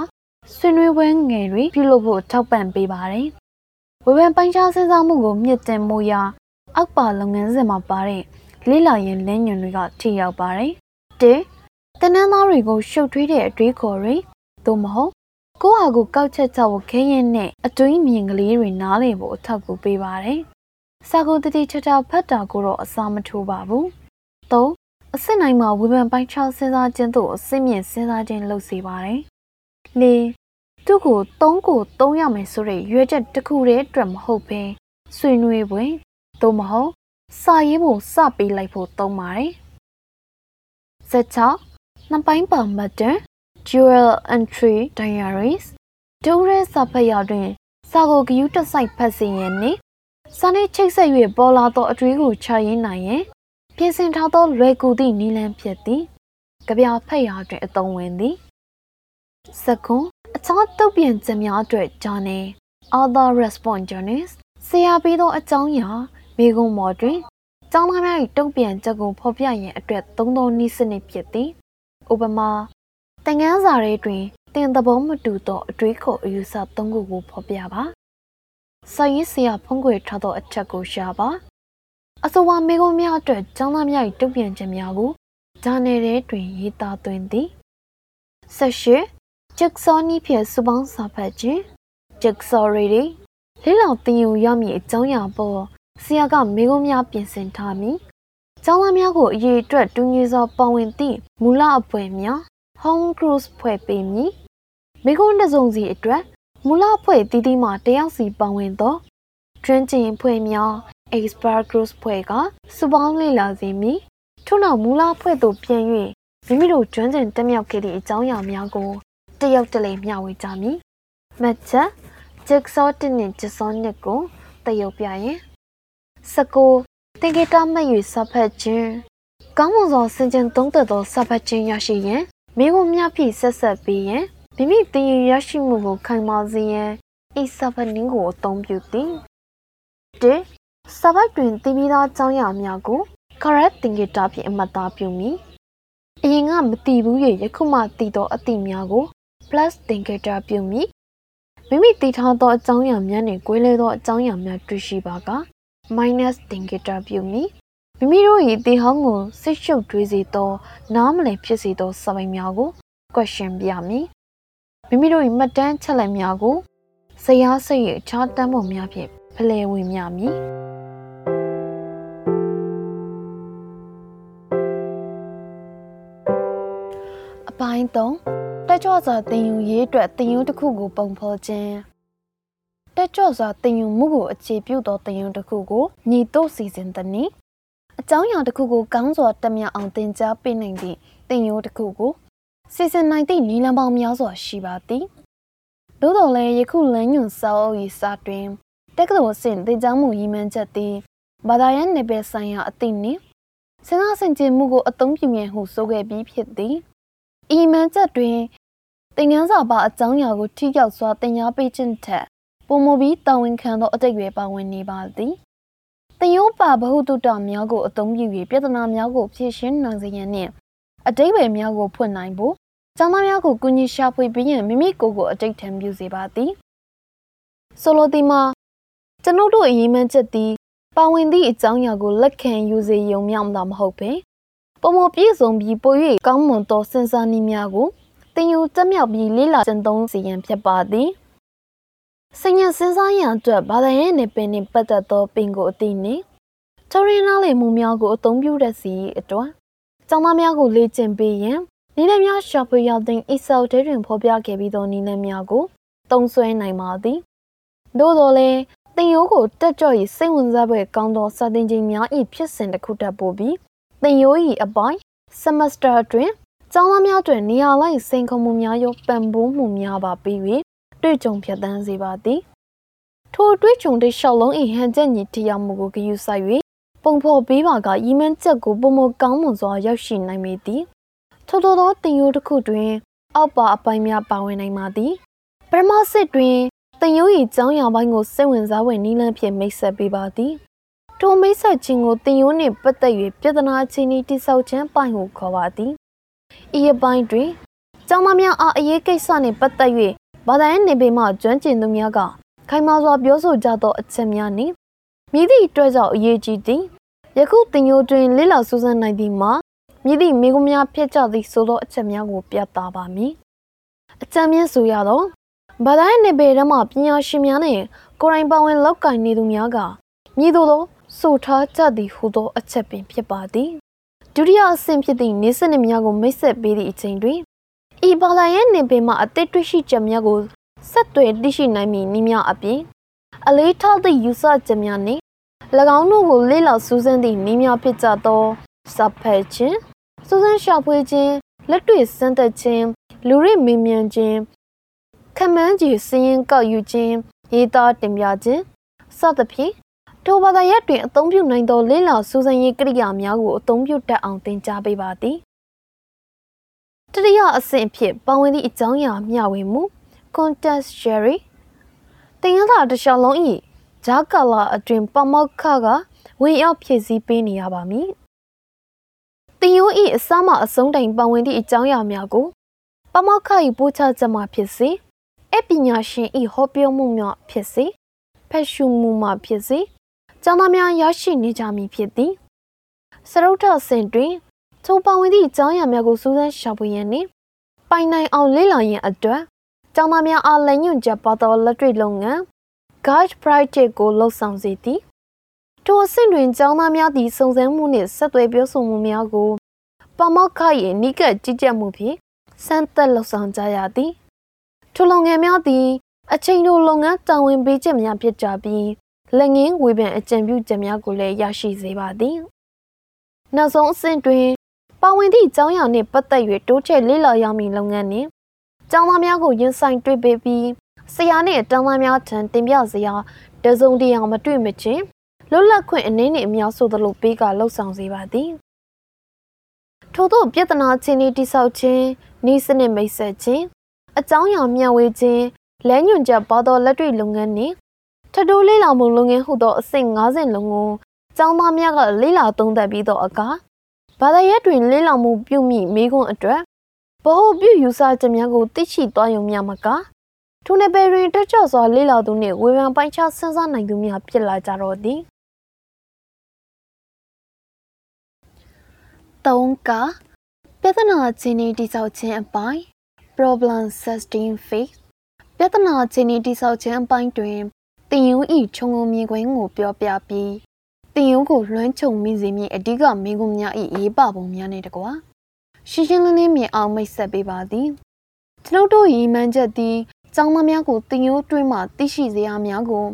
Speaker 2: ဆွေးနွေးပွဲငယ်တွေပြုလုပ်ဖို့ထောက်ပံ့ပေးပါတယ်။ဝေဖန်ပိုင်းခြားစဉ်းစားမှုကိုမြင့်တင်မှုရာအောက်ပါလုပ်ငန်းစဉ်မှာပါတဲ့လေးလာရင်လင်းညွန်တွေကထိရောက်ပါတယ်။၁ တနန်းသားတွေကိုရှုပ်ထွေးတဲ့အတွေးခေါ်တွေသို့မဟုတ်ကိုယ့်ဟာကိုကောက်ချက်ချဖို့ခဲရင်နဲ့အတွင်းမြင်ကလေးတွေနားလည်ဖို့အထောက်အကူပေးပါတယ်။စာကိုတတိချာချာဖတ်တာကိုတော့အစာမထိုးပါဘူး။၃အစစ်နိုင်မှာဝေဖန်ပိုင်းခြားစဉ်းစားခြင်းတို့အစစ်မြင့်စဉ်းစားခြင်းလုပ်စေပါတယ်။၄သူ့ကို၃ကို၃ရမယ်ဆိုတဲ့ရွေချက်တစ်ခုတည်းအတွက်မဟုတ်ဘဲဆွေးနွေးပွဲသို့မဟုတ်စာရေးဖို့စပေးလိုက်ဖို့သုံးပါတယ်။ဆက်ချ နှစ်ပိုင်းပါမှတ်တဲ့ Dual Entry Diaries ဒိုရဲစာဖတ်ရာတွင် စာကိုဂယုတစိုက်ဖတ်စီရင်နှင့်စာနှင့်ချိတ်ဆက်၍ပေါ်လာသောအတွေးကိုချရင်းနိုင်ရင်ပြင်ဆင်ထားသောလွယ်ကူသည့်နည်းလမ်းဖြစ်သည်ကြပြဖတ်ရာတွင်အသုံးဝင်သည်စကွန်အခြားတုတ်ပြန်ချက်များအတွက် journal other response journals ဆရာပေးသောအကြောင်းအရာမိဂုံမော်တွင်ကျောင်းသားများ၏တုတ်ပြန်ချက်ကိုဖော်ပြရန်အတွက်သုံးသောနည်းစနစ်ဖြစ်သည် ဥပမာသင်ခန်းစာတွေတွင်တင်သဘောမတူသောအတွေးခေါ်အယူဆသုံးခုကိုဖော်ပြပါစာရေးဆရာဖုံးကွယ်ထားသောအချက်ကိုရှာပါအဆိုပါမိကုံးများအတွက်ကျောင်းသားများ၏တုံ့ပြန်ချက်များကိုဂျာနယ်ထဲတွင်ရေးသားသွင်းသည်ဆက်ရှိဂျက်ဆောနီးဖြင့်စပေါင်းစာဖတ်ခြင်းဂျက်ဆောရီဒီလေးလောင်တင်ယူရမည့်အကြောင်းအရာပေါ်ဆရာကမိကုံးများပြင်ဆင်ထားမည် ကျောင်းသားများကိုအရေးအတွက်တူညီစွာပါဝင်သည့်မူလအပွဲများ home cruise ဖွဲ့ပေးမည်မိကုန်းတစုံစီအတွက်မူလဖွဲ့တီးတီးမှတယောက်စီပါဝင်သော train ကျင်ဖွဲ့များ expert cruise ဖွဲ့ကစပေါင်းလေ့လာစေမည်ထို့နောက်မူလဖွဲ့သို့ပြန်၍မိမိတို့ကျွမ်းကျင်တက်မြောက်ခဲ့သည့်အကြောင်းအရာများကိုတယောက်တလေမျှဝေကြမည်မတ်ချက်ဂျက်ဆော့တစ်နှင့်ဂျက်ဆော့နှစ်ကိုတရုပ်ပြရင်စကို သင်္ကေတမှတ်၍စဖတ်ခြင်းကောင်းမွန်စွာဆင်ခြင်သုံးသက်သောစဖတ်ခြင်းရရှိရန်မိကိုမြဖြည့်ဆက်ဆက်ပေးရန်မိမိတင်ရရရှိမှုကိုခိုင်မာစေရန်ဤစဖတ်နင်းကိုအသုံးပြုသည်၁စာပိုက်တွင်သိပြီးသားအကြောင်းအရာများကို correct သင်္ကေတဖြင့်အမှတ်သားပြုမိအရင်ကမသိဘူး၍ယခုမှသိသောအသိများကို plus သင်္ကေတပြုမိမိမိသိထားသောအကြောင်းအရာများနှင့်ကွဲလဲသောအကြောင်းအရာများတွေ့ရှိပါက minus သင်္ကေတပြုမိမိမိတို့၏တေဟောင်းကိုစိတ်ရှုပ်တွေးစေသော နားမလည်ဖြစ်စေသောစာပိုင်များကို question ပြမည်မိမိတို့၏မှတ်တမ်းချက်လက်များကိုဇယားစိတ်၏အခြားတမ်းပုံများဖြင့်ဖလှယ်ဝင်မြမည်
Speaker 1: အပိုင်း3တက်ကြွစွာတင်ယူရေးအတွက်တင်ယူတစ်ခုကိုပုံဖော်ခြင်း တက်ကြွစွာတင်ယူမှုကိုအခြေပြုသောတင်ယူတစ်ခုကိုညီတို့စီစဉ်သည်နည်းအကြောင်းအရာတစ်ခုကိုကောင်းစွာတက်မြောက်အောင်သင်ကြားပေးနိုင်သည့်တင်ယူတစ်ခုကိုစီစဉ်နိုင်သည့်နည်းလမ်းပေါင်းများစွာရှိပါသည်သို့တော်လည်းယခုလမ်းညွန်စာအုပ်၏စာတွင်တက္ကသိုလ်အဆင့်သင်ကြားမှုရည်မှန်းချက်သည်ဘာသာရေးနယ်ပယ်ဆိုင်ရာအသည့်နှင့်စဉ်းစားဆင်ခြင်မှုကိုအသုံးပြုရန်ဟုဆိုခဲ့ပြီးဖြစ်သည်ဤမှန်ချက်တွင်သင်ခန်းစာပါအကြောင်းအရာကိုထိရောက်စွာသင်ကြားပေးခြင်းထက် ပုံမပြီးတာဝန်ခံသောအတိတ်ပဲပါဝင်နေပါသည်သင်ရိုးပါဘဟုတုတများကိုအသုံးပြု၍ပြဿနာများကိုဖြေရှင်းနိုင်စေရန်နှင့်အတိတ်ပဲများကိုဖွင့်နိုင်ဖို့ကျောင်းသားများကိုကူညီရှာဖွေပေးရန်မိမိကိုယ်ကိုအတိတ်ထံပြုစေပါသည်ဆိုလိုသည်မှာကျွန်ုပ်တို့အရေးမှန်းချက်သည်ပါဝင်သည့်အကြောင်းအရာကိုလက်ခံယူစေရုံမျှမသာမဟုတ်ပဲပုံမပြည့်စုံပြီးပို၍ကောင်းမွန်သောစဉ်းစားနည်းများကိုတင်ယူတက်မြောက်ပြီးလေ့လာကျင့်သုံးစီရန်ဖြစ်ပါသည် စဉ္ညာစဉ်းစားရန်အတွက်ဘာသာရေးနယ်ပယ်နှင့်ပတ်သက်သောပင်ကိုအသိနှင့်ချိုရင်းနားလေမှုများကိုအသုံးပြုတတ်စီအတွက်ကျောင်းသားများကိုလေ့ကျင့်ပေးရန်နည်းလမ်းများရှာဖွေရသည့် Excel ထဲတွင်ဖော်ပြခဲ့ပြီးသောနည်းလမ်းများကိုသုံးစွဲနိုင်ပါသည်သို့တော်လည်းတင်ရိုးကိုတက်ကြော့၏စိတ်ဝင်စားဖွယ်ကောင်းသောစာသင်ချိန်များ၏ဖြစ်စဉ်တစ်ခုတက်ပို့ပြီးတင်ရိုး၏အပိုင်း semester တွင်ကျောင်းသားများတွင်နေရာလိုက်စိန်ခေါ်မှုများရောပံ့ပိုးမှုများပါပြီး၍ တွေ့ကြုံဖြတ်သန်းစေပါသည်ထိုတွေ့ကြုံတဲ့ရှောက်လုံး၏ဟန်ချက်ညီတရားမှုကိုဂရုစိုက်၍ပုံဖော်ပေးပါကရီမန်းချက်ကိုပုံမကောင်းမွန်စွာရောက်ရှိနိုင်ပေသည်ထို့သောသောတင်ရိုးတစ်ခုတွင် အောက်ပါအပိုင်းများပါဝင်နိုင်ပါသည်ပရမစစ်တွင်တင်ရိုး၏ကျောင်းရပိုင်းကိုစိတ်ဝင်စားဝင်နီးလန်းဖြင့်မိတ်ဆက်ပေးပါသည်ထိုမိတ်ဆက်ခြင်းကိုတင်ရိုးနှင့်ပတ်သက်၍ပြဿနာချင်းဤတိဆောက်ခြင်းပိုင်းကိုခေါ်ပါသည်ဤအပိုင်းတွင်ကျောင်းသားများအားအရေးကိစ္စနှင့်ပတ်သက်၍ ဘာသာရေးနေပေမှကျွမ်းကျင်သူများကခိုင်မာစွာပြောဆိုကြသောအချက်များနှင့်မြည်သည့်အတွက်ကြောင့်အရေးကြီးသည်ယခုတင်ရိုးတွင်လေ့လာစူးစမ်းနိုင်သည်မှာမြည်သည့်မိကုများဖြစ်ကြသည့်ဆိုသောအချက်များကိုပြသပါမည်အကြံဉာဏ်ဆိုရသောဘာသာရေးနေပေထဲမှာပညာရှင်များနှင့်ကိုယ်တိုင်ပါဝင်လောက်ကင်နေသူများကမြည်သို့သောဆိုထားကြသည်ဟုသောအချက်ပင်ဖြစ်ပါသည်ဒုတိယအဆင့်ဖြစ်သည့်နေစနစ်များကိုမိတ်ဆက်ပေးသည့်အချိန်တွင် ဤဘာသာရေးနေပေမှာအသစ်တွေ့ရှိချက်များကိုဆက်သွယ်သိရှိနိုင်မည်နည်းများအပြင်အလေးထားသည့်ယူဆချက်များနှင့်၎င်းတို့ကိုလေ့လာစူးစမ်းသည့်နည်းများဖြစ်ကြသောစပ်ဖက်ခြင်းစူးစမ်းရှာဖွေခြင်းလက်တွေ့စမ်းသပ်ခြင်းလူရိမေးမြန်းခြင်းခမန်းကြီးစည်ရင်ကောက်ယူခြင်းရေးသားတင်ပြခြင်းစသဖြင့်ထိုဘာသာရပ်တွင်အသုံးပြုနိုင်သောလေ့လာစူးစမ်းရေးကိရိယာများကိုအသုံးပြုတတ်အောင်သင်ကြားပေးပါသည် တတိယအဆင့်ဖြစ်ပါဝင်သည့်အကြောင်းအရာမျှဝေမှု context sharing သင်ရတာတစ်လျှောက်လုံး၏ဂျာကာလာအတွင်ပမောက်ခကဝင်ရောက်ဖြည့်ဆည်းပေးနေရပါမည်။တင်ယိုး၏အစမှအဆုံးတိုင်ပါဝင်သည့်အကြောင်းအရာများကိုပမောက်ခ၏ပို့ချချက်မှဖြစ်စေအပညာရှင်၏ဟောပြောမှုများဖြစ်စေဖက်ရှုမှုမှဖြစ်စေကျောင်းသားများရရှိနေကြမည်ဖြစ်သည်။စရုတ်ထဆင်တွင် ထိုပါဝင်သည့်အကြောင်းအရာများကိုစူးစမ်းရှာဖွေရန်နှင့်ပိုင်နိုင်အောင်လေ့လာရန်အတွက်ကျောင်းသားများအားလည်ညွန့်ချက်ပါသောလက်တွေ့လုပ်ငန်း Guide Project ကိုလှုပ်ဆောင်စေသည်ထိုအဆင့်တွင်ကျောင်းသားများသည်စုံစမ်းမှုနှင့်ဆက်သွယ်ပြောဆိုမှုများကိုပမောက္ခ၏နိကကြီးကြပ်မှုဖြင့်စမ်းသပ်လှုပ်ဆောင်ကြရသည်ထိုလုပ်ငန်းများသည် အချိန်တိုလုပ်ငန်းတာဝန်ပေးချက်များဖြစ်ကြပြီးလက်ငင်းဝေဖန်အကြံပြုချက်များကိုလည်းရရှိစေပါသည်နောက်ဆုံးအဆင့်တွင် ပါဝင်သည့်ကျောင်းရနှင့်ပတ်သက်၍တိုးချဲ့လေ့လာရမည့်လုပ်ငန်းနှင့်ကျောင်းသားများကိုရင်ဆိုင်တွေ့ပေးပြီးဆရာနှင့်ကျောင်းသားများထံတင်ပြစရာတစုံတရာမတွေ့မချင်းလွတ်လပ်ခွင့်အနေနဲ့အများဆိုသလိုပေးကလှုပ်ဆောင်စေပါသည်ထို့သောပြဿနာချင်းဤတိဆောက်ခြင်းဤစနစ်မိတ်ဆက်ခြင်းအကြောင်းအရာမျှဝေခြင်းလဲညွန်ချက်ပေါ်သောလက်တွေ့လုပ်ငန်းနှင့်
Speaker 2: ထတိုးလေးလာမှုလုပ်ငန်းဟုသောအဆင့်50လုံးကိုကျောင်းသားများကလေးလာသုံးသပ်ပြီးတော့အခါ ဘာသာရပ်တွင်လေးလာမှုပြုမိမိခွန်းအတွက်ဘ ਹੁ ပြုယူဆချက်များကိုသိရှိသွားရုံများမကထိုနယ်ပယ်တွင်တက်ကြွစွာလေးလာသူနှင့်ဝေဖန်ပိုင်းခြားစဉ်းစားနိုင်သူများဖြစ်လာကြတော့သည်တုံးကပြဿနာချင်းနေတိဆောက်ခြင်းအပိုင်း problem setting phase ပြဿနာချင်းနေတိဆောက်ခြင်းအပိုင်းတွင်တင်ယူဤခြုံငုံမြင်ကွင်းကိုပြောပြပြီး တင်ယူကိုလွှမ်းခြုံမိစေမည့်အဓိကမိကုံများဤရေးပပုံများနဲ့တကွာရှင်းရှင်းလင်းလင်းမြင်အောင်မိတ်ဆက်ပေးပါသည်ကျွန်ုပ်တို့ဤမှန်ချက်သည်ကျောင်းသားများကိုတင်ယူတွင်းမှသိရှိစေရများကို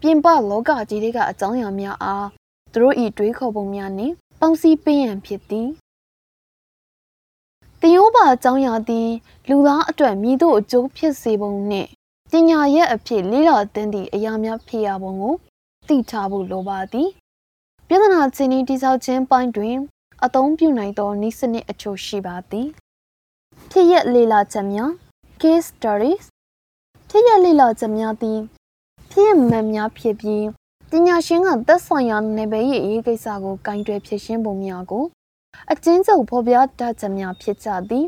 Speaker 2: ပြင်ပလောကကြီးတွေကအကြောင်းအရာများအားသူတို့ဤတွေးခေါ်ပုံများနှင့်ပေါင်းစည်းပေးရန်ဖြစ်သည်တင်ယောပါအကြောင်းအရာသည်လူသားအတွက်မြည်တို့အကျိုးဖြစ်စေပုံနှင့်ပညာရဲ့အဖြစ်လေးလာတဲ့သည့်အရာများဖြစ်ရပုံကိုသိထားဖို့လိုပါသည် ပြဿနာချင်းဤတိဆောက်ခြင်းပိုင်းတွင် အသုံးပြုနိုင်သောနည်းစနစ်အချို့ရှိပါသည်ဖြစ်ရလေးလာချက်များ case studies ဖြစ်ရလေးလာချက်များသည်ဖြစ်ရမှန်များဖြစ်ပြီးပညာရှင်ကသက်ဆိုင်ရာနယ်ပယ်ရဲ့အရေးကိစ္စကိုကင်တွယ်ဖြေရှင်းပုံများကိုအကျဉ်းချုပ်ဖော်ပြတတ်ချက်များဖြစ်ကြသည်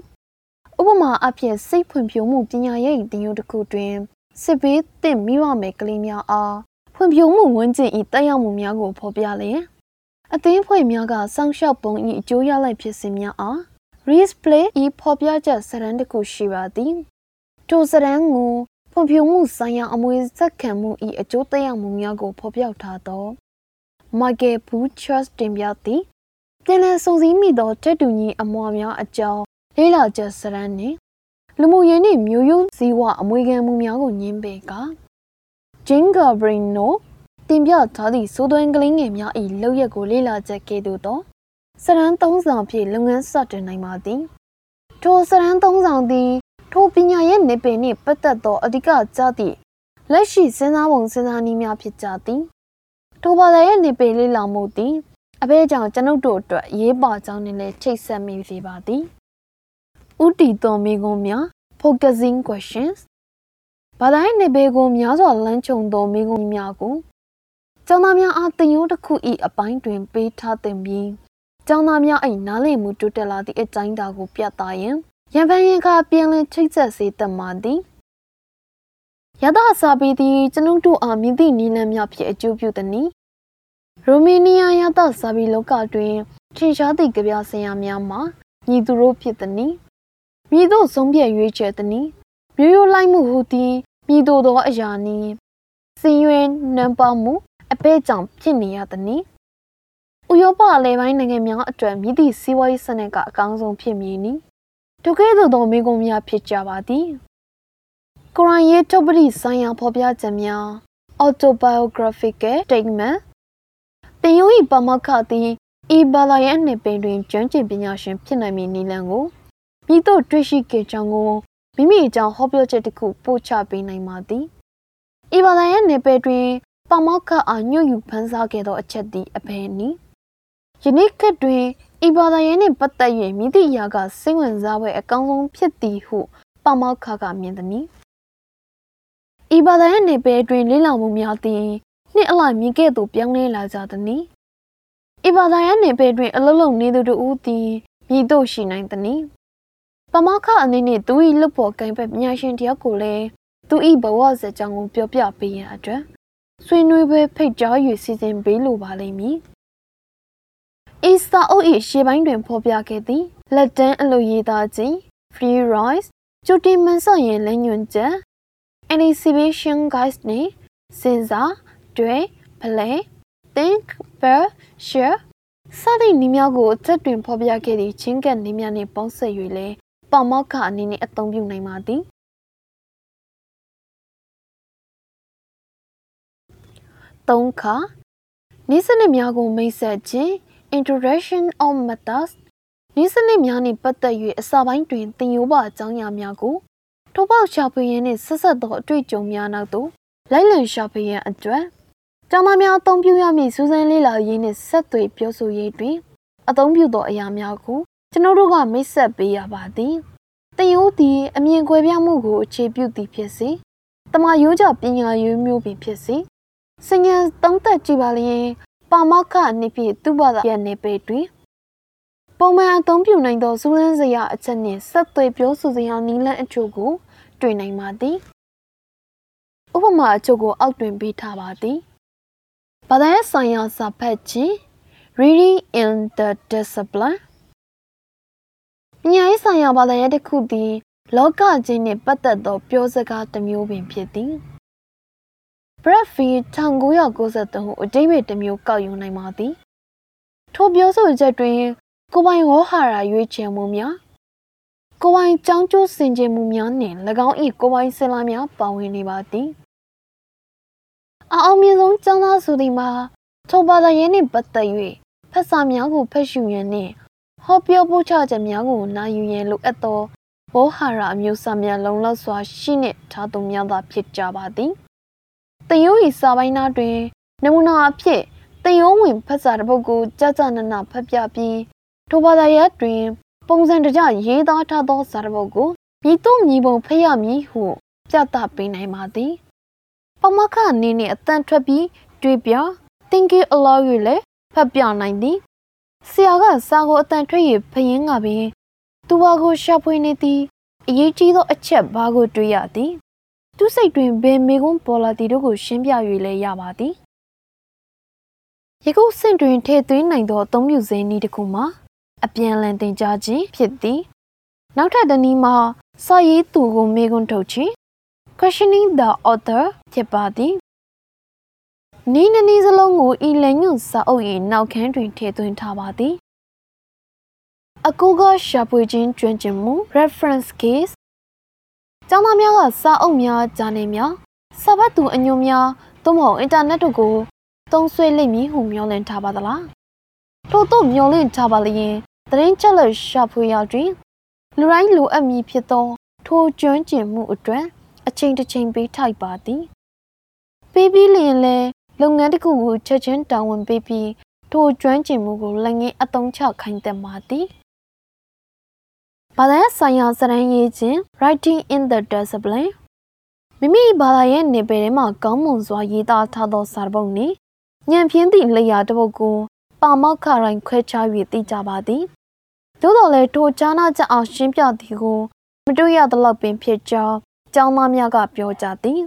Speaker 2: ဥပမာအဖြစ်စိတ်ဖွံ့ဖြိုးမှုပညာရေးတင်ယူတစ်ခုတွင်စစ်ဘေးသင့်မိဝမယ်ကလေးများအား ဖွံ့ဖြိုးမှုဝန်ကျင်ဤတက်ရောက်မှုများကိုဖော်ပြလျင်အသင်းဖွဲ့များကစောင့်ရှောက်ပုံဤအကျိုးရလဒ်ဖြစ်စဉ်များအား display ဤဖော်ပြချက်စရန်တစ်ခုရှိပါသည်ထိုစရန်ကိုဖွံ့ဖြိုးမှုဆိုင်ရာအမွေစက်ခံမှုဤအကျိုးသက်ရောက်မှုများကိုဖော်ပြထားသော Michael Butchers တင်ပြသည်ပြန်လည်စုံစည်းမိသောတက်တူညီအမွာများအကြောင်းလေးလာချက်စရန်နှင့်လူမှုရေးနှင့်မျိုးရိုးစည်းဝအမွေခံမှုများကိုညှင်းပယ်က Jane Gabrino တင်ပြထားသည့်စိုးသွင်းကလေးငယ်များ၏လောက်ရက်ကိုလေးလာချက်ကဲ့သို့သောစရန်သုံးဆောင်ဖြင့်လုပ်ငန်းစတင်နိုင်ပါသည်ထိုစရန်သုံးဆောင်သည်ထိုပညာရဲ့နေပင်နှင့်ပတ်သက်သောအဓိကကြသည့်လက်ရှိစဉ်းစားပုံစဉ်းစားနည်းများဖြစ်ကြသည်ထိုဘာသာရဲ့နေပင်လေးလာမှုသည်အဘဲကြောင့်ကျွန်ုပ်တို့အတွက်ရေးပါကြောင်းနဲ့လည်းချိတ်ဆက်မိစေပါသည်ဥတီတော်မိကုံးများ focusing questions ဘာသာရေးနေပေကိုများစွာလမ်းခြုံသောမိကုံးများကိုကျောင်းသားများအားတင်ရိုးတစ်ခု၏အပိုင်းတွင် ပေးထားသင့်ပြီးကျောင်းသားများ၏နားလည်မှုတိုးတက်လာသည့်အတိုင်းအတာကိုပြသရန်ရန်ဖန်ရင်ခါပြင်လင်းချိတ်ဆက်စေတတ်မှသည်ရသစာပေသည်ကျွန်ုပ်တို့အားမြင့်သည့်နည်းလမ်းများဖြင့်အကျိုးပြုသည်နီရိုမေးနီးယားရသစာပေလောကတွင်ထင်ရှားသည့်ကြပြဆရာများမှာညီသူတို့ဖြစ်သည်နီမြည်တို့ဆုံးဖြတ်ရွေးချယ်သည်နီ မျိုးရိုးလိုက်မှုဟူသည်မြည်တို့သောအရာနည်းစင်ရွယ်နံပါမှုအပဲ့ကြောင့်ဖြစ်နေရသည်နီဥရောပအလဲပိုင်းနိုင်ငံများအတွက်မြည်သည့်စီးပွားရေးစနစ်ကအကောင်းဆုံးဖြစ်မည်နီဒုက္ခသို့သောမိကုံများဖြစ်ကြပါသည်ကုရ်အာန်ရေးထုတ်ပတိဆိုင်ရာဖော်ပြချက်များ autobiographical statement တင်ယုံ၏ပမခသည်ဤဘာသာရဲ့နှစ်ပင်တွင်ကျွမ်းကျင်ပညာရှင်ဖြစ်နိုင်မည်နည်းလမ်းကိုမိတို့တွေ့ရှိခဲ့ကြောင်းကို မိမိအကြောင်းဟောပြောချက်တစ်ခုပို့ချပေးနိုင်ပါသည်ဤဘာသာရဲ့နယ်ပယ်တွင်ပမောက္ခအားညွတ်ယူဖန်ဆားခဲ့သောအချက်သည်အဘယ်နည်းယနေ့ခေတ်တွင်ဤဘာသာရေးနှင့်ပတ်သက်၍မိသည့်အရာကစိတ်ဝင်စားဖွယ်အကောင်းဆုံးဖြစ်သည်ဟုပမောက္ခကမြင်သည်။ဤဘာသာရေးနယ်ပယ်တွင်လေ့လာမှုများသည်နှစ်အလိုက်မြင်ခဲ့သို့ပြောင်းလဲလာကြသည်။ဤဘာသာရေးနယ်ပယ်တွင်အလုံးလုံးနေသူတို့သည်မြည်တို့ရှိနိုင်သည်။ ပမောက္ခအနေနဲ့သူ၏လွတ်ဖို့ကံပဲပညာရှင်တယောက်ကိုလည်းသူ၏ဘဝဇာတ်ကြောင်းကိုပြောပြပေးရန်အတွက်ဆွေးနွေးပွဲဖိတ်ကြား၍စီစဉ်ပေးလိုပါလိမ့်မည်။ဤစာအုပ်၏ရှေ့ပိုင်းတွင်ဖော်ပြခဲ့သည်လက်တန်းအလုပ်ရေးသားခြင်း free rise ကျူတင်မန်ဆော့ရင်လက်ညွန်ချက် anticipation guides နှင့်စဉ်းစားတွေး play think bear share စသည့်နည်းများကိုအသက်တွင်ဖော်ပြခဲ့သည့်ချင်းကပ်နည်းများနှင့်ပေါင်းစပ်၍လည်း ပေါမောက်ခအနေနဲ့အသုံးပြုနိုင်ပါသည်သုံးခါနိစနစ်များကိုမိတ်ဆက်ခြင်း Introduction of Methods နည်းစနစ်များနှင့်ပတ်သက်၍အစပိုင်းတွင်သင်ယူပါအကြောင်းအရာများကိုထိုးပေါက်ရှာဖွေရင်းနှင့်ဆက်ဆက်သောအတွေ့အကြုံများနောက်သို့လိုက်လံရှာဖွေရန်အတွက်ကျောင်းသားများအသုံးပြုရမည့်စူးစမ်းလေ့လာရေးနှင့်ဆက်သွယ်ပြောဆိုရေးတွင်အသုံးပြုသောအရာများကို ကျွန်တော်တို့ကမိတ်ဆက်ပေးရပါသည်။သင်ယူသည်အမြင်ကွဲပြားမှုကိုအခြေပြုသည်ဖြစ်စေတမယိုးကြပညာရေးမျိုးပင်ဖြစ်စေစဉ္ညာသုံးသက်ကြည့်ပါလျင်ပါမောက္ခအနေဖြင့်သူ့ဘာသာပြန်နေပေတွင်ပုံမှန်အသုံးပြုနိုင်သောစူးစမ်းစရာအချက်နှင့်ဆက်သွယ်ပြောဆိုစရာနည်းလမ်းအချို့ကို တွေ့နိုင်ပါသည်ဥပမာအချို့ကိုအောက်တွင်ပေးထားပါသည်ဘာသာရေးဆိုင်ရာစာဖတ်ခြင်း reading in the discipline ပ ညာရေးဆိုင်ရာဘာသာရပ်တစ်ခုသည် လောကကြီးနှင့်ပတ်သက်သော ပြောစကားတစ်မျိုးပင်ဖြစ်သည် Bradford 1993ဟုအတိတ်တစ်မျိုးကောက်ယူနိုင်ပါသည်ထိုပြောဆိုချက်တွင်ကိုပိုင်ဝေါဟာရရွေးချယ်မှုများကိုပိုင်ကြောင်းကျိုးစင်ကြယ်မှုများနှင့်၎င်း၏ကိုပိုင်စင်လာများပါဝင်နေပါသည်အအောင်မြင်ဆုံးကျောင်းသားဆိုသည်မှာထိုဘာသာရေးနှင့်ပတ်သက်၍ဖက်စာများကိုဖတ်ရှုရန်နှင့် ဟောပြောပို့ချချက်များကိုနာယူရန်လိုအပ်သောဝေါဟာရအမျိုးအစားများလုံလောက်စွာရှိနှင့်ထားသူများသာဖြစ်ကြပါသည်တယိုး၏စာပိုင်းသားတွင်နမူနာအဖြစ်တယိုးဝင်ဖက်စာတစ်ပုဒ်ကိုကြာကြာနာနာဖတ်ပြပြီးထိုဘာသာရပ်တွင် ပုံစံတကြရေးသားထားသောစာတစ်ပုဒ်ကိုမြည်တို့မြည်ပုံဖတ်ရမည်ဟုပြသပေးနိုင်ပါသည်ပမခအနေနဲ့အတန်ထွက်ပြီးတွေ့ပြ thinking aloud ၍လည်းဖတ်ပြနိုင်သည် ဆရာကစာကိုအတန်ထွက်၍ဖယင်းကပင်သူဘာကိုရှာဖွေနေသည်အရေးကြီးသောအချက်ဘာကိုတွေ့ရသည် သူစိတ်တွင်ဘယ်မေကွန်းပေါ်လာသည်တို့ကိုရှင်းပြ၍လည်းရပါသည်ယခုစင့်တွင်ထည့်သွင်းနိုင်သောအသုံးပြုစင်းနည်းတစ်ခုမှာအပြန်အလှန်သင်ကြားခြင်းဖြစ်သည်နောက်ထပ်တစ်နည်းမှာစာရေးသူကိုမေကွန်းထုတ်ခြင်း questioning the author ဖြစ်ပါသည် နီးနနီးစလုံးကိုဤလက်ညွန့်စာအုပ်၏နောက်ခန်းတွင်ထည့်သွင်းထားပါသည်အကူကရှာဖွေခြင်းကျွမ်းကျင်မှု reference case ကျောင်းသားများကစာအုပ်များဂျာနယ်များစာပတ်သူအညွှန်းများသို့မဟုတ်အင်တာနက်တို့ကိုသုံးဆွဲလိမ့်မည်ဟုမျှော်လင့်ထားပါသလားထို့သို့မျှော်လင့်ထားပါလျင်သတင်းချက်လက်ရှာဖွေရာတွင်လူတိုင်းလိုအပ်မည်ဖြစ်သော ထိုကျွမ်းကျင်မှုအတွက်အချိန်တစ်ချိန်ပေးထိုက်ပါသည်ပေးပြီးလျင်လဲ လုပ်ငန်းတစ်ခုကိုချက်ချင်းတာဝန်ပေးပြီးထိုကျွမ်းကျင်မှုကိုလက်ငင်းအသုံးချခိုင်းသင့်ပါသည်ဘာသာဆိုင်ရာစရန်ရေးခြင်း writing in the discipline မိမိဘာသာရဲ့နေပယ်ထဲမှာကောင်းမွန်စွာရေးသားထားသောစာပုဒ်နှင့်ညံပြင်းသည့်လေယာတစ်ပုဒ်ကိုပါမောက်ခရိုင်ခွဲခြား၍သိကြပါသည်သို့တော်လည်းထိုကြားနာချက်အောင်ရှင်းပြသည်ကို မတွေ့ရသလောက်ပင်ဖြစ်ကြောင်းကျောင်းသားများကပြောကြသည်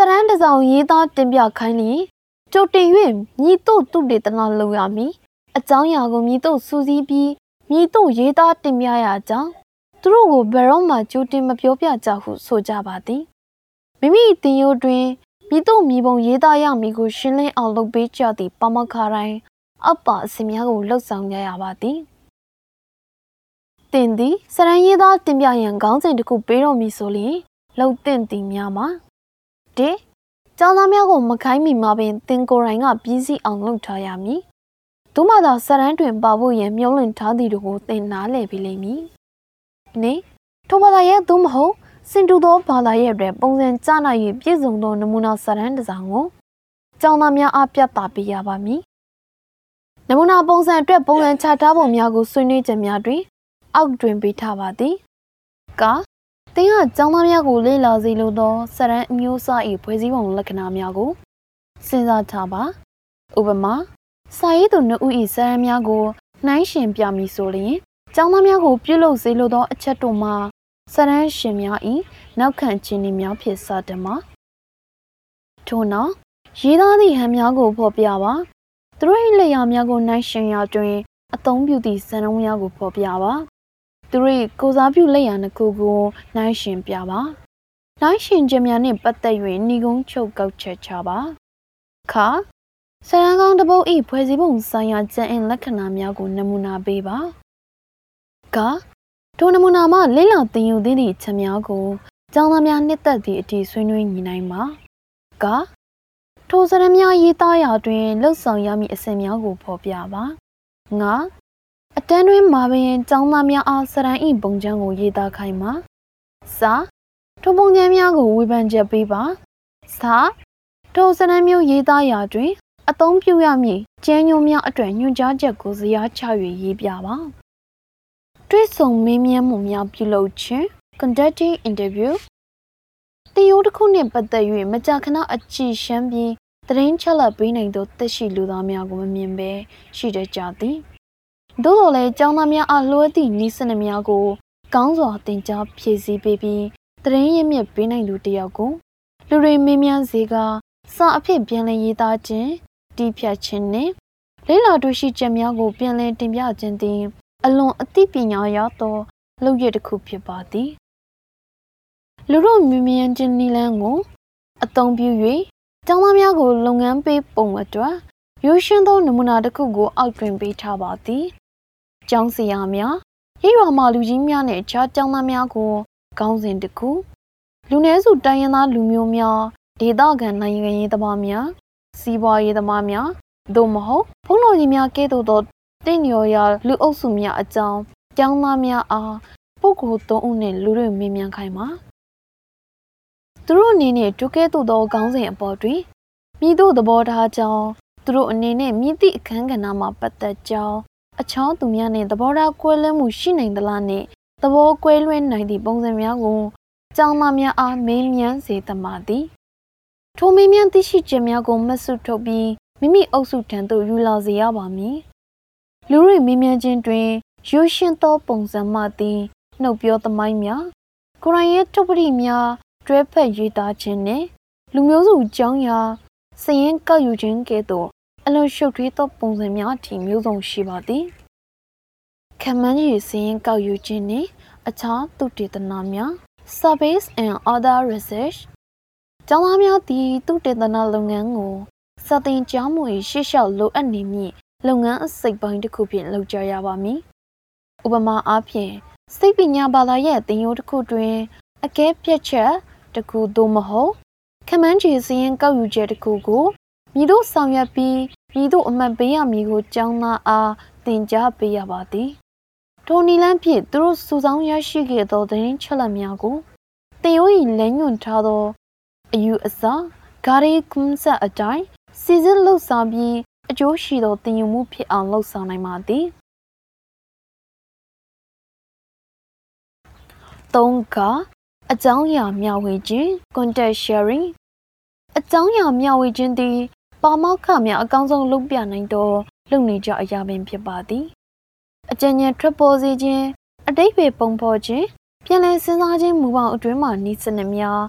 Speaker 2: စရန်တစောင်ရေးသားတင်ပြခိုင်းလျင်ကြိုတင်၍မြည်တို့သူတေသနာလုပ်ရမည်အကြောင်းအရာကိုမြည်တို့စူးစီးပြီးမြည်တို့ရေးသားတင်ပြရကြောင်းသူတို့ကိုဘယ်တော့မှကြိုတင်မပြောပြကြဟုဆိုကြပါသည်မိမိတင်ယိုတွင်မြည်တို့မြည်ပုံရေးသားရမည်ကိုရှင်းလင်းအောင်လုပ်ပေးကြသည့်ပမခတိုင်းအပအစီများကိုလှုပ်ဆောင်ကြရပါသည်တင်သည်စရန်ရေးသားတင်ပြရန်ခေါင်းစဉ်တစ်ခုပေးတော်မူဆိုလျင်လှုပ်တင်သည်များမှာ ၁ကျောင်းသားများကိုမခိုင်းမိမှာပင်တင်ကိုယ်တိုင်ကပြီးစီးအောင်လုပ်ထားရမည်။သို့မှသာစရန်တွင်ပါဖို့ရန်မျှော်လင့်ထားသည်တို့ကိုသင်နားလည်ပြီးလိမ့်မည်။နေထိုဘာသာရဲ့သို့မဟုတ်စင်တူသောဘာသာရဲ့အတွက်ပုံစံကျနာ၍ပြည့်စုံသောနမူနာစရန်တစ်စောင်ကိုကျောင်းသားများအားပြသပေးရပါမည်။နမူနာပုံစံအတွက်ပုံစံချထားပုံများကိုဆွေးနွေးချက်များတွင်အောက်တွင်ပေးထားပါသည်။က တင်းကကျောင်းသားများကိုလေ့လာစေလိုသောစရန်အမျိုးအစား၏ဖွဲ့စည်းပုံလက္ခဏာများကိုစဉ်းစားထားပါဥပမာစာရေးသူနှစ်ဦး၏စရန်များကိုနှိုင်းရှင်ပြမည်ဆိုလျင်ကျောင်းသားများကိုပြုလုပ်စေလိုသောအချက်တို့မှာစရန်ရှင်များ၏နောက်ခံခြင်းတွေများဖြစ်စတမှာထို့နောက်ရေးသားသည့်ဟန်များကိုဖော်ပြပါသူတို့၏လက်ရာများကိုနှိုင်းရှင်ရာတွင်အသုံးပြုသည့်စံနှုန်းများကိုဖော်ပြပါ သူတို့ကိုစားပြုလက်ရနှစ်ခုကိုနှိုင်းရှင်ပြပါနှိုင်းရှင်ခြင်းများနှင့်ပတ်သက်၍ဏီကုန်းချုပ်ကောက်ချက်ချပါခါဆရန်ကောင်းတပုတ်ဤဖွဲ့စည်းပုံဆိုင်ရာကျင့်အင်လက္ခဏာများကိုနမူနာပေးပါကထိုနမူနာမှလိလောင်တင်ယူသည့်ချက်များကိုကျောင်းသားများနှစ်သက်သည့်အထိဆွေးနွေးညီနိုင်ပါကထိုစရံများရေးသားရာတွင်လှုပ်ဆောင်ရမည့်အစဉ်များကိုဖော်ပြပါငါ အတန်းတွင်မာပင်ចောင်းသားများအားစရန်ဤပုံချမ်းကိုရေးသားခိုင်းပါစာထိုပုံချမ်းများကိုဝေဖန်ချက်ပေးပါစာထိုစရန်မျိုးရေးသားရာတွင် အသုံးပြုရမည့်ကျန်းညိုများအတွက်ညွှန်ကြားချက်ကိုဇယားချ၍ရေးပြပါတွေ့ဆုံမေးမြန်းမှုများပြုလုပ်ခြင်း conducting interview
Speaker 1: တင်ရိုးတစ်ခုနှင့်ပတ်သက်၍မကြာခဏအကြည့်ရှမ်းပြီးသတင်းချက်လက်ပေးနိုင်သောတက်ရှိလူသားများကိုမမြင်ဘဲရှိတတ်ကြသည် သို့တော်လည်းကျောင်းသားများအားလွှဲသည့်ဤစနစ်များကိုကောင်းစွာသင်ကြားဖြည့်ဆည်းပေးပြီးသတင်းရင်းမြစ်ပေးနိုင်သူတယောက်ကိုလူတွေမင်းများစေကစာအဖြစ်ပြန်လည်ရေးသားခြင်းတီးဖြတ်ခြင်းနှင့်လေးလာတွေ့ရှိချက်များကိုပြန်လည်တင်ပြခြင်းသည် အလွန်အသိပညာရသောလုပ်ရတစ်ခုဖြစ်ပါသည်လူတို့မြင်မြန်ခြင်းနည်းလမ်းကို အသုံးပြု၍ကျောင်းသားများကို လုပ်ငန်းပေးပုံအတွက်ရိုးရှင်းသောနမူနာတစ်ခုကိုအောက်တွင်ပေးထားပါသည်။ ကျောင်းဆရာများရိပ်ရွာမှလူကြီးများနဲ့အခြားကျောင်းသားများကိုကောင်းစဉ်တစ်ခုလူနည်းစုတိုင်းရင်းသားလူမျိုးများဒေသခံနိုင်ငံရေးသမားများစီးပွားရေးသမားများသို့မဟုတ်ဘုန်းတော်ကြီးများကဲ့သို့သောတင့်ရော်ရာလူအုပ်စုများအကြောင်းကျောင်းသားများအားပုဂ္ဂိုလ်သုံးဦးနဲ့လူတွေမေးမြန်းခိုင်းပါသူတို့အနေနဲ့ဒုကဲ့သို့သောခေါင်းစဉ်အပေါ်တွင်မိတို့သဘောထားကြောင်းသူတို့အနေနဲ့မြင့်သည့်အခန်းကဏ္ဍမှာပတ်သက်ကြောင်း အခြားသူများနဲ့သဘောထားကွဲလွဲမှုရှိနိုင်သလားနှင့်သဘောကွဲလွဲနိုင်သည့်ပုံစံများကိုကျောင်းသားများအားမေးမြန်းစေသမှာသည်ထိုမေးမြန်းသိရှိချက်များကိုမဆုထုတ်ပြီးမိမိအုပ်စုထံသို့ယူလာစေရပါမည်လူတွေမေးမြန်းခြင်းတွင်ရိုးရှင်းသောပုံစံမှသည်နှုတ်ပြောသမိုင်းများကိုရိုင်းရဲ့ထုတ်ပတိများတွဲဖက်ရေးသားခြင်းနှင့်လူမျိုးစုကြောင်းရာစရင်ကောက်ယူခြင်းကဲ့သို့ အလွန်ရှုပ်ထွေးသောပုံစံများအထိမျိုးစုံရှိပါသည်ခမန်းကြီးစရင်ကောက်ယူခြင်းနှင့်အခြားသုတေသနများ Surveys and Other Research ကျောင်းသားများသည်သုတေသနလုပ်ငန်းကိုစတင်ကြောင်းမူ၏ရှေ့လျှောက်လိုအပ်နေမည့်လုပ်ငန်းအစိတ်ပိုင်းတစ်ခုဖြင့်လုပ်ကြရပါမည်။ဥပမာအားဖြင့်စိတ်ပညာဘာသာရဲ့သင်ရိုးတစ်ခုတွင်အကဲပြတ်ချက်တစ်ခုသို့မဟုတ်ခမန်းချီစရင်ကောက်ယူချက်တစ်ခုကိုမြည်တို့ဆောင်ရွက်ပြီး မြည်တို့အမှတ်ပေးရမည်ကိုကျောင်းသားအားသင်ကြားပေးရပါသည်ထိုနီလန်းဖြင့်သူတို့စုဆောင်းရရှိခဲ့သောသတင်းချက်လက်များကိုသင်ရိုး၏လမ်းညွှန်ထားသောအယူအဆဂါရီကွန်ဆက်အတိုင်းစီစစ်လှုပ်ဆောင်ပြီးအကျိုးရှိသောသင်ယူမှုဖြစ်အောင်လှုပ်ဆောင်နိုင်ပါသည်သုံးကအကြောင်းအရာမျှဝေခြင်း content sharing အကြောင်းအရာမျှဝေခြင်းသည် ပါမောက္ခများအကောင်းဆုံးလုပ်ပြနိုင်သောလုပ်နေကြအရာပင်ဖြစ်ပါသည်အကြံဉာဏ်ထွက်ပေါ်စေခြင်းအတိတ်ပဲပုံဖော်ခြင်းပြန်လည်စဉ်းစားခြင်းမူပေါင်းအတွင်းမှဤစနစ်များ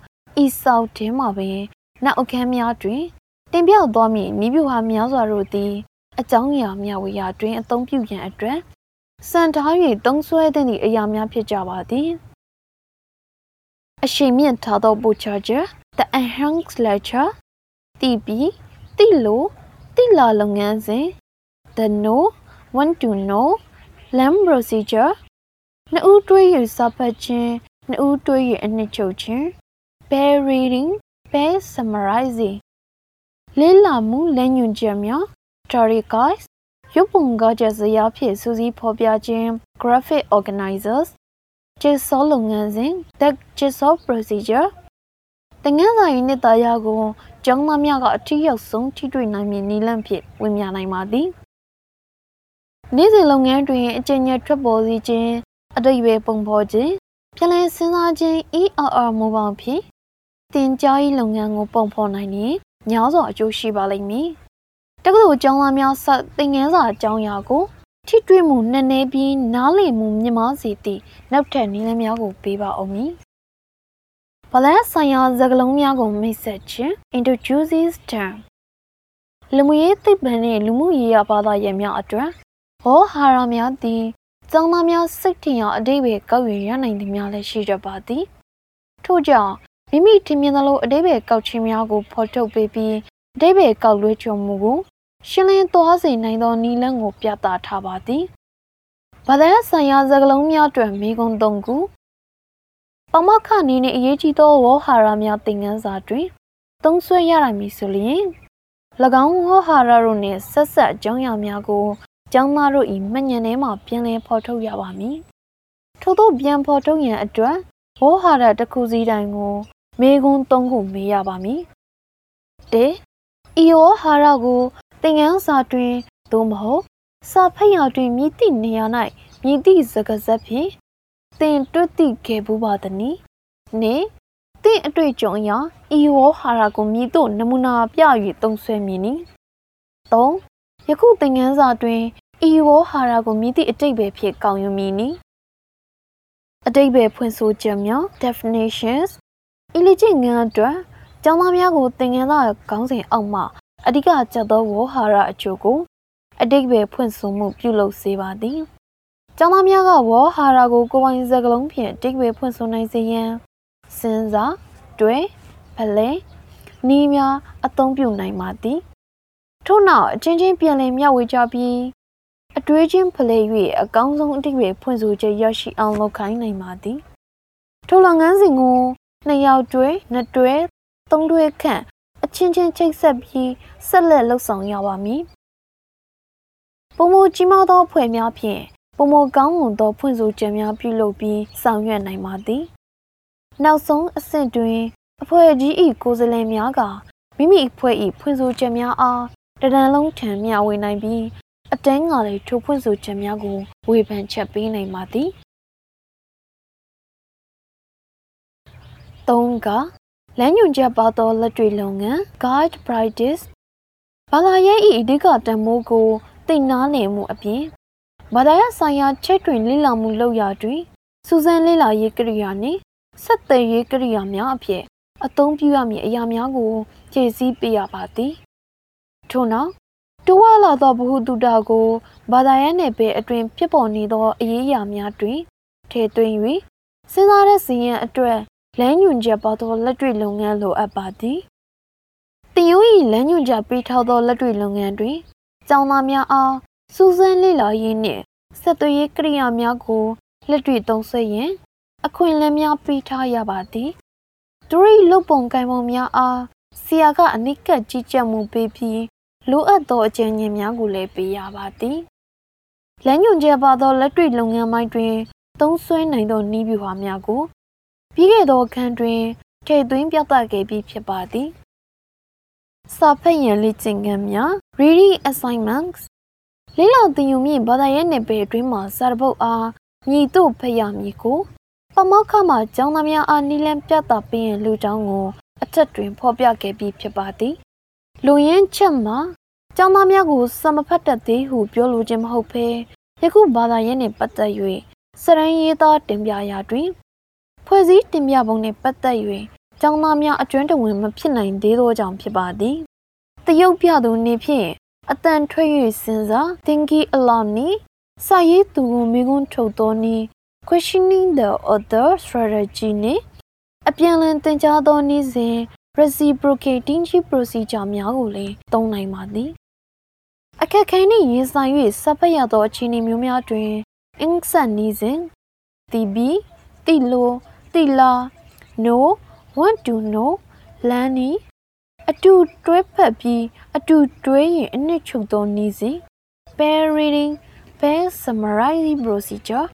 Speaker 1: ဤဆောက်ခြင်းမှာပင်နောက်အခန်းများတွင် တင်ပြသွားမည့်ဤပြူဟာများစွာတို့သည်အကြောင်းအရာမျှဝေရာတွင်အသုံးပြုရန်အတွက်စံထား၍သုံးဆွဲသည့်အရာများဖြစ်ကြပါသည်အရှိန်မြင့်ထားသောပို့ချချက် the enhanced lecture တီးပြီး တိလို့တိလာလုပ်ငန်းစဉ် the know want to know learn procedure နှစ်ဦးတွဲ၍စာဖတ်ခြင်းနှစ်ဦးတွဲ၍အနှစ်ချုပ်ခြင်း pair reading pair summarizing လေးလာမှုလက်ညွှန်ချက်များ story guides ရုပ်ပုံကားချက်စရာဖြင့်စူးစီးဖော်ပြခြင်း graphic organizers ကျေဆောလုပ်ငန်းစဉ် the jigsaw procedure တငန်းစာရေးနှစ်သားရကို ကျောင်းသားများကအထီးရောက်ဆုံးထိတွေ့နိုင်မည်နည်းလမ်းဖြင့်ဝင်မြနိုင်ပါသည်နေ့စဉ်လုပ်ငန်းတွင်အကျဉ်းချုပ်ထွက်ပေါ်စေခြင်းအတိတ်ပဲပုံဖော်ခြင်းပြန်လည်စဉ်းစားခြင်း ERR မူပေါင်းဖြင့်တင်ကြားရေးလုပ်ငန်းကိုပုံဖော်နိုင်ရင်များစွာအကျိုးရှိပါလိမ့်မည်တက္ကသိုလ်ကျောင်းသားများစသင်ခန်းစာအကြောင်းအရာကိုထိတွေ့မှုနည်းနည်းပြီးနားလည်မှုမြင့်မားစေသည့်နောက်ထပ်နည်းလမ်းများကိုပေးပါအောင်မည်။ ဗလန်ဆိုင်ရာစကားလုံးများကိုမိတ်ဆက်ခြင်း introduces term လူမှုရေးသိပ္ပံနှင့်လူမှုရေးရာဘာသာရပ်များအတွက်ဟောဟာရများသည်ကျောင်းသားများစိတ်ထင်ရအတိတ်ပဲကောက်ရရနိုင်သည်များလည်းရှိတတ်ပါသည်။ထို့ကြောင့်မိမိထင်မြင်သလိုအတိတ်ပဲကောက်ခြင်းများကိုဖော်ထုတ်ပေးပြီးအတိတ်ပဲကောက်လွှဲချုံမှုကိုရှင်းလင်းသွားစေနိုင်သောနည်းလမ်းကိုပြသထားပါသည်။ဗဒန်ဆိုင်ရာစကားလုံးများတွင်မိကုံသုံးခု ပမခနီနှင့်အရေးကြီးသောဝေါ်ဟာရများသင်ခန်းစာတွင်သုံးဆွဲရနိုင်မည်ဆိုလျှင်၎င်းဝေါ်ဟာရတို့နှင့်ဆက်ဆက်အကြောင်းအရာများကိုကျောင်းသားတို့၏မှတ်ဉာဏ်ထဲမှပြန်လည်ဖော်ထုတ်ရပါမည်။ထို့သောပြန်ဖော်ထုတ်ရန်အတွက်ဝေါ်ဟာရတစ်ခုစီတိုင်းကိုမေကွန်းသုံးခုမေးရပါမည်။တေဤဝေါ်ဟာရကိုသင်ငန်းစာတွင်သို့မဟုတ်စာဖတ်ရာတွင်မြည်သည့်နေရာ၌မြည်သည့်စကားစက်ဖြင့် သင်တွေ့သည့်ခဲ့ဘူးပါသည်နိနှင့်
Speaker 2: သည့်အတွေ့အကြုံအရဤဝေါဟာရကိုမြည်သို့နမူနာပြ၍သုံးဆွဲမည်နီ၃ယခုသင်ခန်းစာတွင်ဤဝေါဟာရကိုမြည်သည့်အတိတ်ပဲဖြစ်ကောင်းယူမည်နီအတိတ်ပဲဖွင့်ဆိုချက်များ definitions ဤလေ့ကျင့်ခန်းအတွက်ကျောင်းသားများကိုသင်ခန်းစာခေါင်းစဉ်အောက်မှအဓိကကျသောဝေါဟာရအချို့ကိုအတိတ်ပဲဖွင့်ဆိုမှုပြုလုပ်စေပါသည် ကျောင်းသားများကဝေါဟာရကိုကိုယ်ပိုင်စကားလုံးဖြင့်အတိတ်ပဲဖွင့်ဆိုနိုင်စေရန်စဉ်းစားတွေးဖလဲနီးများအသုံးပြုနိုင်ပါသည်ထို့နောက်အချင်းချင်းပြန်လည်မျှဝေကြပြီးအတွေးချင်းဖလဲ၍အကောင်းဆုံးအတိတ်ပဲဖွင့်ဆိုချက်ရရှိအောင်လုပ်ခိုင်းနိုင်ပါသည်ထိုလုပ်ငန်းစဉ်ကိုနှစ်ယောက်တွဲနှစ်တွဲသုံးတွဲခန့်အချင်းချင်းချိတ်ဆက်ပြီးဆက်လက်လှုပ်ဆောင်ရပါမည်ပုံမကြီးမားသောဖွဲ့များဖြင့် ပုံမကောင်းမွန်သောဖွင့်ဆိုချက်များပြုလုပ်ပြီးဆောင်ရွက်နိုင်ပါသည်နောက်ဆုံးအဆင့်တွင်အဖွဲ့ကြီး၏ကိုယ်စားလှယ်များကမိမိအဖွဲ့၏ဖွင့်ဆိုချက်များအားတဒံလုံးထံမျှဝေနိုင်ပြီးအတန်းကလည်းထိုဖွင့်ဆိုချက်များကိုဝေဖန်ချက်ပေးနိုင်ပါသည်၃ကလမ်းညွှန်ချက်ပါသောလက်တွေ့လုပ်ငန်း guide practice ဘာသာရေး၏အဓိကတန်ဖိုးကိုသိနာလည်မှုအပြင် ဘာသာရေးဆိုင်ရာချက်တွင်လေ့လာမှုလုပ်ရာတွင်စူးစမ်းလေ့လာရေးကိရိယာနှင့်ဆက်သွယ်ရေးကိရိယာများအဖြစ်အသုံးပြုရမည့်အရာများကိုဖြည့်ဆည်းပေးရပါသည်ထို့နောက်တိုးဝလာသောဘ ഹു တုတကိုဘာသာရေးနယ်ပယ်အတွင်ဖြစ်ပေါ်နေသောအရေးအရာများတွင်ထည့်သွင်း၍စဉ်းစားတဲ့စီရင်အတွက်လမ်းညွှန်ချက်ပါသောလက်တွေ့လုပ်ငန်းလိုအပ်ပါသည်တင်ယူ၏လမ်းညွှန်ချက်ပေးထားသောလက်တွေ့လုပ်ငန်းတွင်ကျောင်းသားများအား စူးစမ်းလေ့လာရေးနှင့်ဆက်သွယ်ရေးကိရိယာများကိုလက်တွေ့သုံးစွဲရန်အခွင့်အလမ်းများပေးထားရပါသည်သူ၏လုတ်ပုံကိုင်ပုံများအားဆရာကအနိကကြီးကြပ်မှုပေးပြီးလိုအပ်သောအကြံဉာဏ်များကိုလည်းပေးရပါသည်လမ်းညွှန်ချက်ပါသောလက်တွေ့လုပ်ငန်းပိုင်းတွင် သုံးစွဲနိုင်သောနည်းဗျူဟာများကိုပြီးခဲ့သောအခန်းတွင်ထည့်သွင်းပြသခဲ့ပြီးဖြစ်ပါသည်စာဖတ်ရန်လေ့ကျင့်ခန်းများ reading assignments လေးလောင်တင်ယူမြင့်ဘာသာရေးနယ်ပယ်အတွင်းမှာစာပုတ်အားမြည်တို့ဖတ်ရမည်ကိုပမောက္ခမှကျောင်းသားများအားနီလန်ပြသပေးရန်လူတောင်းကိုအထက်တွင်ဖော်ပြခဲ့ပြီးဖြစ်ပါသည်လူရင်းချက်မှာကျောင်းသားများကိုစမဖတ်တတ်သေးဟုပြောလိုခြင်းမဟုတ်ဘဲယခုဘာသာရေးနှင့်ပတ်သက်၍စရန်ရေးသားတင်ပြရာတွင်ဖွဲ့စည်းတင်ပြပုံနှင့်ပတ်သက်၍ကျောင်းသားများအကျွမ်းတဝင်မဖြစ်နိုင်သေးသောကြောင့်ဖြစ်ပါသည်တရုတ်ပြသူနေဖြင့် အတန်ထွက်၍စဉ်းစား thinking aloud နီစာရေးသူကိုမိကွန်းထုတ်သောနည်း questioning the author strategy နဲ့အပြန်အလှန်သင်ကြားသောနည်းစဉ် reciprocating procedure များကိုလည်းသုံးနိုင်ပါသည်အခက်ခဲနှင့်ရင်ဆိုင်၍စပ်ဖက်ရသောအခြေအနေမျိုးများတွင်အင်္ဂဆက်နည်းစဉ်တီဘီတီလိုတီလာ no want to know လမ်းနီ အတူတွဲဖက်ပြီးအတူတွဲရင်အနှစ်ချုပ်သောနည်းစဉ် pair reading pair summarizing procedure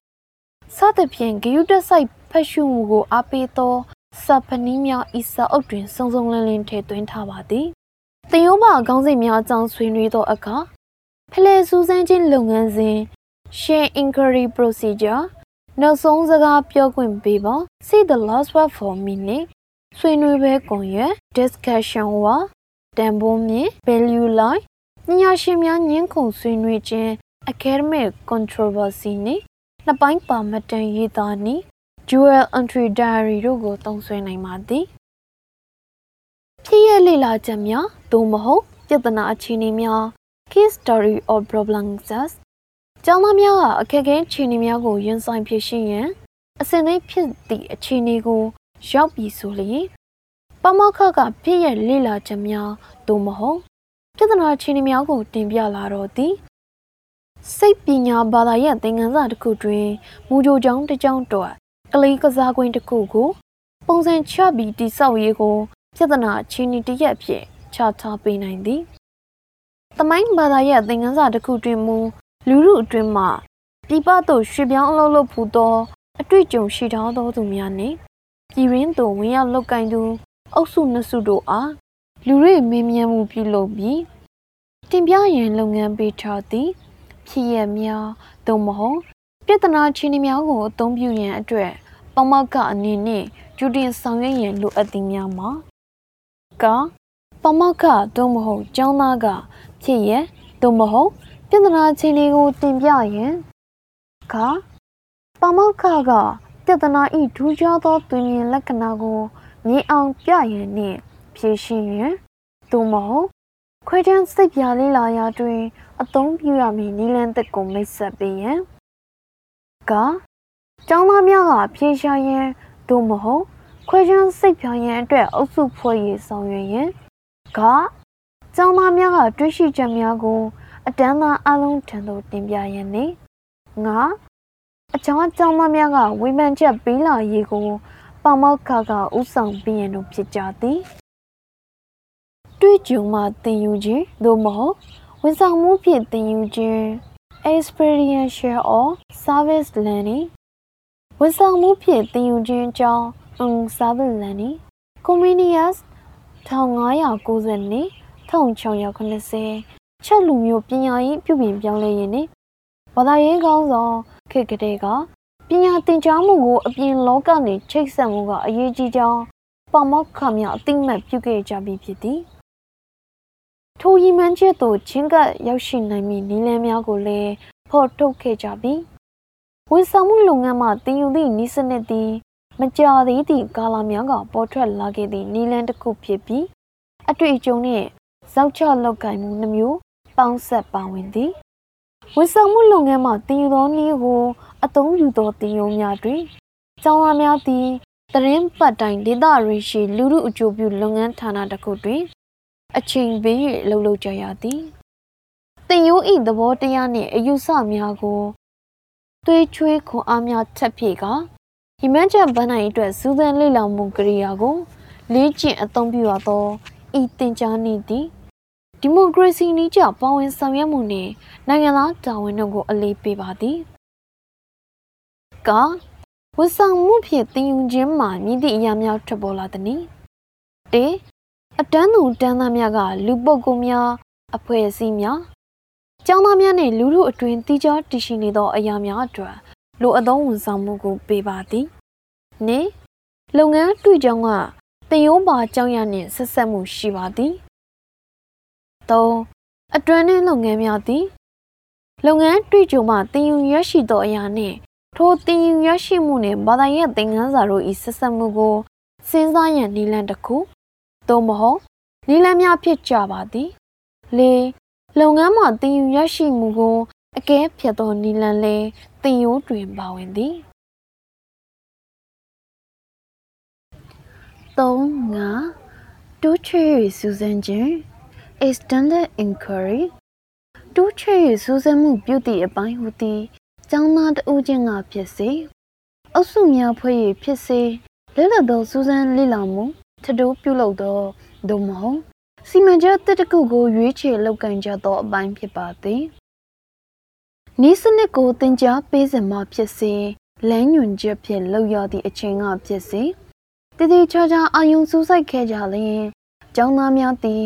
Speaker 2: စသဖြင့်ဂယုတဆိုင်ဖတ်ရှုမှုကိုအားပေးသောစာဖနည်းများဤစာအုပ်တွင်စုံစုံလင်လင်ထည့်သွင်းထားပါသည်။သင်ရိုးမအကောင်းစိတ်များအကြောင်းဆွေးနွေးသောအခါဖလဲစူးစမ်းခြင်းလုပ်ငန်းစဉ် share inquiry procedure နောက်ဆုံးစကားပြောခွင့်ပေးပါ see the last word for minute ဆွေးနွေးပွဲကွန်ရက် discussion ဝါတန်ဖိုးမြင့် value line ပညာရှင်များညှင်းခုန်ဆွေးနွေးခြင်း academic controversy နဲ့နှစ်ပိုင်းပါမတန်ရေးသားနည်း dual entry diary တို့ကိုသုံးစွဲနိုင်ပါသည်ဖြစ်ရလေ့လာချက်များသို့မဟုတ်ပြဿနာအခြေအနေများ case story or problems ကျောင်းသားများကအခက်အခဲအခြေအနေများကိုရင်ဆိုင်ဖြေရှင်းရန်အစဉ်သိဖြစ်သည့်အခြေအနေကို ရောက်ပြီဆိုလျင်ပမောက္ခကဖြစ်ရလေ့လာချက်များသို့မဟုတ်ပြဿနာအခြေအနေများကိုတင်ပြလာတော့သည်စိတ်ပညာဘာသာရဲ့သင်ခန်းစာတစ်ခုတွင်မူကြိုကြောင်းတစ်ကြောင်းတော့ကလေးကစားကွင်းတစ်ခုကို ပုံစံချပြီးတိဆောက်ရေးကိုပြဿနာအခြေအနေတစ်ရက်ဖြစ်ချထားပေးနိုင်သည်။သမိုင်းဘာသာရဲ့သင်ခန်းစာတစ်ခုတွင်မူလူမှုအတွင်းမှပြပသို့ရွှေပြောင်းအလုပ်လုပ်ဖူးသောအတွေ့အကြုံရှိထားသောသူများနှင့် ပြည်ရင်းသို့ဝင်ရောက်လောက်ကင်သူ အုပ်စုနှစ်စုတို့အားလူတွေမေးမြန်းမှုပြုလုပ်ပြီးတင်ပြရန်လုပ်ငန်းပေးထားသည်ဖြစ်ရများသို့မဟုတ်ပြဿနာချင်းများကိုအသုံးပြုရန်အတွက်ပမောက်ကအနေနဲ့ဂျူတင်ဆောင်ရွက်ရန်လိုအပ်သည်များမှာကပမောက္ခသို့မဟုတ်ကျောင်းသားကဖြစ်ရသို့မဟုတ်ပြဿနာချင်းတွေကိုတင်ပြရန်ကပမောက္ခက ပြဿနာဤထူးခြားသောတွင်မြင်လက္ခဏာကိုမြင်အောင်ပြရန်နှင့်ဖြည့်ရှင်းရန်သို့မဟုတ်ခွဲတန်းစိတ်ပြလေးလာရာတွင် အသုံးပြုရမည့်နည်းလမ်းသက်ကိုမိတ်ဆက်ပေးရန်ကကျောင်းသားများကဖြေရှာရန်သို့မဟုတ်ခွဲခြမ်းစိတ်ဖြာရန်အတွက်အုပ်စုဖွဲ့ရေးဆောင်ရွက်ရန်ကကျောင်းသားများကတွေးရှိချက်များကို အတန်းသားအလုံးထံသို့တင်ပြရန်နှင့်ငါ အချောင်းကျောင်းသားများကဝေဖန်ချက်ပေးလာရေးကိုပမောက္ခကဥဆောင်ပြီးရန်တို့ဖြစ်ကြသည်တွေးကြုံမှသင်ယူခြင်းသို့မဟုတ်ဝန်ဆောင်မှုဖြင့်သင်ယူခြင်း experiential or service learning ဝန်ဆောင်မှုဖြင့်သင်ယူခြင်းအကြောင်း um service learning comenius 1590နှစ်1690ချက်လူမျိုးပညာရေးပြုပြင်ပြောင်းလဲရေးနဲ့ဘာသာရေးကောင်းဆောင် ခေတ်ကလေးကပညာသင်ကြားမှုကိုအပြင်လောကနေချိတ်ဆက်မှုကအရေးကြီးကြောင်းပမောက္ခများအသိမှတ်ပြုခဲ့ကြပြီးဖြစ်သည်ထိုရည်မှန်းချက်သို့ချင်းကပ်ရောက်ရှိနိုင်မည့်နည်းလမ်းများကိုလည်းဖော်ထုတ်ခဲ့ကြပြီးဝန်ဆောင်မှုလုပ်ငန်းမှတင်ယူသည့်နည်းစနစ်သည်မကြာသေးသည့်ကာလများကပေါ်ထွက်လာခဲ့သည့်နည်းလမ်းတစ်ခုဖြစ်ပြီးအတွေ့အကြုံနှင့်ဇောက်ချလောက်ကင်မှုနှမျိုးပေါင်းဆက်ပါဝင်သည် ဝန်ဆောင်မှုလုပ်ငန်းမှတင်ယူသောနည်းကိုအသုံးပြုသောတင်ယူများတွင်ကျောင်းသားများသည်တရင်ပတ်တိုင်းဒေသရရှိလူမှုအကျိုးပြုလုပ်ငန်းဌာနတစ်ခုတွင် အချိန်ပေး၍လှုပ်လှုပ်ကြရသည်တင်ယူ၏သဘောတရားနှင့်အယူဆများကိုသွေးချွေးခွန်အားများထပ်ဖြည့်ကဒီမန်ချက်ဘန်းနိုင်အတွက်စူးစမ်းလေ့လာမှုကိရိယာကိုလေ့ကျင့်အသုံးပြုရသောဤတင်ကြားနေသည် ဒီမိုကရေစီနည်းကျပါဝင်ဆောင်ရွက်မှုနှင့်နိုင်ငံသားတာဝန်တို့ကိုအလေးပေးပါသည်ကဝန်ဆောင်မှုဖြင့်တင်ယူခြင်းမှာမြင့်သည့်အရာများထွက်ပေါ်လာသည်။တေအတန်းသူတန်းသားများကလူပုဂ္ဂိုလ်များအဖွဲ့အစည်းများကျောင်းသားများနှင့်လူထုအတွင်တိကျတည်ရှိနေသောအရာများအတွက်လိုအပ်သောဝန်ဆောင်မှုကိုပေးပါသည်။နှင့်လုပ်ငန်းတွေ့ကြောင်းကတင်ယုံပါကြောင်းရနှင့်ဆက်ဆက်မှုရှိပါသည်။ ၃အတွင်းနှင့်လုပ်ငန်းများသည်လုပ်ငန်းတွေ့ကြုံမှတင်ယူရရှိသောအရာနှင့်ထိုတင်ယူရရှိမှုနှင့်ဘာသာရေးသင်ခန်းစာတို့၏ဆက်ဆက်မှုကိုစဉ်းစားရန်နည်းလမ်းတစ်ခုသို့မဟုတ်နည်းလမ်းများဖြစ်ကြပါသည်။၄လုပ်ငန်းမှာတင်ယူရရှိမှုကိုအကဲဖြတ်သောနီလန်လဲတင်ရိုးတွင်ပါဝင်သည်၃ငါတိုးချွေ၍စူးစမ်းခြင်း extended inquiry တိုးချွေ၍စူးစမ်းမှုပြုသည့်အပိုင်းဟူသည်ကျောင်းသားတဦးချင်းကဖြစ်စေအုပ်စုများဖွဲ့၍ဖြစ်စေလက်လက်သောစူးစမ်းလေ့လာမှုထတိုးပြုလုပ်သောဒုမဟုတ်စီမံချက်တစ်တခုကိုရွေးချယ်လုပ်ကင်ကြသောအပိုင်းဖြစ်ပါသည်။ဤစနစ်ကိုတင် जा ပေးစဉ်မှဖြစ်စေလမ်းညွန်ချက်ဖြင့်လောက်ရသည့်အချိန်ကဖြစ်စေတည်တည်ချာချာအာယုံစူးစိုက်ခဲ့ကြလျင်ကျောင်းသားများသည်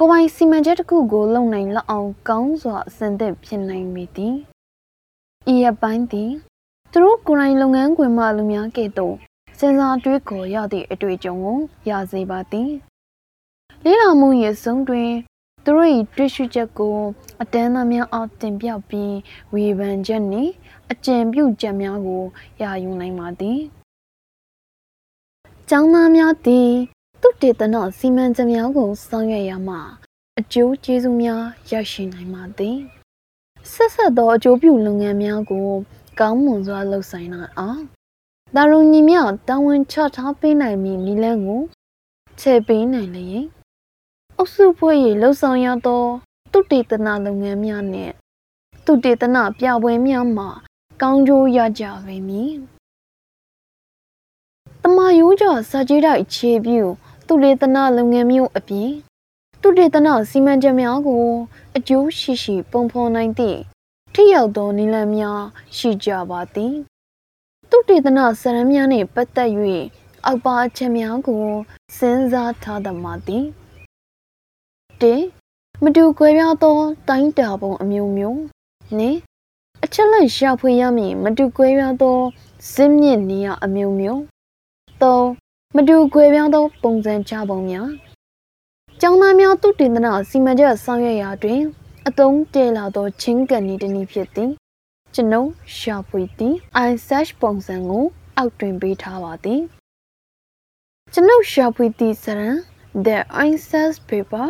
Speaker 2: ကိုယ်ပိုင်စီမံချက်တစ်ခုကိုလုံနိုင်လောက်အောင်ကောင်းစွာအစဉ်သင့်ဖြစ်နိုင်မည်သည်။ဤအပိုင်းသည်သူတို့ကိုယ်တိုင်လုပ်ငန်းခွင်မှလူများကဲ့သို့စဉ်းစားတွေးခေါ်ရသည့်အတွေ့အကြုံကိုရစေပါသည်။လေးလာမှုရဲ့ဆုံးတွင်သူတို့၏တွေ့ရှိချက်ကိုအတန်းသားများအားတင်ပြပြီးဝေဖန်ချက်နှင့်အကြံပြုချက်များကိုရယူနိုင်ပါသည်။ကျောင်းသားများသည် သူတေသနစီမံချက်များကိုဆောင်ရွက်ရမှအကျိုးကျေးဇူးများရရှိနိုင်ပါသည်။ဆက်ဆက်သောအကျိုးပြုလုပ်ငန်းများကို ကောင်းမွန်စွာလုပ်ဆိုင်နိုင်အောင်ဒါရုံညီမြောက်တာဝန်ချထားပေးနိုင်မည်နည်းလမ်းကိုချဲ့ပေးနိုင်လျင်အုပ်စုဖွဲ့၍လှုပ်ဆောင်ရသောသူတေသနာလုပ်ငန်းများနှင့်သူတေသနာပြပွဲများမှာကောင်းကျိုးရကြပေမည်။တမယိုးကြစာကြည့်တိုက်ခြေပြု သူတေသနာလုပ်ငန်းမျိုးအပြင်သူတေသနာစီမံချက်များကို အကျိုးရှိရှိ ပုံဖော်နိုင်သည့်ထိရောက်သောနည်းလမ်းများရှိကြပါသည်။သူတေသနာစရမ်းများနှင့်ပတ်သက်၍အောက်ပါအချက်များကိုစဉ်းစားထားသမှာသည်။၁မတူကွဲပြားသော တိုင်းတာပုံအမျိုးမျိုးနှင့်အချက်လက်ရှာဖွေရမည်မတူကွဲပြားသောဇင်းမြင့်နေရအမျိုးမျိုး၃
Speaker 1: တူခွဲပြောင်းသောပုံစံချပုံများကျောင်းသားများသူတင်သနာစီမံချက်ဆောင်ရွက်ရာတွင် အသုံးတည်လာသောချင်းကန်ဤတနည်းဖြစ်သည်ကျွန်ုပ်ရှာဖွေသည် i search ပုံစံကို အောက်တွင်ပေးထားပါသည်ကျွန်ုပ်ရှာဖွေသည့်စရန် the i search paper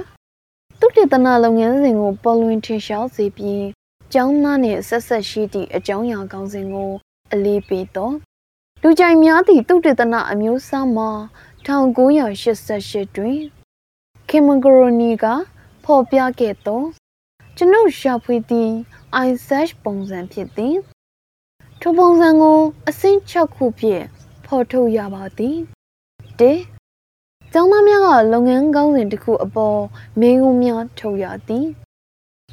Speaker 1: သူတည်သနာလုပ်ငန်းစဉ်ကိုပေါ်လွင်ထင်ရှားစေပြီးကျောင်းသားနှင့်ဆက်ဆက်ရှိသည့်အကြောင်းအရာကောင်းစဉ်ကို အလေးပေးသော လူကြိုင်များသည့်သူတည်သနာအမျိုးအစားမှာ1988တွင်ခင်မဂရိုနီကဖော်ပြခဲ့သောကျွန်ုပ်ရှာဖွေသည့် i search ပုံစံဖြစ်သည်ထိုပုံစံကိုအဆင့်6ခုဖြင့်ဖော်ထုတ်ရပါသည်၁ကျောင်းသားများကလုပ်ငန်းကောင်းစဉ်တစ်ခုအပေါ်မင်းကုန်းများထုတ်ရသည်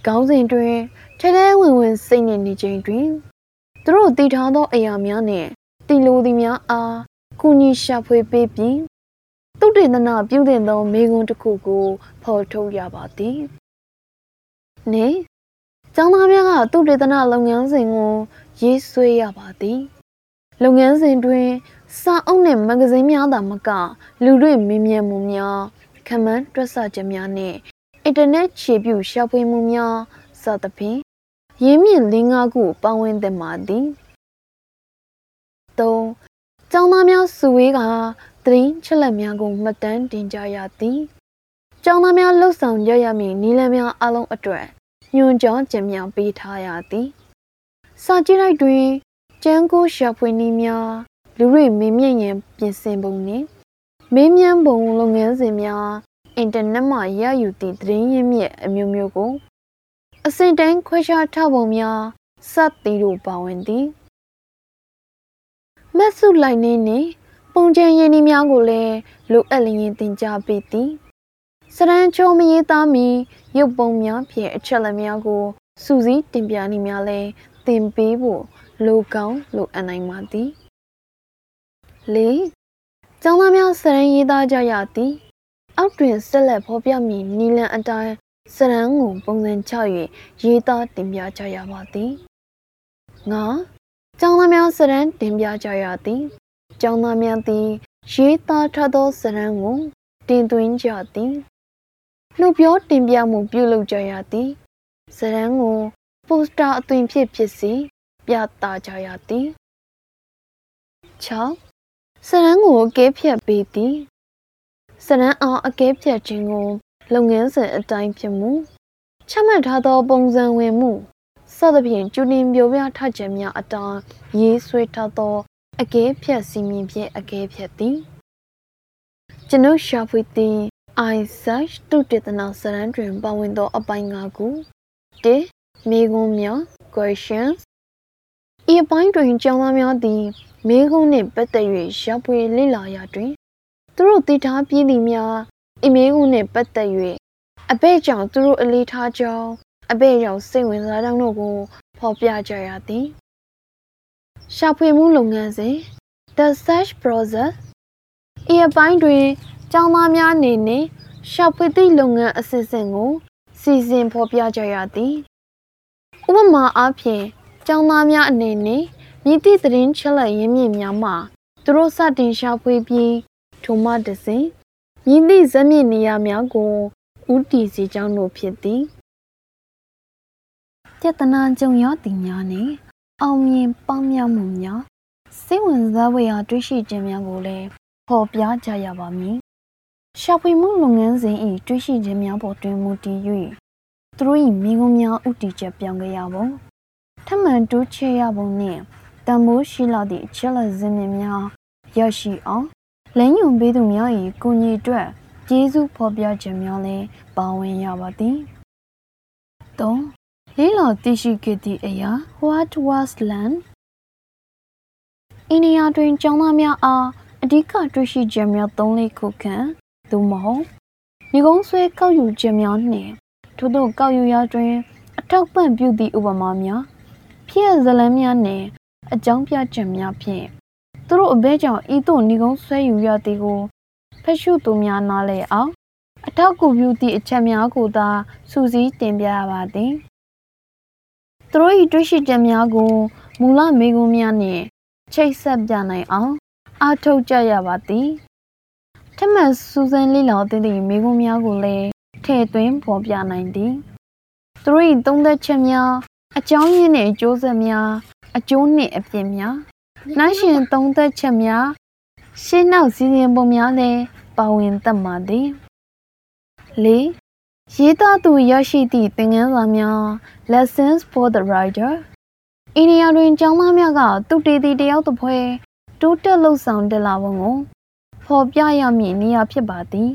Speaker 1: ကောင်းစဉ်တွင်ထဲထဲဝင်ဝင်စိတ်နေနေချိန်တွင်သူတို့တည်ထားသောအရာများနှင့် တည်လိုသည်များအားကုညီရှာဖွေပေးပြီးသုတေသနပြုတင်သောမေကွန်းတစ်ခုကိုဖော်ထုတ်ရပါသည်။နေကျောင်းသားများကသုတေသနလုပ်ငန်းစဉ်ကိုရေးဆွဲရပါသည်။လုပ်ငန်းစဉ်တွင်စာအုပ်နှင့်မဂ္ဂဇင်းများသာမက လူတွေမင်းမြတ်မှုများခမန်းတွက်ဆချက်များနှင့်အင်တာနက်ခြေပြုရှာဖွေမှုများစသဖြင့်ရင်းမြစ်လင်းကားခုပါဝင်သင့်ပါသည် ၃ကျောင်းသားများစုဝေးကသတင်းချက်လက်များကိုမှတ်တမ်းတင်ကြရသည်ကျောင်းသားများလှုပ်ဆောင်ကြရမည့်နည်းလမ်းများအလုံးအတွက်ညွှန်ကြားခြင်းများပေးထားရသည်စာကြည့်လိုက်တွင်ကျန်းကိုရှာဖွေနည်းများလူတွေမင်းမြင့်ရင်ပြင်ဆင်ပုံနှင့်မင်းမြန်းပုံလုပ်ငန်းစဉ်များအင်တာနက်မှရယူသည့်သတင်းရင်းမြစ်အမျိုးမျိုးကိုအစင်တန်းခွဲခြားထားပုံများစသည်တို့ပါဝင်သည် မက်ဆုလိုက်နေနှင့်ပုံချင်ရင်းနှီးများကိုလည်းလိုအပ်လျင်တင်ကြပေးသည်စရန်ချုံမရေးသားမီရုပ်ပုံများဖြင့်အချက်လက်များကိုစူးစီးတင်ပြနေများလဲသင်ပေးဖို့လိုကောင်းလိုအပ်နိုင်ပါသည်၄ကျောင်းသားများစရန်ရေးသားကြရသည်အောက်တွင်ဆက်လက်ဖော်ပြမည်နီလန်အတိုင်းစရန်ကိုပုံစံချ၍ရေးသားတင်ပြကြရပါသည်၅ ကျောင်းသားများစရန်တင်ပြကြရသည်ကျောင်းသားများသည်ရေးသားထားသောစရန်ကိုတင်သွင်းကြသည်လှုပ်ပြောတင်ပြမှုပြုလုပ်ကြရသည်စရန်ကိုပိုစတာအသွင်ဖြစ်ဖြစ်စေပြသကြရသည်6စရန်ကိုအကဲဖြတ်ပေးသည်စရန်အောင်အကဲဖြတ်ခြင်းကို လုပ်ငန်းစဉ်အတိုင်းဖြစ်မှုချမှတ်ထားသောပုံစံဝင်မှုစ သဖြင့်ကျူတင်ပြောပြထချက်များအတိုင်းရေးဆွဲထားသောအကဲဖြတ်စီမင်းဖြင့်အကဲဖြတ်သည်ကျွန်ုပ်ရှာဖွေသည် I search တုတေသနာစရန်တွင်ပါဝင်သော အပိုင်း၅ခု၁မေခွန်းများ questions ဤအပိုင်းတွင်ကျောင်းသားများသည်မေခွန်းနှင့်ပတ်သက်၍ရှာဖွေလေ့လာရာတွင်သူတို့သိထားပြီးသည်များအမေခွန်းနှင့်ပတ်သက်၍အဘဲ့ကြောင့်သူတို့အလေးထားကြောင်း အဘဲ့ကြောင့်စိတ်ဝင်စားကြောင်းတို့ကိုဖော်ပြကြရသည်ရှာဖွေမှုလုပ်ငန်းစဉ် The search process ဤအပိုင်းတွင်ကျောင်းသားများအနေနဲ့ရှာဖွေသည့်လုပ်ငန်းအစစ်အစဉ်ကိုစီစဉ်ဖော်ပြကြရသည်ဥပမာအားဖြင့်ကျောင်းသားများအနေနဲ့မြည်သည့်သတင်းချက်လက်ရင်းမြစ်များမှသူတို့စတင်ရှာဖွေပြီးထိုမှတစဉ်မြည်သည့်ဇက်မြင့်နေရာများကိုဥတီစီကြောင်းတို့ဖြစ်သည် ပြဿနာကြုံရသည်များနှင့်အောင်မြင်ပေါင်းမြောက်မှုများစိတ်ဝင်စားဖွယ်ရာတွေးရှိခြင်းများကိုလည်းဖော်ပြကြရပါမည်ရှာဖွေမှုလုပ်ငန်းစဉ်၏တွေးရှိခြင်းများပေါ်တွင်မူတည်၍သူတို့၏မိကုံးများဥတီချက်ပြောင်းကြရပုံထမှန်တိုးချဲရပုံနှင့်တံမိုးရှိလာသည့်အချက်လက်စင်းများရရှိအောင်လမ်းညွန်ပေးသူများ၏ကိုညီအတွက်ကျေးဇူးဖော်ပြခြင်းများလည်းပါဝင်ရပါသည်၃ လေးလာသိရှိခဲ့သည့်အရာ What was land အိန္ဒိယတွင်ကျောင်းသားများအားအဓိကတွေ့ရှိချက်များ၃လေးခုခန့်သို့မဟုတ်ညီကုန်းဆွဲကောက်ယူခြင်းများနှင့်ထို့သောကောက်ယူရာတွင် အထောက်ပံ့ပြုသည့်ဥပမာများဖြစ်ဇလန်းများနှင့်အကြောင်းပြချက်များဖြင့်သူတို့အဘဲကြောင့်ဤသို့ညီကုန်းဆွဲယူရသည်ကိုဖက်ရှုသူများနားလည်အောင်အထောက်ကူပြုသည့်အချက်များကိုသာစူးစီးတင်ပြရပါသည် သူတို့၏တွေ့ရှိချက်များကိုမူလမေကွန်းများနှင့်ချိတ်ဆက်ပြနိုင်အောင်အားထုတ်ကြရပါသည်ထက်မှတ်စူးစမ်းလေ့လာသည့်သည့်မိကုံးများကိုလည်းထည့်သွင်းဖော်ပြနိုင်သည်သူတို့၏သုံးသက်ချက်များအကြောင်းရင်းနှင့်အကျိုးဆက်များအကျိုးနှင့်အပြစ်များနိုင်ရှင်သုံးသက်ချက်များရှင်းနောက်စီစဉ်ပုံများလည်းပါဝင်တတ်ပါသည်၄ ရေးသားသူရရှိသည့်သင်ခန်းစာများ Lessons for the Writer အိန္ဒိယတွင်ကျောင်းသားများကသူတည်တည်တယောက်တစ်ဖွဲတိုးတက်လှုပ်ဆောင်တက်လာပုံကိုဖော်ပြရမည့်နေရာဖြစ်ပါသည်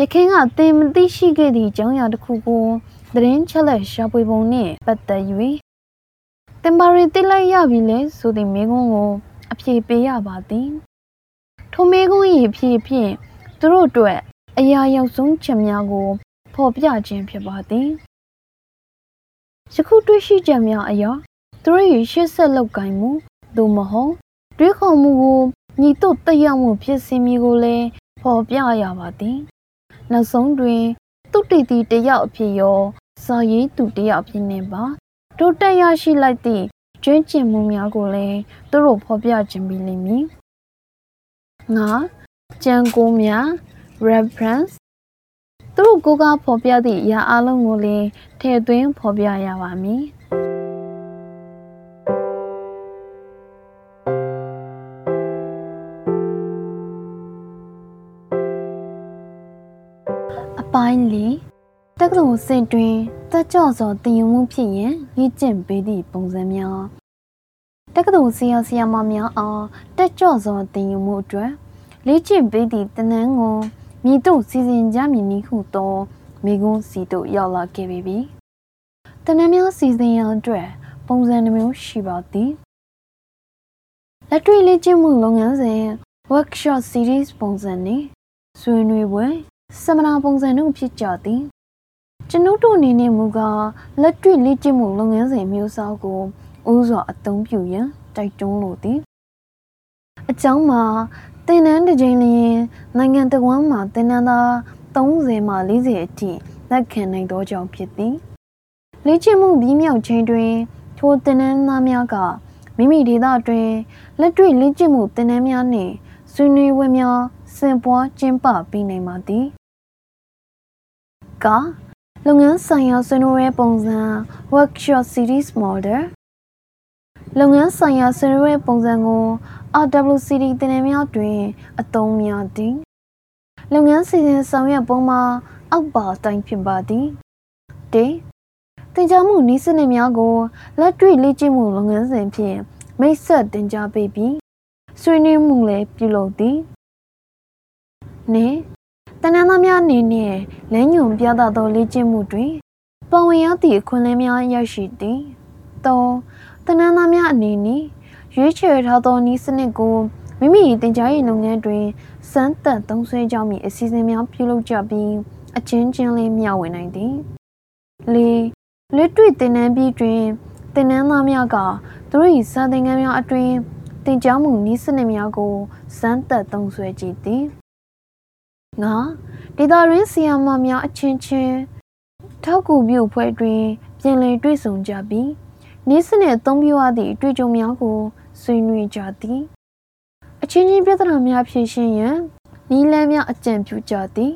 Speaker 1: ရခင်ကသင်မသိရှိခဲ့သည့်ကျောင်းရာတစ်ခုကိုသတင်းချက်လက်ရှာဖွေပုံနှင့်ပတ်သက်၍သင်ပါရီသိလိုက်ရပြီလေဆိုသည့်မိကုန်းကို အဖြေပေးရပါသည်ထိုမိကုန်း၏အဖြေဖြင့်သူတို့အတွက်အရာရောက်ဆုံးချက်များကို ဖော်ပြခြင်းဖြစ်ပါသည်ယခုတွေ့ရှိချက်များအရာသူတို့၏ရှေ့ဆက်လောက်ကင်မှုသို့မဟုတ်တွေးခေါ်မှုကိုညီတို့တက်ရောက်မှုဖြစ်စီမီကိုလည်းဖော်ပြရပါသည်နောက်ဆုံးတွင်သူတည်တည်တယောက်အဖြစ်ရောစာရေးသူတယောက်ဖြစ်နေပါတိုးတက်ရရှိလိုက်သည့်ကျွမ်းကျင်မှုများကိုလည်းသူတို့ဖော်ပြခြင်းပြီးလိမ့်မည်ငါကြံကိုများ reference သူတို့ကိုကဖော်ပြသည့်အရာအလုံးကိုလည်းထည့်သွင်းဖော်ပြရပါမည်အပိုင်းလေးတက္ကသိုလ်စင်တွင်တက်ကြော့စွာတင်ယူမှုဖြစ်ရင်ရည်ကျင့်ပေးသည့်ပုံစံများတက္ကသိုလ်ဆရာဆရာမများအားတက်ကြော့စွာတင်ယူမှုအတွက်လေ့ကျင့်ပေးသည့်တနန်းကို မြည်တို့စီစဉ်ကြမည်နည်းဟုသောမိကွန်းစီတို့ရောက်လာခဲ့ပြီ။တနန်းများစီစဉ်ရန်အတွက်ပုံစံနှမျိုးရှိပါသည်။လက်တွေ့လေ့ကျင့်မှုလုပ်ငန်းစဉ် workshop series ပုံစံနှင့်ဆွေးနွေးပွဲစမနာပုံစံတို့ဖြစ်ကြသည်ကျွန်ုပ်တို့အနေနဲ့မူကားလက်တွေ့လေ့ကျင့်မှုလုပ်ငန်းစဉ်မျိုးစားကိုဥစွာအသုံးပြုရန်တိုက်တွန်းလိုသည်အကြောင်းမှာ တင်နန်းတစ်ကြိမ်လျင်နိုင်ငံတော်ဝန်မှာတင်နန်းသား30မှ40အထိလက်ခံနိုင်သောကြောင့်ဖြစ်သည်လေ့ကျင့်မှုပြီးမြောက်ခြင်းတွင်ထိုတင်နန်းသားများကမိမိဒေသတွင်လက်တွေ့လေ့ကျင့်မှုတင်နန်းများနှင့်ဆွေးနွေးပွဲများဆင်ပွားကျင်းပပြီးနိုင်ပါသည်ကလုပ်ငန်းဆိုင်ရာဆွေးနွေးပွဲပုံစံ workshop series model လုပ်ငန်းဆိုင်ရာဆွေးနွေးပွဲပုံစံကို RWCD တင်နန်းများတွင် အသုံးများသည်လုပ်ငန်းစီစဉ်ဆောင်ရွက်ပုံမှာအောက်ပါတိုင်းဖြစ်ပါသည်တတင်ကြားမှုနည်းစနစ်များကိုလက်တွေ့လေ့ကျင့်မှုလုပ်ငန်းစဉ်ဖြင့်မိတ်ဆက်တင်ကြားပေးပြီးဆွေးနွေးမှုလည်းပြုလုပ်သည်နှင့်တနင်္လာများအနေနဲ့လမ်းညွန်ပြသသောလေ့ကျင့်မှုတွင်ပဝင်ရသည့်အခွင့်အလမ်းများရရှိသည်၃တနင်္လာများအနေနဲ့ ရွေးချယ်ထားသောနည်းစနစ်ကိုမိမိတင်ကြားရေးလုပ်ငန်းတွင်စမ်းသပ်သုံးစွဲကြမည့်အစီအစဉ်များပြုလုပ်ကြပြီးအချင်းချင်းလေးမျှဝေနိုင်သည်၄လက်တွေ့သင်တန်းပြီးတွင်သင်တန်းသားများကသူတို့၏စာသင်ခန်းများအတွင်သင်ကြားမှုနည်းစနစ်များကိုစမ်းသပ်သုံးစွဲကြည့်သည်ငါဒေတာရင်းဆီယာမများအချင်းချင်းထောက်ကူပြုဖွဲ့တွင် ပြင်လည်တွေ့ဆုံကြပြီးနည်းစနစ်အသုံးပြုရသည့်အတွေ့အကြုံများကို ဆွေးနွေးကြသည်အချင်းချင်းပြဿနာများဖြေရှင်းရန်နီးလန်းများအကြံပြုကြသည်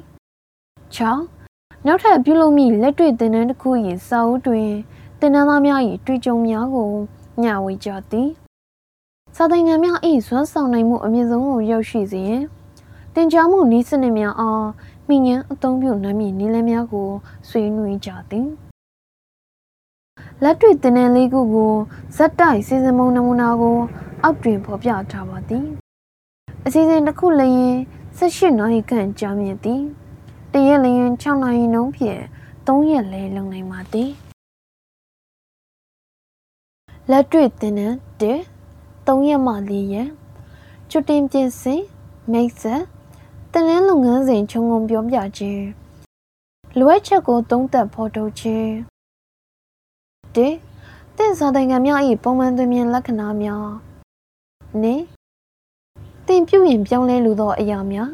Speaker 1: 6နောက်ထပ်ပြုလုပ်မိလက်တွေ့သင်တန်းတစ်ခု၏စာအုပ်တွင်သင်တန်းသားများ၏တွေ့ကြုံများကိုမျှဝေကြသည်စာသင်ခန်းများ၏စွမ်းဆောင်နိုင်မှုအမြင့်ဆုံးကိုရောက်ရှိစေရန်သင်ကြားမှုနည်းစနစ်များအားမိငန်းအသုံးပြုနိုင်မည့်နည်းလမ်းများကိုဆွေးနွေးကြသည် လက်တွေ့သင်တန်းလေးခုကိုဇက်တိုက်စီစဉ်မှုနမူနာကို အောက်တွင်ဖော်ပြထားပါသည်အစီအစဉ်တစ်ခုလည်း18နာရီခန့်ကြာမြင့်သည်တရက်လျင်6နာရီနှုန်းဖြင့်3ရက်လဲလုံနိုင်ပါသည်လက်တွေ့သင်တန်း1 3ရက်မှ4ရက်ကျွတင်ပြင်ဆင်မိတ်ဆက်တနင်းလုပ်ငန်းစဉ်ခြုံငုံပြောပြခြင်းလိုအပ်ချက်ကိုသုံးသပ်ဖော်ထုတ်ခြင်း ၁တင့်စာသင်ခန်းများ၏ပုံမှန်သွင်းမြင်လက္ခဏာများနေတင်ပြုရင်ပြောင်းလဲလိုသောအရာများ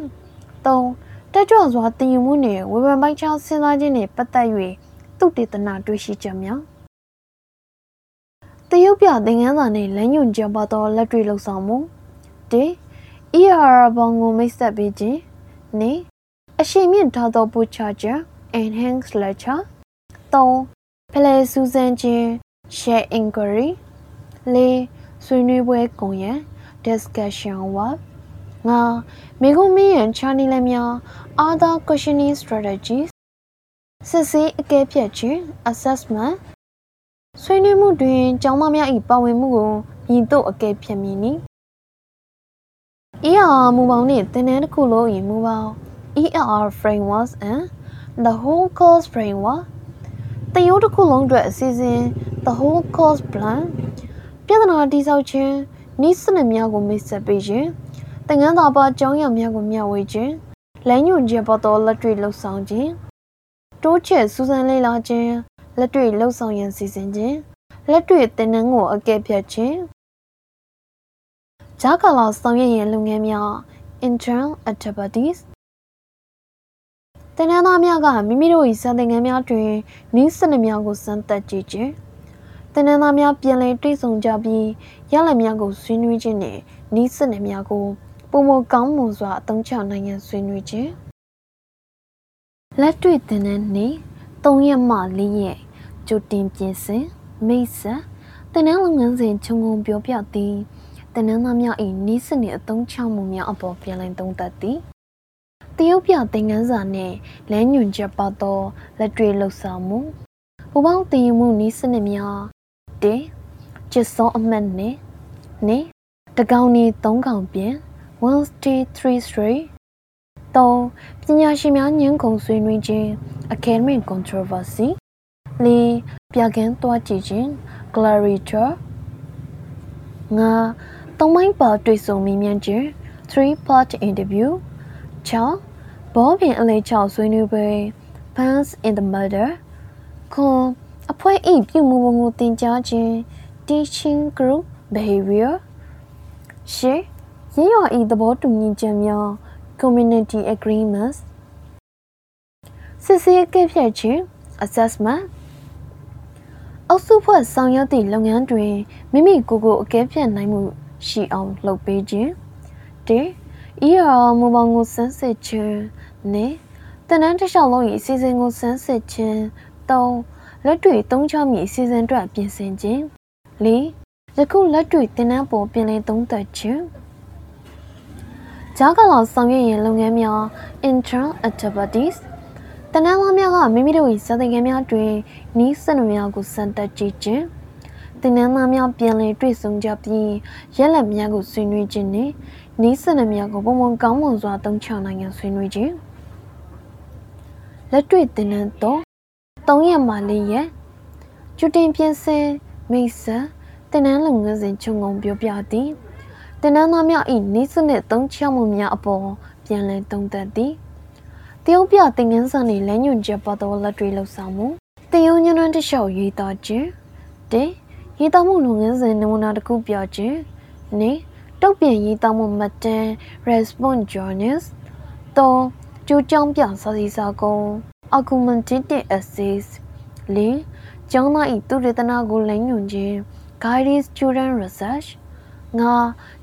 Speaker 1: ၃တက်ကြွစွာတင်ယူမှုနှင့်ဝေဖန်ပိုင်းခြားစဉ်းစားခြင်းနှင့်ပတ်သက်၍သူတေသနာတွေ့ရှိချက်များတရုတ်ပြသင်ခန်းစာနှင့်လမ်းညွှန်ကြားပါသောလက်တွေ့လှုပ်ဆောင်မှု၁ ER ဘောင်ကိုမိတ်ဆက်ပေးခြင်း
Speaker 2: နေအရှိန်မြင့်ထားသော butcher enhance lecture 3 ဖလဲစူးစမ်းခြင်း share inquiry 4ဆွေးနွေးပွဲကွန်ရက် discussion web 5မိကုမင်းရန် channel လည်းများ other questioning strategies စစ်ဆေးအကဲဖြတ်ခြင်း assessment ဆွေးနွေးမှုတွင်ကျောင်းသားများ၏ပါဝင်မှုကိုမြင်တို့အကဲဖြတ်မည်နီ ER မူပေါင်းနှင့်သင်တန်းတစ်ခုလုံး၏မူပေါင်း ER frameworks and the whole course framework တရိုးတစ်ခုလုံးအတွက်အစီအစဉ် the whole course plan ပြဿနာတိဆောက်ခြင်းဤစနစ်များကိုမိတ်ဆက်ပေးခြင်းသင်ခန်းစာပါကျောင်းရများကိုမျှဝေခြင်းလမ်းညွှန်ခြင်းပေါ်သောလက်တွေ့လှုပ်ဆောင်ခြင်းတိုးချဲ့စူးစမ်းလေ့လာခြင်းလက်တွေ့လှုပ်ဆောင်ရန်စီစဉ်ခြင်းလက်တွေ့သင်တန်းကိုအကဲဖြတ်ခြင်းဂျာကာလာဆောင်ရွက်ရန်လုပ်ငန်းများ intern activities တင်နန်းသားများကမိမိတို့၏စာသင်ခန်းများတွင်နီးစနစ်များကိုစမ်းသပ်ကြည့်ခြင်းတင်နန်းသားများပြန်လည်တွေ့ဆုံကြပြီးရလဒ်များကိုဆွေးနွေးခြင်းနှင့်နီးစနစ်များကိုပုံမကောင်းမွန်စွာအသုံးချနိုင်ရန်ဆွေးနွေးခြင်းလက်တွေ့တင်နန်းနှင့်၃ရက်မှ၄ရက်ကြိုတင်ပြင်ဆင်မိတ်ဆက်တင်နန်းလုပ်ငန်းစဉ်ခြုံငုံပြောပြသည်တင်နန်းသားများ၏နီးစနစ်အသုံးချမှုများအပေါ်ပြန်လည်သုံးသပ်သည် တရုတ်ပြသင်ခန်းစာနှင့်လမ်းညွှန်ချက်ပါသောလက်တွေ့လှုပ်ဆောင်မှုပူပေါင်းတည်ယူမှုနည်းစနစ်များ၁ကျစ်စောအမှတ်နှင့်၂တကောင်နီ၃ကောင်ပြင်1 2 3 3 3ပညာရှင်များညှင်းခုန်ဆွေးနွေးခြင်း academic controversy ၄ပြကန်းသွားကြည့်ခြင်း clarity ၅သုံးပိုင်းပါတွေ့ဆုံမေးမြန်းခြင်း3 part interview 6 ဘောပင်အလေးချောက်ဆွေးနွေးပွဲ Fans in the Murder ခွန်အဖွဲ့ဤပြုမှုပုံကိုတင်ကြားခြင်း Teaching Group Behavior ရှေ့ရင်းရွာဤသဘောတူညီချက်များ Community Agreements စစ်ဆေးကိဖြတ်ခြင်း Assessment အုပ်စုဖွဲ့ဆောင်ရွက်သည့်လုပ်ငန်းတွင်မိမိကိုယ်ကိုအကဲဖြတ်နိုင်မှုရှိအောင်လုပ်ပေးခြင်းတ ER မူပေါင်းကိုစမ်းစစ်ခြင်း နဲ့တနန်းတစ်လျှောက်လုံး၏အစီအစဉ်ကိုစမ်းစစ်ခြင်း၃လက်တွေ့သုံးချမည့်အစီအစဉ်အတွက်ပြင်ဆင်ခြင်း၄ယခုလက်တွေ့တင်နန်းပေါ်ပြင်လည်သုံးသပ်ခြင်းဂျာကလောင်ဆောင်ရွက်ရင်လုပ်ငန်းများ intern activities တနန်းသားများကမိမိတို့၏စာသင်ခန်းများတွင်နီးစနစ်များကိုစမ်းသပ်ကြည့်ခြင်းတင်နန်းသားများပြန်လည်တွေ့ဆုံကြပြီးရက်လက်များကိုဆွေးနွေးခြင်းနှင့်နီးစနစ်များကိုပုံမှန်ကောင်းမွန်စွာသုံးချနိုင်ရန်ဆွေးနွေးခြင်း လက်တွေ့တင်နန်းတော့၃ရက်မှ၄ရက်ကျူတင်ပြင်ဆင်မိတ်ဆက်တင်နန်းလုပ်ငန်းစဉ်ခြုံငုံပြောပြသည်တင်နန်းသားများ၏နီးစနစ်သုံးချမှုများအပေါ်ပြန်လည်သုံးသပ်သည်တရုတ်ပြတင်ငန်းစာနှင့်လမ်းညွှန်ချက်ပါသောလက်တွေ့လှုပ်ဆောင်မှုတရုတ်ညွှန်းတလျှောက်ရေးသားခြင်းတရေးသားမှုလုပ်ငန်းစဉ်နမူနာတစ်ခုပြခြင်းနေတုတ်ပြန်ရေးသားမှုမှတ်တမ်း response journals ၃ ကြိုးကြောင်းပြစာစီစာကုံ argumentative essays ၄ကျောင်းသား၏သူရတနာကိုလမ်းညွှန်ခြင်း guided student research ၅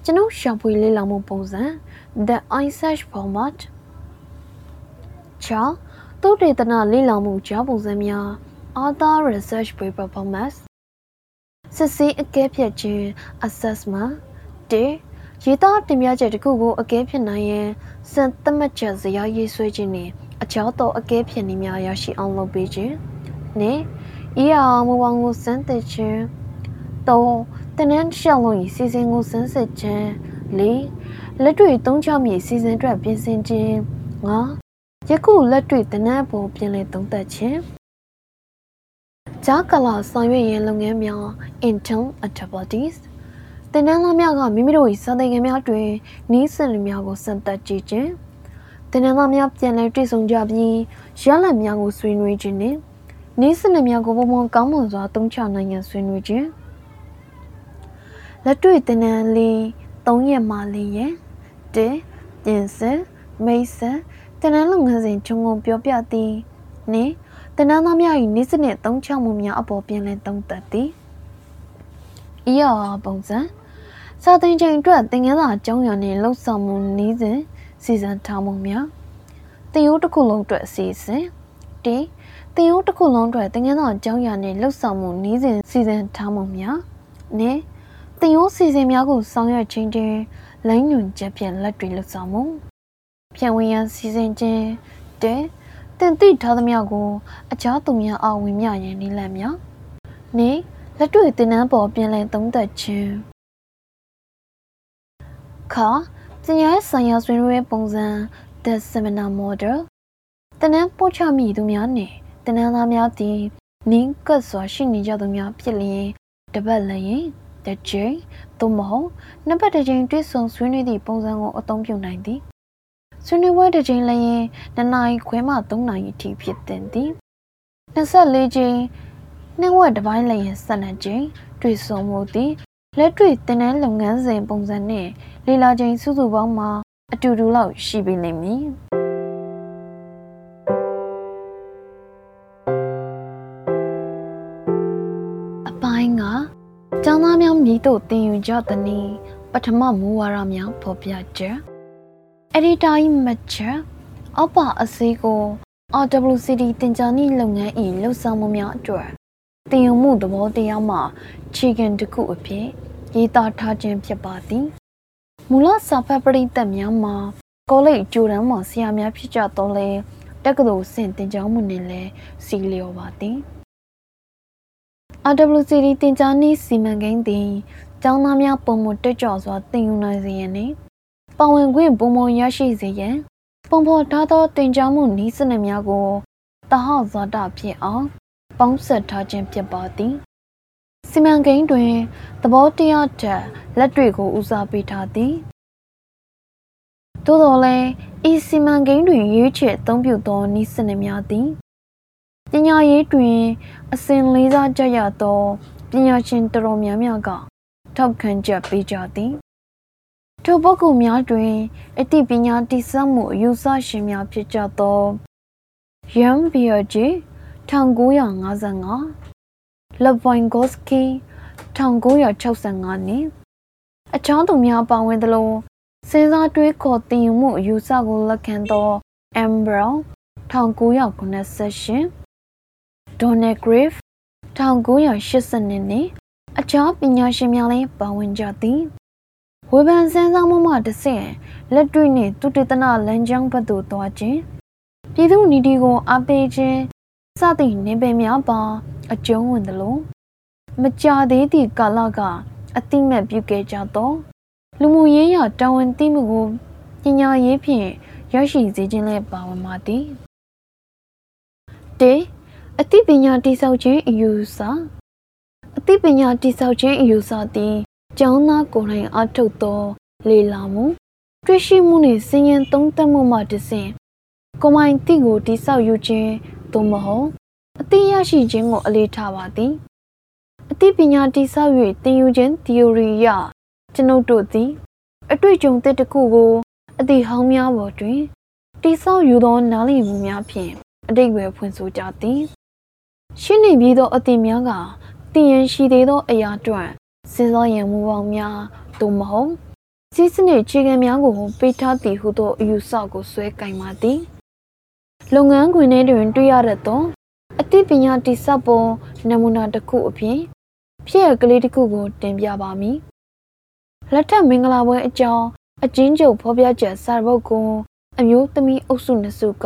Speaker 2: ကျွန်ုပ်ရှာဖွေလေ့လာမှုပုံစံ the isearch format 6သုတေသနလေ့လာမှုကြားပုံစံများ other research paper formats စစ်ဆေးအကဲဖြတ်ခြင်း assessment 1 ရေးသားတင်ပြချက်တစ်ခုကိုအကဲဖြတ်နိုင်ရန်စံသတ်မှတ်ချက်ဇယားရေးဆွဲခြင်းနှင့်အကြောင်းသောအကဲဖြတ်နည်းများရရှိအောင်လုပ်ပေးခြင်းနှင့် ER မူပေါင်းကိုစမ်းသပ်ခြင်း၃တင်နန်းရှောင်းလုံး၏စီစဉ်ကိုစမ်းစစ်ခြင်း၄လက်တွေ့သုံးချမည့်စီစဉ်အတွက်ပြင်ဆင်ခြင်း၅ယခုလက်တွေ့တင်နန်းပေါ်ပြင်လည်သုံးသပ်ခြင်းဂျာကလာဆောင်ရွက်ရင်လုပ်ငန်းများ intern activities တင်နန်းသားများကမိမိတို့၏စာသင်ခန်းများတွင်နီးစနစ်များကိုစမ်းသပ်ကြည့်ခြင်းတင်နန်းသားများပြန်လည်တွေ့ဆုံကြပြီးရလဒ်များကိုဆွေးနွေးခြင်းနှင့်နီးစနစ်များကိုပုံမှန်ကောင်းမွန်စွာသုံးချနိုင်ရန်ဆွေးနွေးခြင်းလက်တွေ့တင်နန်းလေး၃ရက်မှ၄ရက်၁ပြင်ဆင်မိတ်ဆက်တင်နန်းလုပ်ငန်းစဉ်ခြုံငုံပြောပြသည်နှင့်တင်နန်းသားများ၏နေ့စနစ်သုံးချမှုများအပေါ်ပြန်လည်သုံးသပ်သည်ဤရပုံစံ စာသင်ချိန်အတွက်သင်ခန်းစာအကြောင်းအရာနှင့်လှုပ်ဆောင်မှုနည်းစဉ်စီစဉ်ထားမှုများတင်ရိုးတစ်ခုလုံးအတွက်အစီအစဉ်တတင်ရိုးတစ်ခုလုံးအတွက်တင်ငန်းတော်အကြောင်းအရာနဲ့လှုပ်ဆောင်မှုနည်းစဉ်စီစဉ်ထားမှုများနဲတင်ရိုးစီစဉ်များကိုဆောင်ရွက်ခြင်းတွင်လိုင်းညွန်ချက်ဖြင့်လက်တွေလှုပ်ဆောင်မှုဖြန့်ဝေရန်စီစဉ်ခြင်းတဲတင်သိထားသမျှကိုအခြားသူများအားဝင်မြရန်နည်းလမ်းများနေလက်တွေ့တင်နန်းပေါ်ပြန်လည်သုံးသပ်ခြင်း ခါပညာရေးဆိုင်ရာဆွေးနွေးပုံစံ The Seminar Model တနန်းပို့ချမိသူများနှင့်တနန်းသားများသည်နင်းကပ်စွာရှိနေကြသူများဖြစ်လျင်တပတ်လည်းရင်တစ်ချိန်သို့မဟုတ်နှစ်ပတ်တစ်ချိန်တွေ့ဆုံဆွေးနွေးသည့်ပုံစံကိုအသုံးပြုနိုင်သည်ဆွေးနွေးပွဲတစ်ချိန်လည်းရင်နှစ်နာရီခွဲမှ3နာရီအထိဖြစ်တင်သည်24ချိန်နှစ်ဝက်တစ်ပိုင်းလည်းရင်12ချိန်တွေ့ဆုံမှုသည်လက်တွေ့တင်တဲ့လုပ်ငန်းစဉ်ပုံစံနဲ့ လေလာချိန်စုစုပေါင်းမှာအတူတူလောက်ရှိပြီလိမ့်မည်အပိုင်းကကျောင်းသားများမြည်တို့တင်ယူကြသည်နည်းပထမမူဝါဒများဖော်ပြချက်အဒီတာ၏မချက်အောက်ပါအစည်းကို RWCD တင်ကြားနည်းလုပ်ငန်း၏လှုပ်ဆောင်မှုများအတွက်တင်ယူမှုသဘောတရားမှခြေခံတစ်ခုအဖြစ်ရေးသားထားခြင်းဖြစ်ပါသည် မူလစာဖတ်ပရိသတ်များမှာကောလိပ်ကျိုတန်းမှာဆရာများဖြစ်ကြတော့လဲတက္ကသိုလ်ဆင့်တင်ကြားမှုနဲ့လဲစီလျော်ပါသည် RWCD တင်ကြားနည်းစီမံကိန်းသည်ကျောင်းသားများပုံမတက်ကြွစွာသင်ယူနိုင်စေရန်နှင့်ပါဝင်ခွင့်ပုံမရရှိစေရန်ပုံဖော်ထားသောတင်ကြားမှုနည်းစနစ်များကိုတဟဇာတဖြစ်အောင်ပေါင်းစပ်ထားခြင်းဖြစ်ပါသည် စီမံကိန်းတွင်သဘောတရားထက်လက်တွေကိုဦးစားပေးထားသည်သို့တော်လည်းဤစီမံကိန်းတွင်ရွေးချယ်အသုံးပြုသောနည်းစနစ်များသည်ပညာရေးတွင် အစဉ်လေးစားကြရသောပညာရှင်တော်တော်များများကထောက်ခံချက်ပေးကြသည်ထိုပုဂ္ဂိုလ်များတွင်အသိပညာတည်ဆောက်မှုအယူဆရှင်များဖြစ်ကြသောယမ်ဘီယာဂျီ1955 လဗိုင်ဂော့စကီ1965နှစ်အချောင်းသူများပါဝင်သလိုစဉ်းစားတွေးခေါ်တင်ယူမှုအယူဆကိုလက်ခံသောအမ်ဘရောင်1998ဒေါ်နယ်ဂရစ်1982နှစ်အခြားပညာရှင်များလည်းပါဝင်ကြသည်ဝေဖန်စမ်းစားမှုမှတစ်ဆင့်လက်တွေ့နှင့်သူတေသနလမ်းကြောင်းဘက်သို့သွားခြင်းပြည်သူနီတီကိုအားပေးခြင်းစသည့်နေပယ်များပါ အကျုံးဝင်သလိုမကြာသေးသည့်ကာလကအတိမတ်ပြုခဲ့ကြသောလူမှုရေးရာတာဝန်သိမှုကိုပညာရေးဖြင့်ရရှိစေခြင်းလည်းပါဝင်ပါသည်တေအသိပညာတိဆောက်ခြင်းအယူဆအသိပညာတိဆောက်ခြင်းအယူဆသည်ကျောင်းသားကိုယ်တိုင်အထုတ်သော လေလာမှုတွေ့ရှိမှုနှင့်စင်ရင်သုံးသပ်မှုမှတဆင့်ကိုမိုင်တိကိုတိဆောက်ယူခြင်းသို့မဟုတ် အသိရရှိခြင်းကိုအလေးထားပါသည်အသိပညာတိဆောက်၍သင်ယူခြင်း theory ရကျွန်ုပ်တို့သည် အတွေ့အကြုံသစ်တစ်ခုကိုအသိဟောင်းများပေါ်တွင်တိဆောက်ယူသောနားလည်မှုများဖြင့်အတိတ်ပဲဖွင့်ဆိုကြသည်ရှင်းနေပြီးသောအသည့်များကသိရန်ရှိသေးသောအရာအတွက်စဉ်းစားရန်မူပေါင်းများသို့မဟုတ်စီးစနစ်ခြေခံများကိုပေးထားသည်ဟုသောအယူဆကိုဆွဲကင်ပါသည်လုပ်ငန်းခွင်ထဲတွင်တွေ့ရသော အသိပညာတိဆောက်ပုံနမူနာတစ်ခုအဖြစ်ဖြစ်ရကလေးတစ်ခုကိုတင်ပြပါမည်လက်ထက်မင်္ဂလာပွဲအကြောင်းအချင်းကျုပ်ဖော်ပြချက်စာပုတ်ကိုအမျိုးသမီးအုပ်စုနှစ်စုက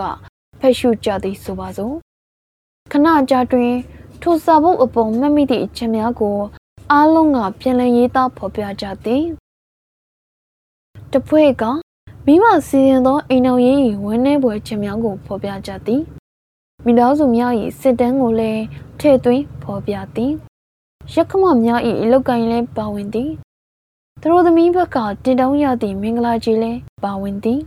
Speaker 2: ဖက်ရှုကြသည်ဆိုပါစို့ခဏကြာတွင်ထိုစာပုတ်အပေါ်မှတ်မိသည့်အချက်များကိုအားလုံးကပြန်လည်ရေးသားဖော်ပြကြသည်တပွဲကမိမစီရင်သောအိမ်တော်ရေးဝန်းနေပွဲချက်များကိုဖော်ပြကြသည် မိသားစုများ၏စစ်တမ်းကိုလည်းထည့်သွင်းဖော်ပြသည်ရခမများ၏အလောက်ကိုင်းလည်းပါဝင်သည်သူတို့သမီးဘက်ကတင်တောင်းရသည့်မင်္ဂလာကြီးလည်းပါဝင်သည်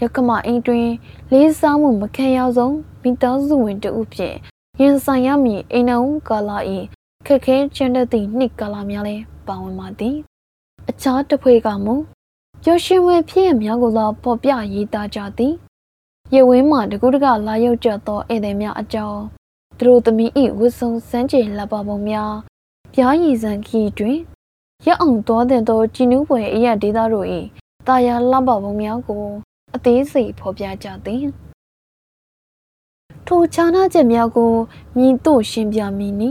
Speaker 2: ရခမအိမ်တွင် လေးစားမှုမခံရဆုံးမိသားစုဝင်တဦးဖြင့်ရင်ဆိုင်ရမည်အိမ်တော်ကာလာ၏ခက်ခဲကျန်းတဲ့သည့်နှစ်ကာလာများလည်းပါဝင်ပါသည်အခြားတစ်ဖွဲ့ကမူပျော်ရွှင်ဝယ်ဖြစ်ရများကိုသာပေါ်ပြရေးသားကြသည် ရေဝင်းမှတကူတကလာရောက်ကြသောဧည့်သည်များအကြောင်းသူတို့သမီး၏ဝတ်စုံစမ်းကြယ်လှပပုံများပြားရည်စံခီတွင်ရက်အောင်သွားတဲ့သောကြည်နူးပွဲအရက်ဒေသတို့၏တာယာလှပပုံများကိုအသေးစိတ်ဖော်ပြကြသည်ထိုခြားနားချက်များကိုမြင်တို့ရှင်းပြမည်နီ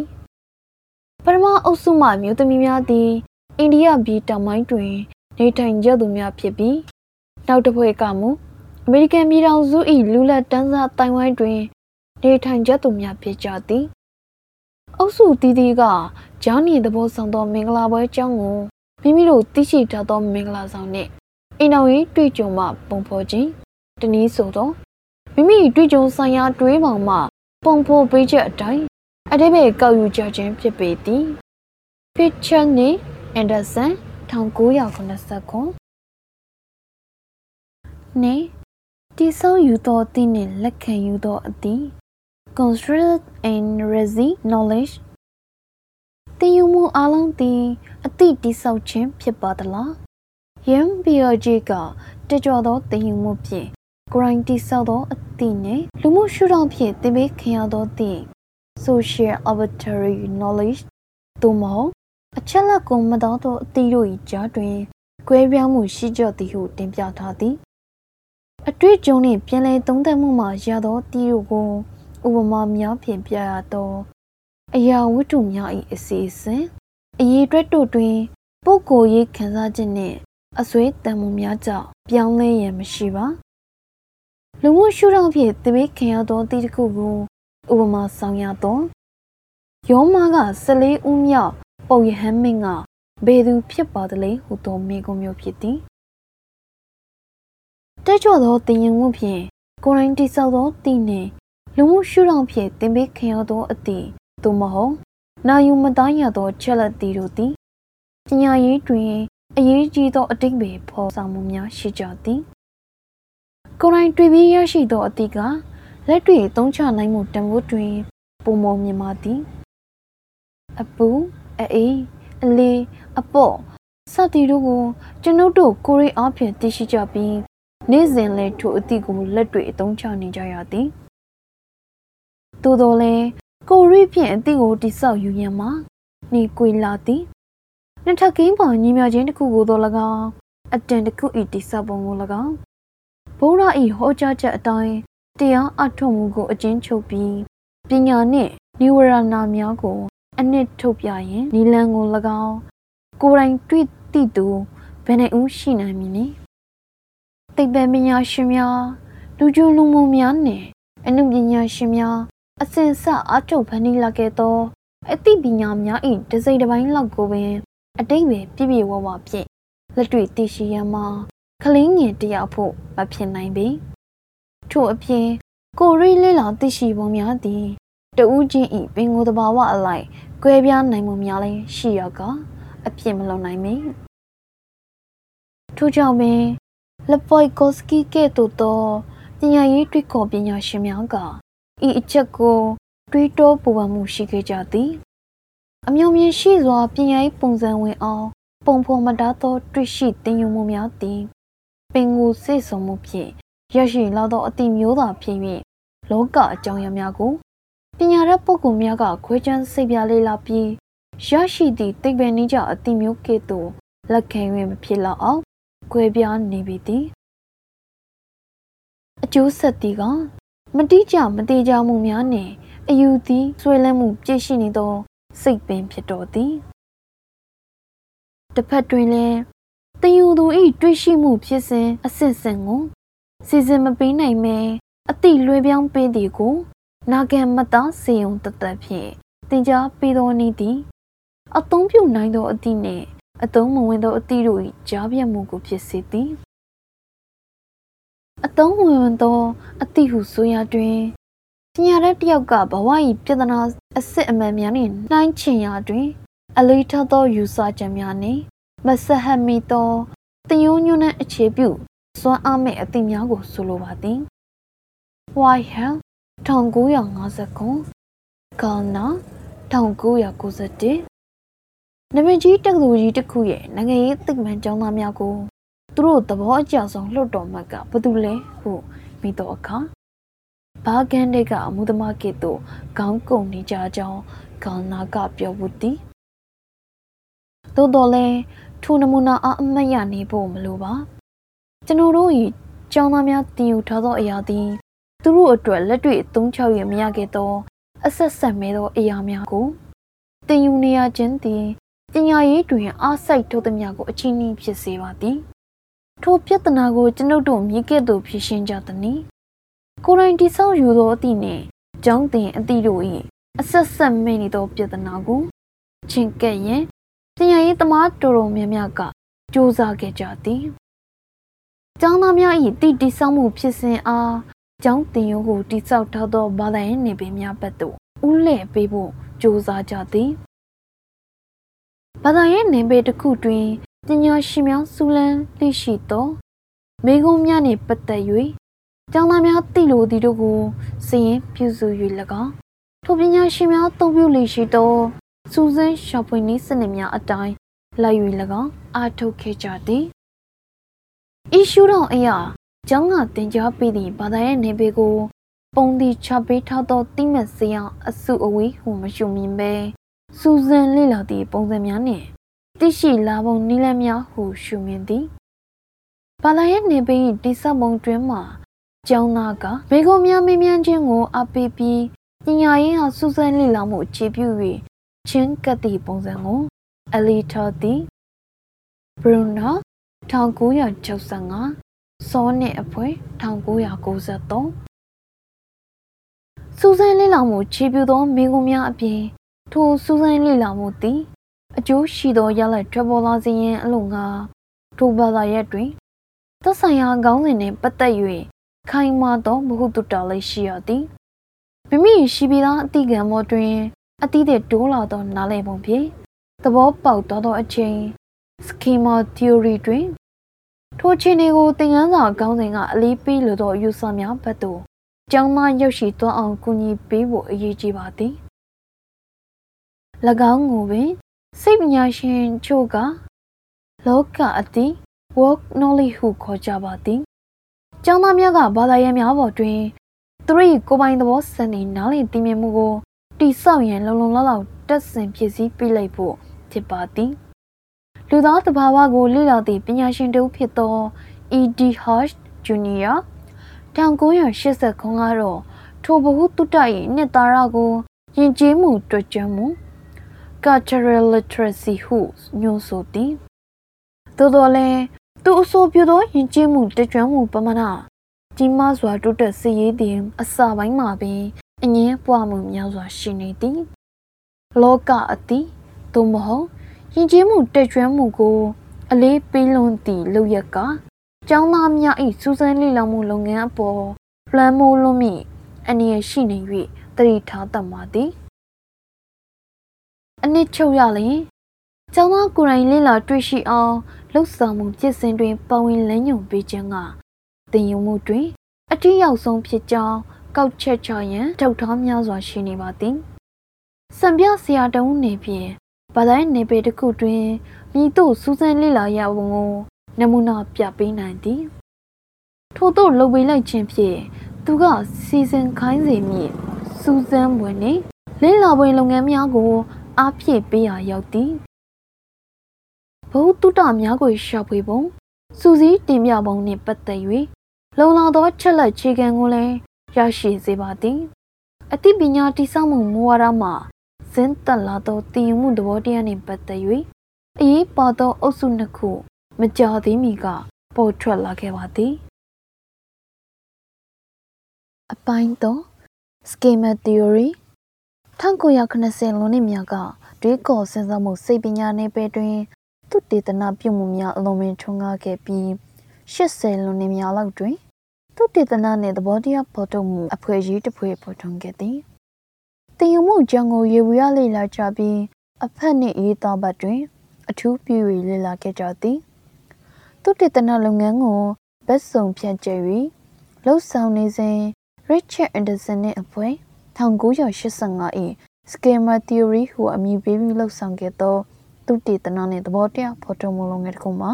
Speaker 2: ပထမအုပ်စုမှမြို့သမီးများသည်အိန္ဒိယပြည်တောင်ပိုင်းတွင် နေထိုင်ကြသူများဖြစ်ပြီးနောက်တစ်ဖွဲ့ကမူ အမေရိကန်ပြည်ထောင်စု၏လူလက်တန်းစားတိုင်ဝမ်တွင်နေထိုင်ကြသူများဖြစ်ကြသည်အုပ်စုတီးတီးကဂျာနီသဘောဆောင်သောမင်္ဂလာပွဲကျောင်းကိုမိမိတို့သိရှိထားသောမင်္ဂလာဆောင်နှင့်အိမ်တော်ရေးတွေ့ကြုံမှပုံဖော်ခြင်းတနည်းဆိုသောမိမိတွေ့ကြုံဆိုင်ရာတွေးပေါင်မှပုံဖော်ပေးချက်အတိုင်းအတိပ္ပယ်ကောက်ယူကြခြင်းဖြစ်ပေသည် Picture နှင့် Anderson 1989နေ တိဆောက်ယူသောအသည့်နှင့်လက်ခံယူသောအသည့် construct and resi knowledge သင်ယူမှုအလုံးသည်အသည့်တိဆောက်ခြင်းဖြစ်ပါသလားယမ်ဘီယဂျီကတကြွသောသင်ယူမှုဖြင့်ကိုရိုင်းတိဆောက်သောအသည့်နှင့်လူမှုရှုထောင့်ဖြင့်သင်ပေးခင်ရသောသည့် social arbitrary knowledge သို့မဟုတ်အချက်လက်ကိုမတော်သောအသည့်တို့၏ကြားတွင်ကွဲပြားမှုရှိကြသည်ဟုတင်ပြထားသည် အတွေ့အကြုံနှင့်ပြန်လည်သုံးသပ်မှုမှရသောတီးတို့ကိုဥပမာများဖြင့်ပြရသော အရာဝတ္ထုများ၏အစီအစဉ်အရေးအတွက်တို့တွင် ပုဂ္ဂိုလ်ရေးခံစားချက်နှင့်အစွဲတန်မှုများကြောင့်ပြောင်းလဲရန်မရှိပါလူမှုရှုထောင့်ဖြင့်တပိခင်ရသောတီးတစ်ခုကိုဥပမာဆောင်ရသောယောမက14ဦးမြောက်ပုပ်ယဟန်မင်းကဘယ်သူဖြစ်ပါသလဲဟူသောမိကုံမျိုးဖြစ်သည် တက်ကြွသောတင်ရင်မှုဖြင့်ကိုရိုင်းတိဆောက်သောတည်နှင့်လူမှုရှုထောင့်ဖြင့်တင်ပေးခင်ရသောအသည့်သို့မဟုတ်နာယူမသားရသောချက်လက်တီတို့သည်ပညာရေးတွင်အရေးကြီးသောအတိတ်ပဲဖော်ဆောင်မှုများရှိကြသည်ကိုရိုင်းတွေ့ပြီးရရှိသောအသည့်ကလက်တွေ့သုံးချနိုင်မှုတန်ဖိုးတွင်ပုံမောမြင်ပါသည်အပူအေးအလေးအပေါ့စသည်တို့ကိုကျွန်ုပ်တို့ကိုရီအားဖြင့်သိရှိကြပြီး နေ့စဉ်လဲထိုအသည့်ကိုလက်တွေ့အသုံးချနေကြရသည်သို့တော်လည်းကိုရီဖြင့်အသည့်ကိုတိဆောက်ယူရန်မှာနေကွေလာသည်နှစ်ထပ်ကင်းပေါ်ညီမြချင်းတစ်ခုကိုတော့၎င်းအတန်တစ်ခုဤတိဆောက်ပုံကို၎င်းဘုရားဤဟောကြားချက်အတိုင်းတရားအထုတ်မှုကိုအကျဉ်းချုပ်ပြီးပညာနှင့်နိဝရဏများကို အနှစ်ထုတ်ပြရင်နီလန်ကို၎င်းကိုယ်တိုင်တွေ့သိသူဘယ်နှဦးရှိနိုင်မည်နည်း သိပ္ပံပညာရှင်များလူကျူလူမှုများနှင့်အနုပညာရှင်များအစဉ်ဆက်အထုတ်ဖန်တီးလာခဲ့သောအသိပညာများ၏တစိမ့်တစ်ပိုင်းလောက်ကိုပင်အတိတ်ပဲပြည့်ပြည့်ဝဝဖြင့်လက်တွေ့သိရှိရမှာကလေးငယ်တယောက်ဖို့မဖြစ်နိုင်ပေထို့အပြင်ကိုရီလေးလာသိရှိပုံများသည်တဦးချင်းဤပင်ကိုယ်တဘာဝအလိုက်ကွဲပြားနိုင်မှုများလည်းရှိရကအဖြစ်မလွန်နိုင်ပေထို့ကြောင့်ပင် လပွိုက်ကိုစကီကဲ့သို့သောပညာရေးတွေးခေါ်ပညာရှင်များကဤအချက်ကိုတွေးတောပူပန်မှုရှိခဲ့ကြသည်အမျိုးမြင်ရှိစွာပညာရေးပုံစံဝင်အောင်ပုံဖော်မတားသောတွေ့ရှိတင်ယူမှုများသည်ပင်ကိုစိတ်ဆုံမှုဖြင့်ရရှိလာသောအတိမျိုးသာဖြစ်၍လောကအကြောင်းအရာများကိုပညာရပုဂ္ဂိုလ်များကခွဲခြမ်းစိတ်ပြလေးလာပြီးရရှိသည့်သိပ္ပံနည်းကျအတိမျိုးကဲ့သို့လက်ခံ၍မဖြစ်လောက်အောင် ကွဲပြားနေပြီသည်အကျိုးဆက်သည်ကမတိကျမသေးကြမှုများနှင့်အယူသည်ဆွေးလန်းမှုပြည့်ရှိနေသော စိတ်ပင်ဖြစ်တော်သည်တစ်ဖက်တွင်လည်းတယူသူ၏တွေ့ရှိမှုဖြစ်စဉ်အစစ်စင်ကိုစီစဉ်မပေးနိုင်မဲအတိလွှဲပြောင်းပေးသည်ကို နာဂံမသားစေုံတသက်ဖြင့်တင် जा ပေးသောနည်းသည်အသုံးပြုနိုင်သောအသည့်နှင့် အသုံးမဝင်သောအသည့်တို့၏ကြားပြတ်မှုကိုဖြစ်စေသည်အသုံးဝင်သောအသည့်ဟုဆိုရာတွင်ပညာရတယောက်ကဘဝ၏ပြဿနာအစစ်အမှန်များနှင့်နှိုင်းချင်ရာတွင် အလေးထားသောယူဆချက်များနှင့်မဆက်ဟပ်မိသောတယုံညွန်းတဲ့အခြေပြုစွမ်းအားမဲ့အသည့်များကိုဆိုလိုပါသည် White Hell 1959ကာနာ1991 နမကြီးတက္ကသိုလ်ကြီးတစ်ခုရဲ့နိုင်ငံရေးသိပ္ပံကျောင်းသားများကိုသူတို့သဘောအကျဆုံးလွှတ်တော်မှတ်ကဘာတူလဲဟုမိတော့အခါဘာကန်တဲ့ကအမှုသမားကဲ့သို့ခေါင်းကုန်နေကြကြောင်းကာနာကပြောဘူးသည်သို့တော်လဲထိုနမူနာအအမတ်ရနေဖို့မလိုပါကျွန်တော်တို့၏ကျောင်းသားများတင်ယူထားသောအရာသည်သူတို့အတွက်လက်တွေ့အသုံးချရမရခဲ့သောအဆက်ဆက်မဲသောအရာများကိုတင်ယူနေရခြင်းသည် ပညာရေးတွင်အားစိုက်ထိုးသမျှကိုအချင်းနှီးဖြစ်စေပါသည်ထိုပြဿနာကိုကျွန်ုပ်တို့မြည်ကဲ့သို့ဖြေရှင်းကြသနည်းကိုယ်တိုင်တိဆောက်ယူသောအသည့်နှင့်ကျောင်းသင်အသည့်တို့၏အဆက်ဆက်မိနေသောပြဿနာကိုချင်းကဲ့ရင်ပညာရေးသမားတော်တော်များများကစူးစမ်းခဲ့ကြသည်ကျောင်းသားများ၏တည်တည်ဆောက်မှုဖြစ်စဉ်အားကျောင်းသင်ရိုးကိုတိဆောက်ထားသောဘာသာရေးနေပင်များဘက်သို့ဦးလှည့်ပေးဖို့စူးစမ်းကြသည် ဘာသာရေးနေပေတစ်ခုတွင်ပညာရှင်များစူးလန်းသိရှိသောမိဂုံးများနှင့်ပတ်သက်၍ကျောင်းသားများသိလိုသည်တို့ကိုစည်ရင်ပြုစု၍၎င်းထိုပညာရှင်များသုံးပြုလေရှိသောစူးစမ်းရှာဖွေနည်းစနစ်များအတိုင်းလိုက်၍၎င်းအားထုတ်ခဲ့ကြသည်ဤရှုထောင့်အရာကျောင်းကတင်ကြားပေးသည့်ဘာသာရဲ့နေပေကို ပုံသည့်ချပေးထားသောတိမတ်စရာအစုအဝေးဟုမရှုမြင်ပဲ စူးစမ်းလေ့လာသည့်ပုံစံများနှင့်သိရှိလာပုံနည်းလမ်းများဟုရှုမြင်သည်ဘာသာရဲ့နေပေ၏တိစပုံတွင်မှကျောင်းသားကဘေကုံများမင်းမြန်းခြင်းကိုအပေးပြီးပညာရေးဟာစူးစမ်းလေ့လာမှုအခြေပြု၍ချင်းကပ်သည့်ပုံစံကိုအလီထော်သည်ဘရူနာ1965စောနစ်အဖွဲ့1993စူးစမ်းလေ့လာမှုခြေပြုသောမိကုံများအပြင် ထိုစူးစမ်းလေ့လာမှုသည်အကျိုးရှိသောရလဒ်ထွက်ပေါ်လာစေရန်အလို့ငါထိုဘာသာရပ်တွင်သက်ဆိုင်ရာခေါင်းစဉ်နှင့်ပတ်သက်၍ခိုင်မာသောမဟုတုတလေးရှိရသည်မိမိရှိပြီးသားအတိကံမောတွင်အတိတဲ့တိုးလာသောနားလည်ပုံဖြင့်သဘောပေါက်သွားသောအချိန် schema theory တွင်ထိုခြေနေကိုသင်ခန်းစာခေါင်းစဉ်ကအလေးပေးလိုသောယူဆများဘက်သို့ကျောင်းသားရောက်ရှိသွားအောင်ကူညီပေးဖို့အရေးကြီးပါသည်၎ င်းကိုပင်စိတ်ပညာရှင်ချို့ကလောကအတိ work knowledge ဟုခေါ်ကြပါသည်။ကျောင်းသားများကဘာသာရပ်များပေါ်တွင်သူတို့၏ကိုယ်ပိုင်သဘောစံနေနားလည်သိမြင်မှုကိုတိဆောက်ရန်လုံလုံလောက်လောက်တက်ဆင်ဖြစ်စည်းပေးလိုက်ဖို့ဖြစ်ပါသည်။လူသားတဘာဝကိုလေ့လာသည့်ပညာရှင်တို့ဖြစ်သော E.D. Hirsch Jr. 1989ကတော့ထိုဘဟုတုတ္တ၏နှစ်သားရကိုယဉ်ကျေးမှုတွေ့ကြမှု cultural literacy ဟုညွှန်ဆိုသည်သို့တော်လည်းသူအဆိုပြုသောယဉ်ကျေးမှုတကြွမှုပမာဏကြီးမားစွာတိုးတက်စေရည်သည်အစပိုင်းမှာပင်အငင်းပွားမှုများစွာရှိနေသည်လောကအတိသို့မဟုတ်ယဉ်ကျေးမှုတက်ကြွမှုကို အလေးပေးလွန်သည့်လောက်ရကကျောင်းသားများ၏စူးစမ်းလေ့လာမှုလုပ်ငန်းအပေါ်လွှမ်းမိုးလွန်မိအနေရရှိနေ၍တတိထားတတ်ပါသည် အနစ်ချုပ်ရလျင်ကျောင်းသားကိုယ်တိုင်လေ့လာတွေ့ရှိအောင်လှုပ်ဆောင်မှုဖြစ်စဉ်တွင်ပဝင်လန်းညုံပေးခြင်းကတင်ယူမှုတွင်အထီးရောက်ဆုံးဖြစ်ကြောင်းကောက်ချက်ချရန်ထုတ်ထားများစွာရှိနေပါသည်စံပြဆရာတုံးနေဖြင့်ဗဒိုင်းနေပေတစ်ခုတွင်မိတို့စူးစမ်းလေ့လာရပုံကိုနမူနာပြပေးနိုင်သည်ထို့သို့လုပ်ပေးလိုက်ခြင်းဖြင့်သူကစီစဉ်ခိုင်းစေမည်စူးစမ်းပွဲနှင့်လေ့လာပွဲလုပ်ငန်းများကို အားဖြည့်ပေးရာရောက်သည်ဘုတုတများကိုရှာဖွေပုံစူးစီးတင်ပြပုံနှင့်ပတ်သက်၍လုံလောက်သောချက်လက်ခြေခံကိုလည်းရရှိစေပါသည်အသိပညာတိစောက်မှုမူဝါဒမှဇင်းတက်လာသောတည်ယူမှုသဘောတရားနှင့်ပတ်သက်၍အရေးပါသောအုပ်စုနှစ်ခု မကြာသေးမီကပေါ်ထွက်လာခဲ့ပါသည်အပိုင်း3 schema theory 1990လွန်နှစ်များကတွေးခေါ်စဉ်းစားမှုစိတ်ပညာနယ်ပယ်တွင်သူတေသနာပြုမှုများအလုံးမင်းထွန်းကားခဲ့ပြီး80လွန်နှစ်များလောက်တွင်သူတေသနာနှင့်သဘောတရားပေါ်ထုတ်မှုအဖွဲ့ကြီးတစ်ဖွဲ့ပေါ်ထွန်းခဲ့သည်။တင်ယူမှုကြောင့်ကိုရေဝရလေ့လာကြပြီးအဖက်နှင့်ရေးသားပတ်တွင် အထူးပြု၍လေ့လာခဲ့ကြသည်။သူတေသနာလုပ်ငန်းကိုဘက်စုံဖြန့်ကျက်၍လှုပ်ဆောင်နေစဉ် Richard Anderson နှင့်အဖွဲ့ 1985၏ Schema Theory ဟုအမည်ပေးပြီးလှုပ်ဆောင်ခဲ့သောသူတေသနာနှင့်သဘောတရားဖော်ထုတ်မှုလုပ်ငန်းတစ်ခုမှာ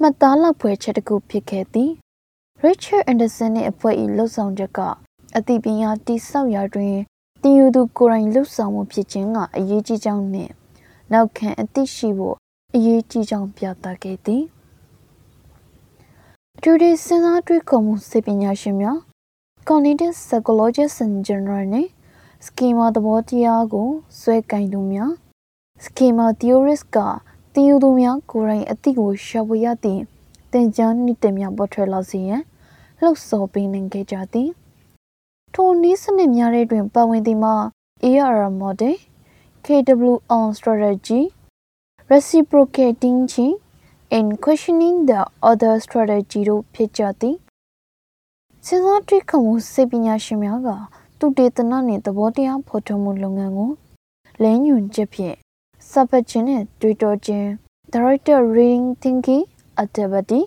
Speaker 2: မှတ်သားလောက်ဖွယ်ချက်တစ်ခုဖြစ်ခဲ့သည် Richard Anderson နှင့်အဖွဲ့၏လှုပ်ဆောင်ချက်ကအသိပညာတိဆောက်ရာတွင်တင်ယူသူကိုယ်တိုင်လှုပ်ဆောင်မှုဖြစ်ခြင်းကအရေးကြီးကြောင်းနှင့်နောက်ခံအသိရှိဖို့အရေးကြီးကြောင်းပြသခဲ့သည်အထူးသဖြင့်စဉ်းစားတွေးခေါ်မှုစေပညာရှင်များ
Speaker 1: cognitive psychologist in general နဲ့ schema သဘောတရားကိုဆွဲကင်သူများ schema theorist ကသင်ယူသူများကိုယ်တိုင်အသည့်ကိုရှာဖွေရသည့်သင်ကြားနည်းတင်များပေါ်ထွက်လာစေရန်လှုပ်ဆော်ပေးနိုင်ခဲ့ကြသည်ထိုနည်းစနစ်များတွင်ပါဝင်သည်မှာ AR model KWL strategy reciprocating change and questioning the other strategy တို့ဖြစ်ကြသည် စဉ်းစားတွေးခေါ်မှုစိတ်ပညာရှင်များကသူတေသနနှင့်သဘောတရားဖော်ထုတ်မှုလုပ်ငန်းကိုလဲညွန်ချက်ဖြင့်စပတ်ခြင်းနဲ့တွေးတောခြင်း Director Reading Thinking Activity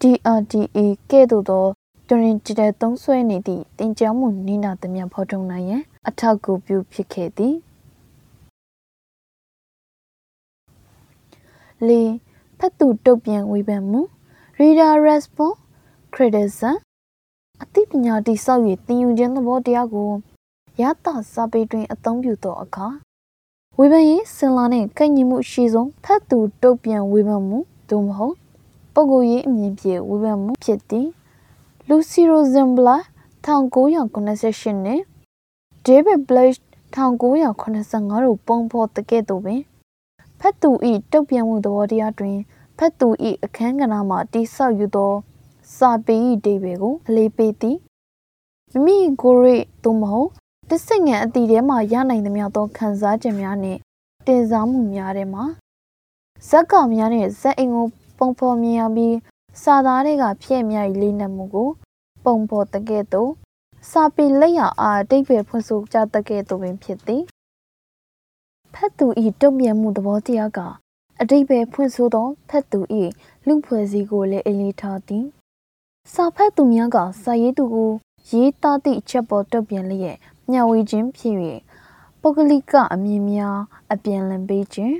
Speaker 1: DRDA ကဲ့သို့သောတွင်ကြတဲ့သုံးဆွဲနေသည့်တင်ကြားမှုနိနာသမျှဖော်ထုတ်နိုင်ရန်အထောက်အကူပြုဖြစ်ခဲ့သည်လေးဖတ်သူတုတ်ပြန်ဝေဖန်မှု Reader Response Criticism အသိပညာတိဆောက်၍သင်ယူခြင်းသဘောတရားကိုရသစာပေတွင် အသုံးပြုသောအခါဝေဖန်ရေးစင်လာနှင့်ကိုက်ညီမှုရှိဆုံးဖတ်သူတုတ်ပြန်ဝေဖန်မှုသို့မဟုတ်ပုဂ္ဂိုလ်ရေးအမြင်ဖြင့်ဝေဖန်မှုဖြစ်သည်လူစီရိုဇမ်ဘလာ1998နဲ့ဒေးဗစ်ဘလက်1985တို့ပုံဖော်တဲ့ကဲ့သို့ပင်ဖတ်သူ၏တုတ်ပြန်မှုသဘောတရားတွင်ဖတ်သူ၏အခန်းကဏ္ဍမှတိဆောက်ယူသော စာပေ၏ဒေဘယ်ကိုအလေးပေးသည်မိမိကိုယ်ရိသို့မဟုတ်တစ္ဆငန်အတီထဲမှရနိုင်သမျှသောခံစားချက်များနှင့်တင်စားမှုများထဲမှာဇက်ကများနှင့်ဇက်အိမ်ကိုပုံဖော်မြင်ရပြီးစာသားတွေကဖြည့်မြ၏လေးနက်မှုကို ပုံဖော်တကဲ့သို့စာပေလက်ရအားအတိတ်ပဲဖွင့်ဆိုကြတကဲ့သို့ပင်ဖြစ်သည်ဖတ်သူ၏တုံ့ပြန်မှုသဘောတရားကအတိတ်ပဲဖွင့်ဆိုသောဖတ်သူ၏လူဖွဲ့စည်းကိုလည်းအလေးထားသည် စာဖတ်သူများကစာရေးသူကိုရေးသားသည့်အချက်ပေါ်တုံ့ပြန်လျက်မျှဝေခြင်းဖြစ်၍ပုဂ္ဂလိကအမြင်များအပြန်လည်ပေးခြင်း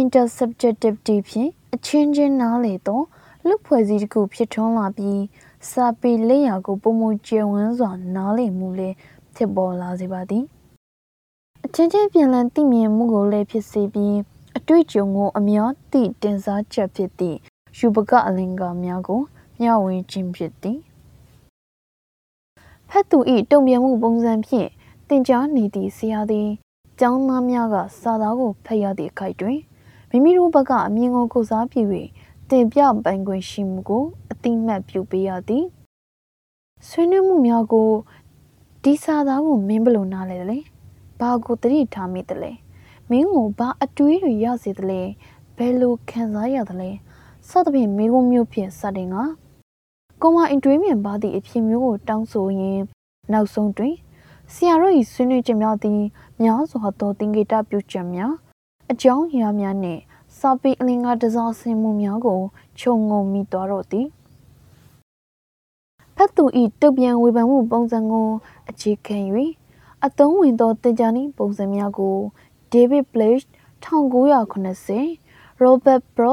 Speaker 1: intersubjectivity ဖြင့်အချင်းချင်းနားလေသောလူဖွဲ့စည်းတစ်ခုဖြစ်ထွန်းလာပြီးစာပေလက်ရာကိုပုံမကျယ်ဝန်းစွာနားလည်မှုလည်းဖြစ်ပေါ်လာစေပါသည်အချင်းချင်းပြန်လည်သိမြင်မှုကိုလည်းဖြစ်စေပြီးအတွေ့အကြုံကိုအများသိတင်စားချက်ဖြစ်သည့်ယူပကအလင်္ကာများကို မျှဝေခြင်းဖြစ်သည်ဖတ်သူ၏တုံ့ပြန်မှုပုံစံဖြင့်တင်ကြားနေသည့်ဆရာသည်ကျောင်းသားများကစာသားကိုဖတ်ရသည့်အခိုက်တွင်မိမိတို့ဘက်ကအမြင်ကိုကိုစားပြု၍တင်ပြပိုင်ခွင့်ရှိမှုကိုအတိမတ်ပြုပေးရသည်ဆွေးနွေးမှုများကိုဒီစာသားကိုမင်းဘလို့နားလဲလဲဘာကိုတတိထားမိတယ်လဲမင်းကိုဘာအတွေးတွေရစေတယ်လဲဘယ်လိုခံစားရတယ်လဲစသဖြင့်မိကုံမျိုးဖြင့်စတင်က ကိုမအင်တွေးမြင်ပါသည့်အဖြစ်မျိုးကိုတောင်းဆိုရင်းနောက်ဆုံးတွင်ဆရာတို့၏ဆွေးနွေးချက်များသည်များစွာသောသင်္ကေတပြုချက်များအကြောင်းအရာများနှင့်စာပေအလင်္ကာတစားဆင်မှုများကိုခြုံငုံမိသွားတော့သည်ဖတ်သူဤတုတ်ပြန်ဝေဖန်မှုပုံစံကိုအခြေခံ၍အသုံးဝင်သောတင်ကြားနည်းပုံစံများကို David Blake 1980 Robert Bro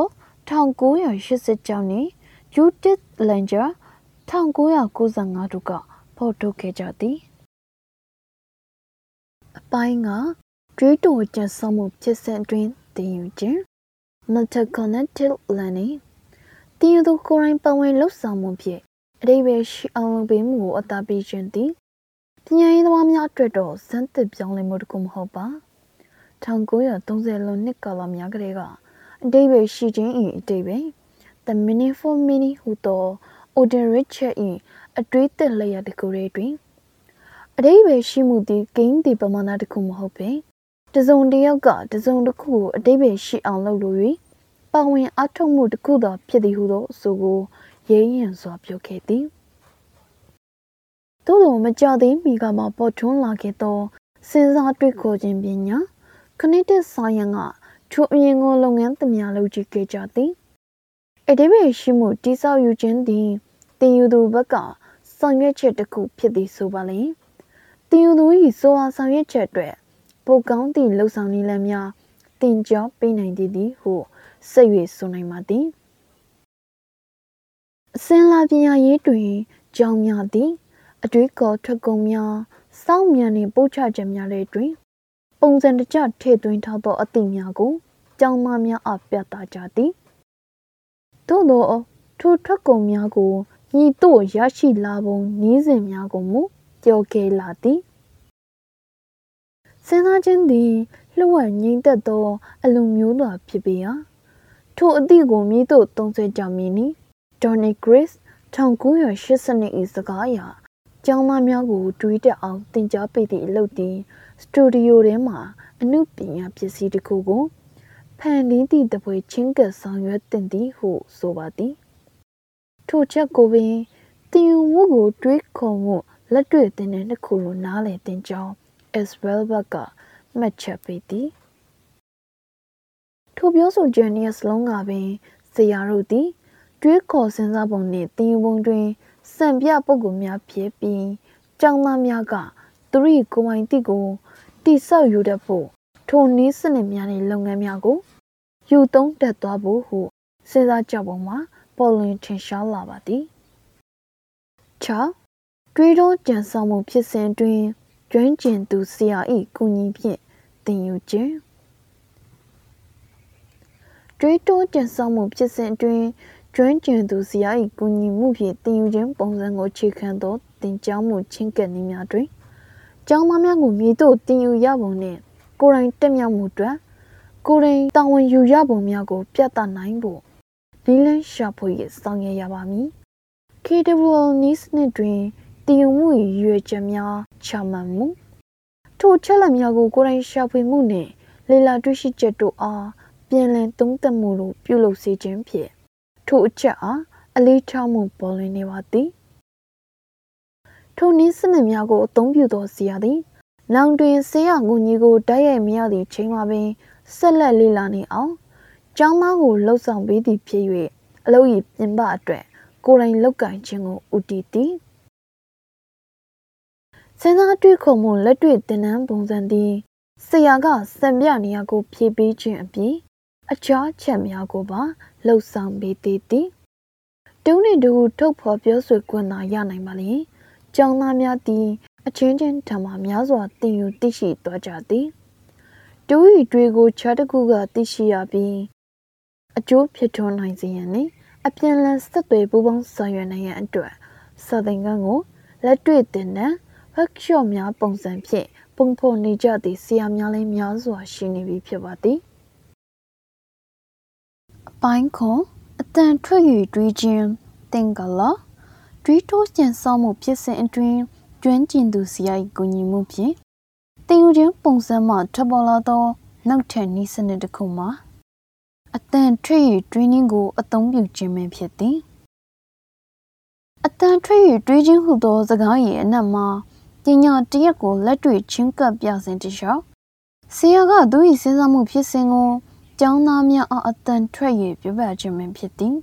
Speaker 1: 1980ကျောင်းနှင့် Judith Langer 1995တို့ကဖော်ထုတ်ခဲ့ကြသည်အပိုင်းကတွေးတောကြံဆောင်မှုဖြစ်စဉ်အတွင်းသင်ယူခြင်း Multi-connected learning သင်ယူသူကိုယ်တိုင်ပတ်ဝန်းလှုပ်ဆောင်မှုဖြင့်အတိပယ်ရှိအောင်လုပ်ပေးမှုကိုအသာပေးခြင်းသည်ပညာရေးသမားများအတွက်တော့စမ်းသစ်ပြောင်းလဲမှုတစ်ခုမဟုတ်ပါ1930လွန်နှစ်ကာလများကတည်းကအတိပယ်ရှိခြင်း၏အတိပယ် The Meaningful Meaning ဟူသော Odin Richard ၏အတွေးသက်လျက်တစ်ခုတွင်အတိပယ်ရှိမှုသည်ဂိမ်းသည်ပမာဏတစ်ခုမဟုတ်ပေတစုံတစ်ယောက်ကတစုံတစ်ခုကိုအတိပယ်ရှိအောင်လုပ်လို့၍ပါဝင်အထောက်မှုတစ်ခုသာဖြစ်သည်ဟုသောအဆိုကိုရဲရင်စွာပြောခဲ့သည်သို့သောမကြသေးမီကမှပေါ်ထွန်းလာခဲ့သောစဉ်းစားတွေးခေါ်ခြင်းပညာခဏတစ်ဆိုင်ရန်ကထိုအရင်ကလုပ်ငန်းသမျှလုပ်ကြည့်ခဲ့ကြသည် အတိပယ်ရှိမှုတိဆောက်ယူခြင်းသည်တင်ယူသူဘက်ကဆောင်ရွက်ချက်တစ်ခုဖြစ်သည်ဆိုပါလေတင်ယူသူ၏ဆိုအားဆောင်ရွက်ချက်အတွက်ပိုကောင်းသည့်လှုပ်ဆောင်နည်းလမ်းများတင်ကြောပေးနိုင်သည်သည်ဟုစိတ်၍ဆိုနိုင်ပါသည်အစင်လာပညာရေးတွင်ကြောင်းများသည်အတွေးကောထွက်ကုန်များစောင့်မြန်နှင့်ပို့ချချက်များလည်းတွင် ပုံစံတကျထည့်သွင်းထားသောအသည့်များကိုကျောင်းသားများအားပြသကြသည် သို့သောထိုထွက်ကုန်များကိုညီတို့ရရှိလာပုံနည်းစဉ်များကိုမူပြောခဲ့လာသည်စဉ်းစားခြင်းသည်လှဝက်ငြိမ်သက်သော အလူမျိုးသာဖြစ်ပေရာထိုအသည့်ကိုမြေသို့သုံးဆွဲကြမည်နီဒေါ်နီဂရစ်1982၏စကားအရကျောင်းသားများကိုတွေးတက်အောင်သင်ကြားပေးသည့်အလုပ်သည်စတူဒီယိုထဲမှအမှုပညာပစ္စည်းတစ်ခုကို ဖန်တီးသည့်တပွဲချင်းကပ်ဆောင်ရွက်တင်သည်ဟုဆိုပါသည်ထိုချက်ကိုပင်တင်ယူမှုကိုတွေးခေါ်မှုလက်တွေ့တင်တဲ့တစ်ခုလိုနားလည်တင်ကြောင်း Israel ဘက်ကမှတ်ချက်ပေးသည်ထိုပြောဆိုချက်နှစ်စလုံးကပင်ဇရာတို့သည်တွေးခေါ်စဉ်းစားပုံနှင့်တင်ယူပုံတွင်စံပြပုဂ္ဂိုလ်များဖြစ်ပြီးကျောင်းသားများကသူတို့ကိုယ်ပိုင်တိကိုတိဆောက်ယူတတ်ဖို့ ထိုနည်းစနစ်များနဲ့လုပ်ငန်းများကိုယူသုံးတက်သွားဖို့ဟုစဉ်းစားကြပုံမှာပေါ်လွင်ထင်ရှားလာပါသည်6တွေးတောကြံဆောင်မှုဖြစ်စဉ်တွင်ကျွမ်းကျင်သူဆရာ၏ကူညီဖြင့်သင်ယူခြင်းတွေးတောကြံဆောင်မှုဖြစ်စဉ်တွင်ကျွမ်းကျင်သူဆရာ၏ကူညီမှုဖြင့်သင်ယူခြင်းပုံစံကိုအခြေခံသောသင်ကြားမှုချင်းကပ်နည်းများတွင်ကျောင်းသားများကိုမြေသို့သင်ယူရပုံနှင့် ကိုယ်တိုင်တက်မြောက်မှုအတွက်ကိုယ်တိုင်တာဝန်ယူရပုံများကို ပြသနိုင်ဖို့နည်းလမ်းရှာဖွေဆောင်ရွက်ရပါမည် KWL News နှစ်တွင်တည်ယူမှုရည်ရွယ်ချက်များချမှတ်မှုထိုချက်လက်များကိုကိုယ်တိုင်ရှာဖွေမှုနှင့်လေလာတွေ့ရှိချက်တို့အားပြန်လည်သုံးသပ်မှုတို့ပြုလုပ်စေခြင်းဖြင့်ထိုအချက်အားအလေးထားမှုပေါ်လွင်နေပါသည်ထိုနည်းစနစ်များကိုအသုံးပြုသောဆရာသည် နောင်တွင်ဆေးရငုံကြီးကိုတိုက်ရိုက်မရသည့်ချိန်မှာပင်ဆက်လက်လေ့လာနေအောင်ကျောင်းသားကိုလှုပ်ဆောင်ပေးသည်ဖြစ်၍အလုပ်၏ပြင်ပအတွက်ကိုယ်တိုင်လောက်ကင်ခြင်းကိုဦးတည်သည်စဉ်းစားတွေးခေါ်မှုလက်တွေ့သင်တန်းပုံစံသည်ဆရာကစံပြနေရာကို ဖြည့်ပေးခြင်းအပြင်အခြားချက်များကိုပါလှုပ်ဆောင်ပေးသေးသည်တုံးနေတူထုတ်ဖော်ပြောဆိုခွင့်သာရနိုင်ပါလေကျောင်းသားများသည် အချင်းချင်းထံမှများစွာသင်ယူသိရှိသွားကြသည်တူဤတွေကိုခြားတစ်ခုကသိရှိရပြီးအကျိုးဖြစ်ထွန်းနိုင်စေရန်နှင့်အပြန်အလှန်ဆက်သွယ်ပူးပေါင်းဆောင်ရွက်နိုင်ရန်အတွက်စာသင်ခန်းကိုလက်တွေ့သင်တန်း workshop များပုံစံဖြင့်ပုံဖော်နေကြသည့်ဆရာများလည်းများစွာရှိနေပြီဖြစ်ပါသည်အပိုင်းခွန်အတန်ထွက်၍တွေးခြင်းသင်္ကလာတွေးတိုးကျန်ဆောင်မှုဖြစ်စဉ်အတွင်း ကျွမ်းကျင်သူဆရာ၏ကူညီမှုဖြင့်တင်ယူခြင်းပုံစံမှထပ်ပေါ်လာသောနောက်ထပ်နည်းစနစ်တစ်ခုမှာအတန်ထွက်၍တွေးနှင်းကိုအသုံးပြုခြင်းပဲဖြစ်သည်အတန်ထွက်၍တွေးခြင်းဟုသောစကား၏အနက်မှာပညာတရက်ကိုလက်တွေ့ချင်းကပ်ပြစဉ်တခြားဆရာကသူ၏စဉ်းစားမှုဖြစ်စဉ်ကိုကျောင်းသားများအားအတန်ထွက်၍ပြပခြင်းပင်ဖြစ်သည်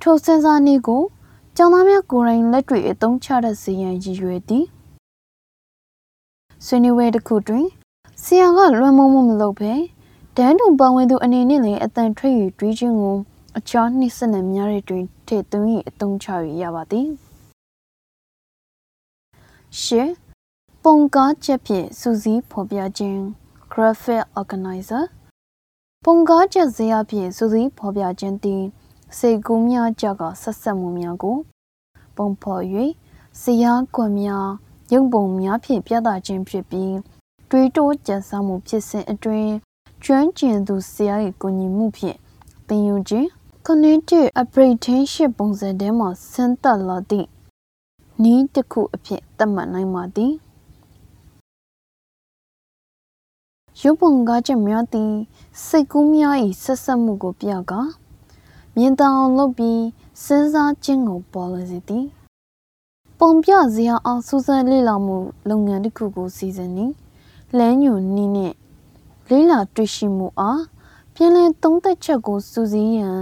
Speaker 1: ထိုစဉ်းစားနည်းကို ကျောင်းသားများကိုယ်တိုင်လက်တွေ့အသုံးချတတ်စေရန်ရည်ရွယ်သည်ဆွေးနွေးပွဲတစ်ခုတွင်ဆရာကလွှမ်းမိုးမှုမလုပ်ဘဲတန်းတူပါဝင်သူအနေနဲ့လည်းအတန်ထွက်၍တွေးခြင်းကိုအခြားနှိစနစ်များတွင်ထည့်သွင်း၍အသုံးချ၍ရပါသည်ရှစ်ပုံကားချက်ဖြင့်စူးစီးဖော်ပြခြင်း graphic organizer ပုံကားချက်ဇယားဖြင့်စူးစီးဖော်ပြခြင်းသည် စိတ်ကူးများကြကဆက်ဆက်မှုများကို ပုံဖော်၍ဇယားကွန်များရုပ်ပုံများဖြင့်ပြသခြင်းဖြစ်ပြီးတွေးတိုးကြံစမှုဖြစ်စဉ်အတွင်းကျွမ်းကျင်သူဆရာ၏ကူညီမှုဖြင့်သင်ယူခြင်း cognitive apprehension ပုံစံထဲမှဆင်းသက်လာသည့်နည်းတစ်ခုအဖြစ်သတ်မှတ်နိုင်ပါသည်ရုပ်ပုံကားချက်များသည်စိတ်ကူးများ၏ဆက်ဆက်မှုကိုပြကာ မြင်တောင်လုပ်ပြီးစဉ်းစားခြင်းကိုပေါ်လာစေသည်ပုံပြစရာအောင်စူးစမ်းလေ့လာမှုလုပ်ငန်းတစ်ခုကိုစီစဉ်နေလမ်းညွန်နည်းနဲ့လေ့လာတွေ့ရှိမှုအားပြန်လည်သုံးသက်ချက်ကိုစူးစီးရန်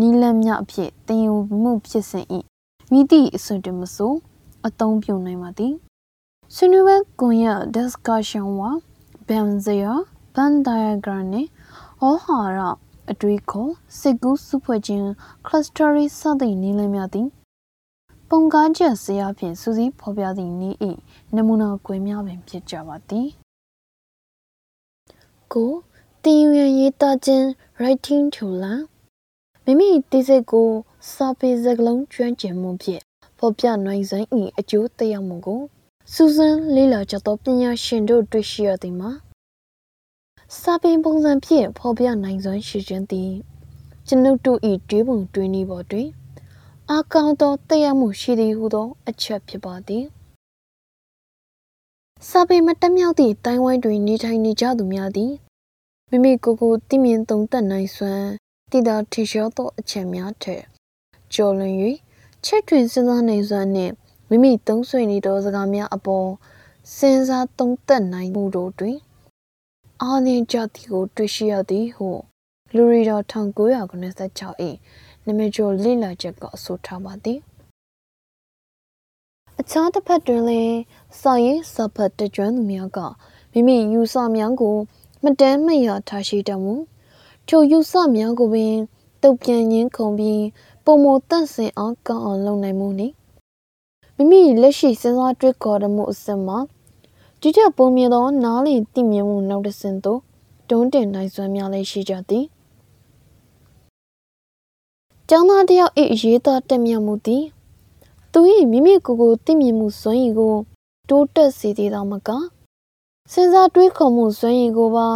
Speaker 1: နီလန်းများအဖြစ်တင်ယူမှုဖြစ်စဉ်၏မိသည့်အစွန်တမဆိုအသုံးပြုနိုင်ပါသည်ဆွေးနွေးပွဲကွန်ရက် discussion ဝဘန်ဇယာဘန်ဒါယဂရမ်နဲ့ဩဟာရ အတွေးခေါ်စစ်ကူးစုဖွဲ့ခြင်း clustery စသည့်နည်းလမ်းများသည်ပုံကားချက်ဇယာဖြင့်စူးစီးဖော်ပြသည့်နည်း၏နမူနာကွယ်များပင်ဖြစ်ကြပါသည်ကိုတင်ယူရန်ရေးသားခြင်း writing to learn မိမိသိစိတ်ကိုစာပေစကားလုံးကျွမ်းကျင်မှုဖြင့်ဖော်ပြနိုင်စွမ်း၏အကျိုးသက်ရောက်မှုကိုစူဇန်လေးလာကြသောပညာရှင်တို့တွေ့ရှိရသည်မှာ စာပင်ပုံစံဖြင့်ဖော်ပြနိုင်စွမ်းရှိခြင်းသည်ကျွန်ုပ်တို့၏တွေးပုံတွေးနည်းပေါ်တွင်အကောင်းသောတက်ရောက်မှုရှိသည်ဟုသော အချက်ဖြစ်ပါသည်စာပေမတက်မြောက်သည့်တိုင်းဝိုင်းတွင်နေထိုင်နေကြသူများသည်မိမိကိုယ်ကိုသိမြင်သုံးသပ်နိုင်စွမ်းတည်တာထင်ရှားသောအချက်များထက်ကျော်လွန်၍ချက်တွင်စဉ်းစားနိုင်စွမ်းနှင့်မိမိသုံးဆွေနေသောစကားများအပေါ်စဉ်းစားသုံးသပ်နိုင်မှုတို့တွင် အာနင်းကြသည်ကိုတွေ့ရှိရသည်ဟုလူရီတော်1996၏နမကျော်လိလာချက်ကဆိုထားပါသည်အခြားတစ်ဖက်တွင်လည်းစာရေးစာဖတ်တကြွသူများကမိမိယူဆများကို မတမ်းမရထားရှိတတ်မှုထိုယူဆများကိုပင်တုတ်ပြန်ရင်းခုံပြီးပုံမတန့်စင်အောင်ကောင်းအောင်လုပ်နိုင်မှုနှင့်မိမိလက်ရှိစဉ်းစားတွေးခေါ်မှုအစစ်မှာ ဒီထက်ပုံမြင်သောနားလည်သိမြင်မှုနောက်တစ်ဆင့်သို့တွန်းတင်နိုင်စွမ်းများလည်းရှိကြသည်ကျောင်းသားတယောက်၏ရေးသားတက်မြတ်မှုသည်သူ၏မိမိကိုယ်ကိုသိမြင်မှုစွမ်းရည်ကိုတိုးတက်စေသည်သာမကစဉ်းစားတွေးခေါ်မှုစွမ်းရည်ကိုပါ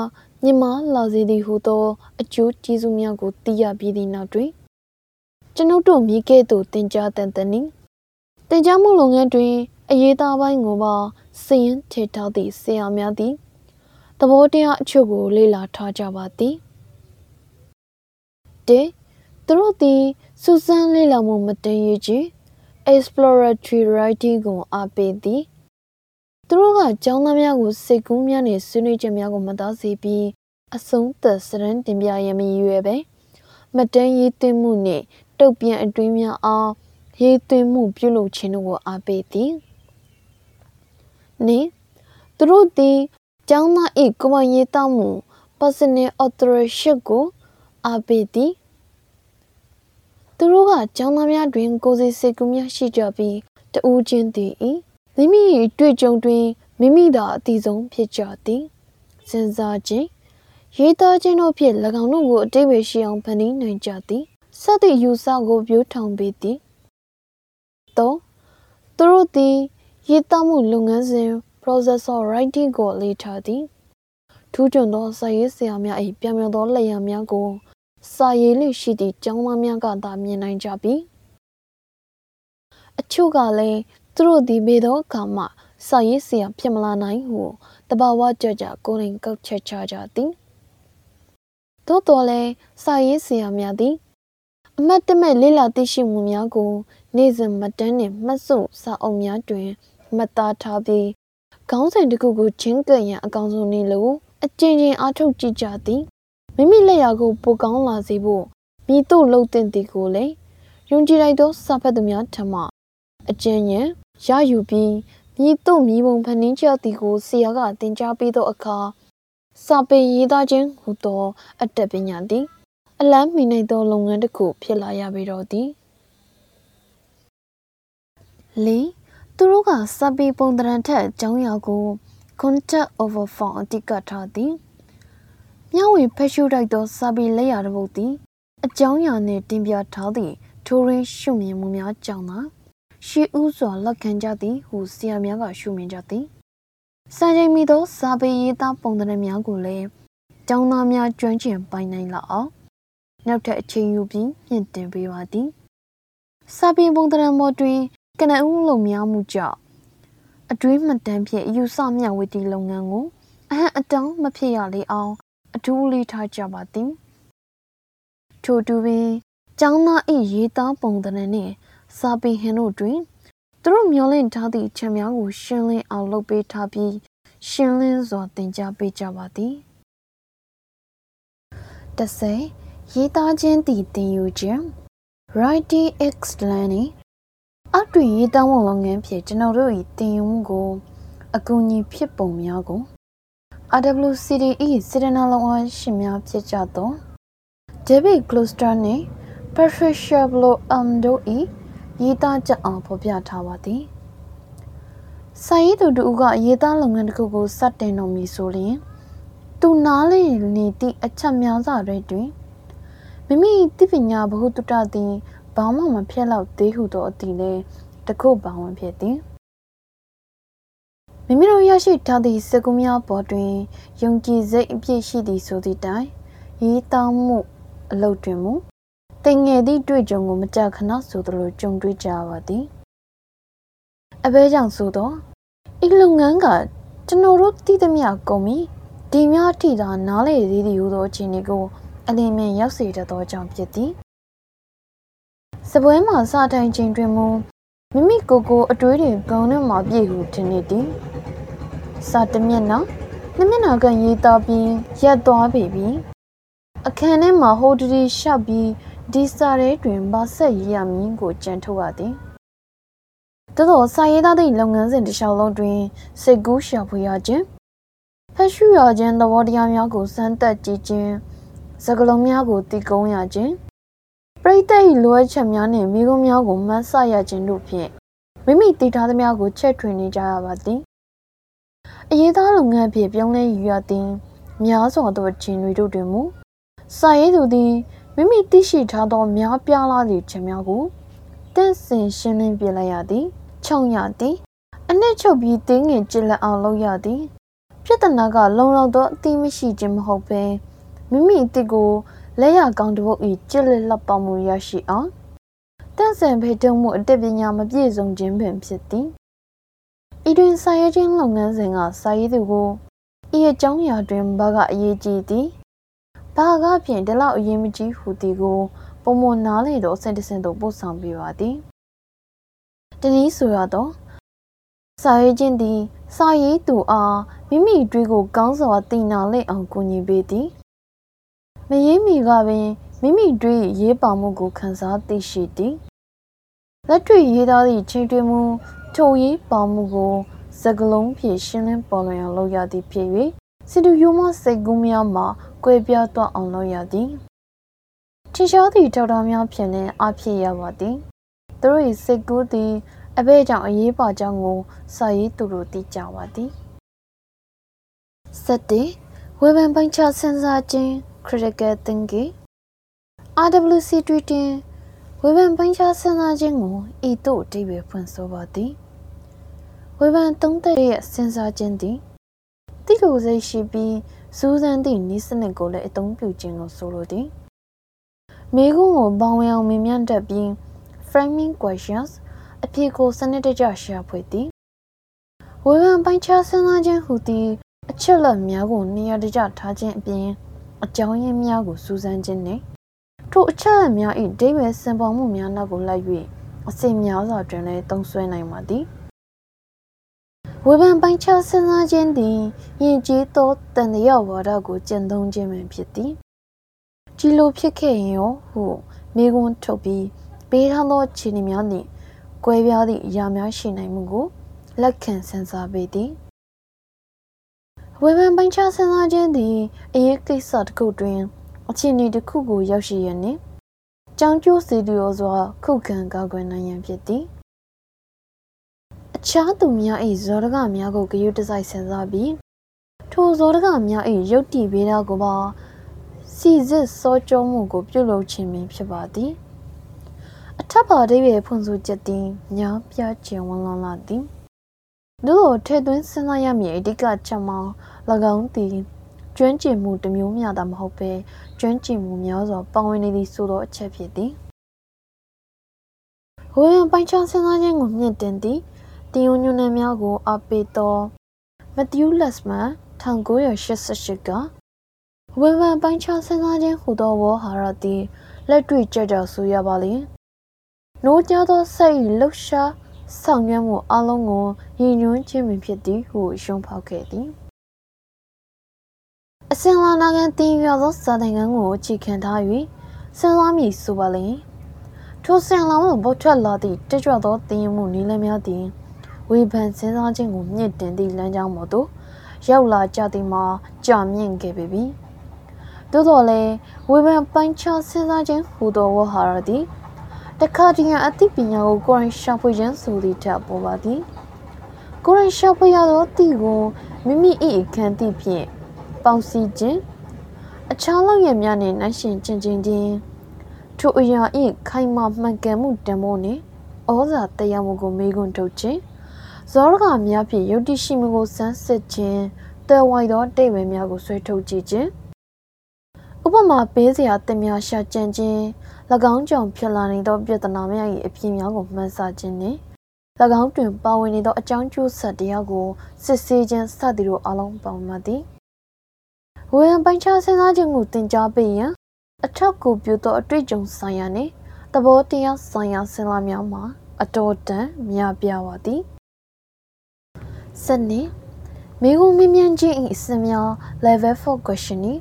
Speaker 1: မြင့်မားလာစေသည်ဟုသော အကျိုးကျေးဇူးများကိုသိရပြီးသည့်နောက်တွင်ကျွန်ုပ်တို့မိခဲ့သို့တင် जा တန်တနီတင် जा မှုလုပ်ငန်းတွင် အရေးသားပိုင်းကိုပါ စည်ရင်ထည့်ထားသည့်ဆရာများသည်သဘောတရားအချို့ကို လေ့လာထားကြပါသည်တသူတို့သည်စူးစမ်းလေ့လာမှုမတင်ရကြီး exploratory writing ကိုအားပေးသည်သူတို့ကကျောင်းသားများကိုစိတ်ကူးများနဲ့ဆွေးနွေးချက်များကိုမသားစေပြီးအဆုံးသက်စရန်တင်ပြရမည်ရွယ်ပဲမတန်းရေးသွင်းမှုနှင့်တုတ်ပြန်အတွင်းများအားရေးသွင်းမှုပြုလုပ်ခြင်းတို့ကိုအားပေးသည် နေသူတို့သည်ကျောင်းသား၏ကိုယ်ပိုင်ရေးသားမှု personal authorship ကိုအားပေးသည်သူတို့ကကျောင်းသားများတွင်ကိုယ်စီစိတ်ကူးများရှိကြပြီးတူးချင်းတည်၏မိမိ၏တွေ့ကြုံတွင်မိမိသာအတိဆုံးဖြစ်ကြသည်စဉ်းစားခြင်းရေးသားခြင်းတို့ဖြင့်၎င်းတို့ကိုအတိတ်ပဲရှိအောင်ဖန်တီးနိုင်ကြသည်စသည့်ယူဆကိုပြိုးထောင်ပေးသည်၃သူတို့သည် ရေးသားမှုလုပ်ငန်းစဉ် process of writing ကိုလေ့ထားသည်ထူးချွန်သောစာရေးဆရာများ၏ပြောင်ပြောင်သောလက်ရာများကို စာရေးလိရှိသည့်ကျောင်းသားများကသာမြင်နိုင်ကြပြီအချို့ကလည်းသူတို့ဒီဘေသောအခါမှစာရေးဆရာဖြစ်မလာနိုင်ဟုတဘာဝကြကြကိုယ်တိုင်ကောက်ချက်ချကြသည်သို့တော်လည်းစာရေးဆရာများသည်အမတ်တမဲ့လေးလာသိရှိမှုများကို နေ့စဉ်မတန်းနှင့်မှတ်စုစာအုပ်များတွင် မှတ်သားထားပြီးခေါင်းစဉ်တစ်ခုကိုချင်းကပ်ရန်အကောင်ဆုံးနည်းလိုအကျဉ်းချင်းအားထုတ်ကြည့်ကြသည်မိမိလက်ရာကိုပိုကောင်းလာစေဖို့မိတို့လှုပ်တဲ့သည်ကိုလည်းယုံကြည်လိုက်သောစာဖတ်သူများထံမှအကျဉ်းဉာဏ်ရယူပြီးမိတို့မိဘုံဖန်င်းချသည်ကိုဆရာကသင်ကြားပေးသောအခါစာပေရေးသားခြင်းဟူသောအတတ်ပညာသည်အလန်းမိနိုင်သောလုပ်ငန်းတစ်ခုဖြစ်လာရပေတော့သည်လေး သူတို့ကစာပေပုံတရံထက်အကြောင်းအရာကို contact over phone အတိကထားသည်မျှဝေဖက်ရှုတိုက်သောစာပေလက်ရာတစ်ပုဒ်သည်အကြောင်းအရာနှင့်တင်ပြထားသည့်ထိုးရင်းရှုမြင်မှုများကြောင့်သာရှေးဥစွာလက်ခံကြသည်ဟုဆရာများကရှုမြင်ကြသည်စံချိန်မီသောစာပေရေးသားပုံသဏ္ဍာန်များကိုလည်းကျောင်းသားများကျွမ်းကျင်ပိုင်နိုင်လောက်အောင်နောက်ထပ်အချိန်ယူပြီးမြင့်တင်ပေးပါသည်စာပေပုံသဏ္ဍာန်ပေါ်တွင် ကနဦးလုံများမှုကြောင့်အတွင်းမှတ်တမ်းဖြင့်ယူဆမျှဝေတီလုပ်ငန်းကိုအဟံအတောင်းမဖြစ်ရလေအောင် အထူးလေးထားကြပါသည်ထို့တူပင်ကျောင်းသား၏ရေးသားပုံသဏ္ဍာန်နှင့်စာပေဟန်တို့တွင်သူတို့မျောလင့်ထားသည့်ချက်များကိုရှင်းလင်းအောင်လုပ်ပေးထားပြီးရှင်းလင်းစွာသင်ကြားပေးကြပါသည်တဆေရေးသားခြင်းတည်သင်ယူခြင်း writing x learning အောက်တွင်ရေးသားမှုလုပ်ငန်းဖြင့်ကျွန်တော်တို့၏သင်ယူမှုကို အကူအညီဖြစ်ပုံများကို RWCDE စေတနာလုံးဝရှင်များဖြစ်ကြသော David Gloucester နှင့် Patricia Blow um တို့၏ရေးသားကြအောင်ဖော်ပြထားပါသည်။စာရေးသူတို့ကရေးသားလုပ်ငန်းတစ်ခုကိုစတင်တော်မူဆိုရင်သူနားလေနေသည့်အချက်များစွာတွေတွင်မိမိသိပညာဘ ഹു တုတသည် ဘာမှမဖြစ်တော့သေးဟုသောအသည့်လည်းတခုပါဝင်ဖြစ်သည်။မိမိတို့ရရှိထားသည့်စကူးများပေါ်တွင်ယုံကြည်စိတ်အပြည့်ရှိသည်ဆိုသည့်တိုင်ရေးသားမှုအလုပ်တွင်မူတင်ငယ်သည့်တွေ့ကြုံကိုမကြခဏဆိုသလိုကြုံတွေ့ကြပါသည်အဘဲကြောင့်ဆိုတော့ဤလုပ်ငန်းကကျွန်တော်တို့တည်သမျှကုန်ပြီဒီများထိသာနားလေသေးသည်ဟုသောအခြေအနေကိုအလင်းမြင်ရောက်စေတတ်သောကြောင့်ဖြစ်သည် စပွဲမှာစထိုင်ချိန်တွင်မူမိမိကိုယ်ကိုအတွေးတွေကောင်းနဲ့မှပြည့်ဟုထင်နေသည်စာတမျက်နှာနှစ်မျက်နှာကရေးသားပြီးရက်သွားပြီပြီအခန်းထဲမှာဟိုတရီရှောက်ပြီးဒီစာရဲတွင်ဘာဆက်ရေးရမည်ကိုကြံထုတ်ရသည်တတော်စာရေးသားသည့်လုပ်ငန်းစဉ်တစ်လျှောက်လုံးတွင်စိတ်ကူးရှာဖွေရခြင်းဖက်ရှူရခြင်းသဘောတရားများကိုစမ်းသပ်ကြည့်ခြင်းစကလုံးများကိုတည်ကုန်းရခြင်း ပရိသတ်၏လိုအပ်ချက်များနှင့်မိကုံးများကိုမှတ်ဆရခြင်းတို့ဖြင့်မိမိတည်ထားသမျှကိုချက်ထွင်နေကြရပါသည်အရေးသားလုပ်ငန်းဖြင့်ပြောင်းလဲယူရသည်များစွာသောခြင်းတွေတို့တွင်မူစာရေးသူသည်မိမိသိရှိထားသောများပြားလာသည့်ခြင်းများကိုတင့်စင်ရှင်းလင်းပြလိုက်ရသည်ခြုံရသည်အနှစ်ချုပ်ပြီးတင်းငင်ကြစ်လက်အောင်လုပ်ရသည်ပြဿနာကလုံလောက်သောအသိမရှိခြင်းမဟုတ်ဘဲမိမိအစ်ကို လက်ရကောင်းတစ်ပုတ်ဤကြစ်လက်လက်ပေါမှုရရှိအောင်တန့်စင်ဖေတုံမှုအတတ်ပညာမပြည့်စုံခြင်းပင်ဖြစ်သည်ဤတွင်စာရေးခြင်းလုပ်ငန်းစဉ်ကစာရေးသူကိုဤအကြောင်းအရာတွင်ဘာကအရေးကြီးသည်ဘာကဖြင့်ဒီလောက်အရေးမကြီးဟူသည်ကိုပုံမနားလေသောအဆင့်တစ်ဆင့်သို့ပို့ဆောင်ပေးပါသည်တနည်းဆိုရတော့စာရေးခြင်းသည်စာရေးသူအားမိမိတွေးကိုကောင်းစွာသိနာလေအောင်ကူညီပေးသည် မရေးမီကပင်မိမိတွေးရေးပါမှုကိုခန်းစားသိရှိသည်လက်တွေ့ရေးသားသည့်ချိန်တွင်မူထိုရေးပါမှုကိုစကလုံးဖြင့်ရှင်းလင်းပေါ်လွင်အောင်လုပ်ရသည်ဖြစ်၍စီတူယိုမစိတ်ကူးများမှာကွဲပြားသွားအောင်လုပ်ရသည်ထင်ရှားသည့်ထောက်ထားများဖြင့်လည်းအဖြစ်ရပါသည်သူတို့၏စိတ်ကူးသည်အဘဲကြောင့်အရေးပါကြောင်းကိုစာရေးသူတို့သိကြပါသည်ဆက်တဲ့ဝေဖန်ပိုင်းခြားစဉ်းစားခြင်း critical thinking RWC တွေ့တင်ဝေဖန်ပိုင်းခြားစဉ်းစားခြင်းကိုဤသို့အဓိပ္ပာယ်ဖွင့်ဆိုပါသည်ဝေဖန်သုံးသပ်ရဲ့စဉ်းစားခြင်းသည်တိလိုစိတ်ရှိပြီးစူးစမ်းသည့်နည်းစနစ်ကိုလည်းအသုံးပြုခြင်းကိုဆိုလိုသည်မိကုန်းကိုပေါင်းဝင်အောင်မြင်မြန်တတ်ပြီး framing questions အဖြေကိုစနစ်တကျရှာဖွေသည်ဝေဖန်ပိုင်းခြားစဉ်းစားခြင်းဟူသည်အချက်လက်များကိုနေရာတကျထားခြင်းအပြင် အကြောင်းရင်းများကိုစူးစမ်းခြင်းနှင့်ထိုအချက်လက်များ၏ဒိဗယ်စင်ပေါ်မှုများနောက်ကိုလိုက်၍အစီများစွာတွင်လည်းသုံးဆွဲနိုင်ပါသည်ဝေဖန်ပိုင်းခြားစဉ်းစားခြင်းသည်ယဉ်ကျေးသောတန်တရားဝါဒကိုကျင့်သုံးခြင်းပင်ဖြစ်သည်ဒီလိုဖြစ်ခဲ့ရင်ရောဟုမိကွန်းထုတ်ပြီးပေးထားသောခြေနေများနှင့်ကွဲပြားသည့်အရာများရှိနိုင်မှုကိုလက်ခံစဉ်းစားပေသည် ဝေဖန်ပိုင်းခြားစဉ်းစားခြင်းသည်အရေးကိစ္စတစ်ခုတွင် အခြေအနေတစ်ခုကိုရောက်ရှိရနှင့်ကြောင်းကျိုးစီလျော်စွာခုခံကာကွယ်နိုင်ရန်ဖြစ်သည်အခြားသူများ၏ဇော်ရကများကိုဂရုတစိုက်စဉ်းစားပြီးထိုဇော်ရကများ၏ရုပ်တည်ပေးတာကိုပါစီစစ်စောကြောမှုကိုပြုလုပ်ခြင်းပင်ဖြစ်ပါသည်အထက်ပါဒိဗေဖွင့်ဆိုချက်သည်ညာပြကျင်ဝန်းလွန်လာသည် သို့ထဲသွင်းစဉ်းစားရမည်အဓိကချက်မှာ၎င်းသည်ကျွမ်းကျင်မှုတစ်မျိုးမျှသာမဟုတ်ဘဲကျွမ်းကျင်မှုများစွာပါဝင်နေသည့်ဆိုသောအချက်ဖြစ်သည်ဝေယံပိုင်ချစဉ်းစားခြင်းကိုမြင့်တင်သည်တင်ယုံညွန်းနှံများကိုအပေးသောမသျူးလက်စမန်1988ကဝေဖန်ပိုင်းခြားစဉ်းစားခြင်းဟူသောဝေါ်ဟာရသည်လက်တွေ့ကြကြဆိုရပါလိမ့်။နိုးကြသောစိတ်လှုပ်ရှား ဆောင်ရွက်မှုအလုံးကိုရည်ညွှန်းခြင်းပင်ဖြစ်သည်ဟုရှုံးဖောက်ခဲ့သည်။အစင်လာနာကန်တင်ရွသောစာသင်ခန်းကိုအခြေခံထား၍စဉ်းစားမည်ဆိုပါလိမ့်။ထိုစင်လာမှုပေါ်ထွက်လာသည့်တကြွသောတင်ယူမှုနည်းလမ်းများသည်ဝေဖန်စဉ်းစားခြင်းကိုမြင့်တင်သည့်လမ်းကြောင်းပေါ်သို့ရောက်လာကြသည်မှာကြာမြင့်ခဲ့ပေပြီ။သို့တော်လည်းဝေဖန်ပိုင်းခြားစဉ်းစားခြင်းဟူသောဝဟာရသည် တခါတည်းအသိပညာကိုကိုယ်တိုင်ရှာဖွေခြင်းဆိုသည့်ထက်ပေါ်ပါသည်ကိုယ်တိုင်ရှာဖွေရသောအသည့်ကိုမိမိ၏အခန်းသည့်ဖြင့်ပေါင်းစည်းခြင်းအခြားလောက်ရများနှင့်နှိုင်းယှဉ်ခြင်းချင်းချင်းထိုအရာ၏ခိုင်မာမှန်ကန်မှုတန်ဖိုးနှင့်ဩဇာတရားမှုကိုမေးခွန်းထုတ်ခြင်း
Speaker 2: ဇောရကများဖြင့်ယုတ်တိရှိမှုကိုစမ်းစစ်ခြင်းတဝိုင်သောတိတ်ဝဲများကိုဆွဲထုတ်ကြည့်ခြင်းဥပမာပေးစရာတင်များရှာကြံခြင်း၎ င်းကြောင့်ဖြစ်လာနေသောပြဿနာများ၏အဖြစ်များကိုမှန်းဆခြင်းနှင့်၎င်းတွင်ပါဝင်နေသောအကြောင်းကျိုးဆက်တရားကိုစစ်ဆေးခြင်းစသည်တို့အလုံးပေါင်းမှသည်ဝေယံပိုင်းခြားစဉ်းစားခြင်းကိုသင်ကြားပေးရန်အထောက်အကူပြုသောအတွေ့အကြုံဆိုင်ရာနှင့်သဘောတရားဆိုင်ရာစဉ်းစားများမှာအတော်တန်များပြားပါသည်စနစ်မိဂုံမင်းမြန်ချင်း၏အစများ level 4 question ဤ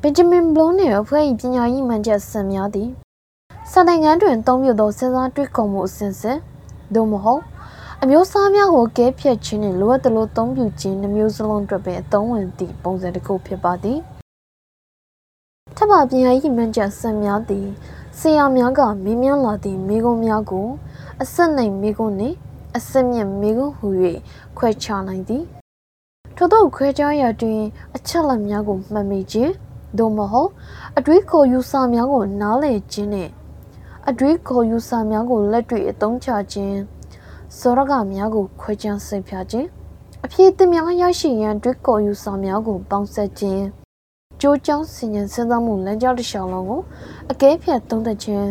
Speaker 2: ဘင်ဂျမင်ဘလုံးနှင့်အဖွဲ့၏ပညာရေးမှန်ချက်စံများသည် စာတိုင်ငန်းတွင်သုံးပြသောစဉ်းစားတွေးခေါ်မှုအစဉ်စဉ်သို့မဟုတ်အမျိုးအစားများကိုကဲဖြတ်ခြင်းနှင့်လိုအပ်သလိုသုံးပြခြင်းနှမျိုးစလုံးအတွက်ပင်အသုံးဝင်သည့်ပုံစံတစ်ခုဖြစ်ပါသည်ထပ်ပါပညာရေးမှန်ချက်စံများသည်ဆရာများကမင်းများလာသည့်မိဂုံးများကို အဆက်နိုင်မိဂုံးနှင့်အစစ်မြင့်မိဂုံးဟူ၍ခွဲခြားနိုင်သည်ထို့သောခွဲခြားရာတွင် အချက်လက်များကိုမှတ်မိခြင်းသို့မဟုတ်အတွေးခေါ်ယူဆများကိုနားလည်ခြင်းနှင့် အတွေးခေါ်ယူဆများကိုလက်တွေ့အသုံးချခြင်းစောရကများကိုခွဲခြားစိတ်ဖြာခြင်းအဖြစ်အများရရှိရန်တွေးခေါ်ယူဆများကိုပေါင်းစပ်ခြင်းကြိုးကြောင်းစင်ញံစဉ်းစားမှုလမ်းကြောင်းတစ်လျှောက်လုံးကိုအကဲဖြတ်သုံးသပ်ခြင်း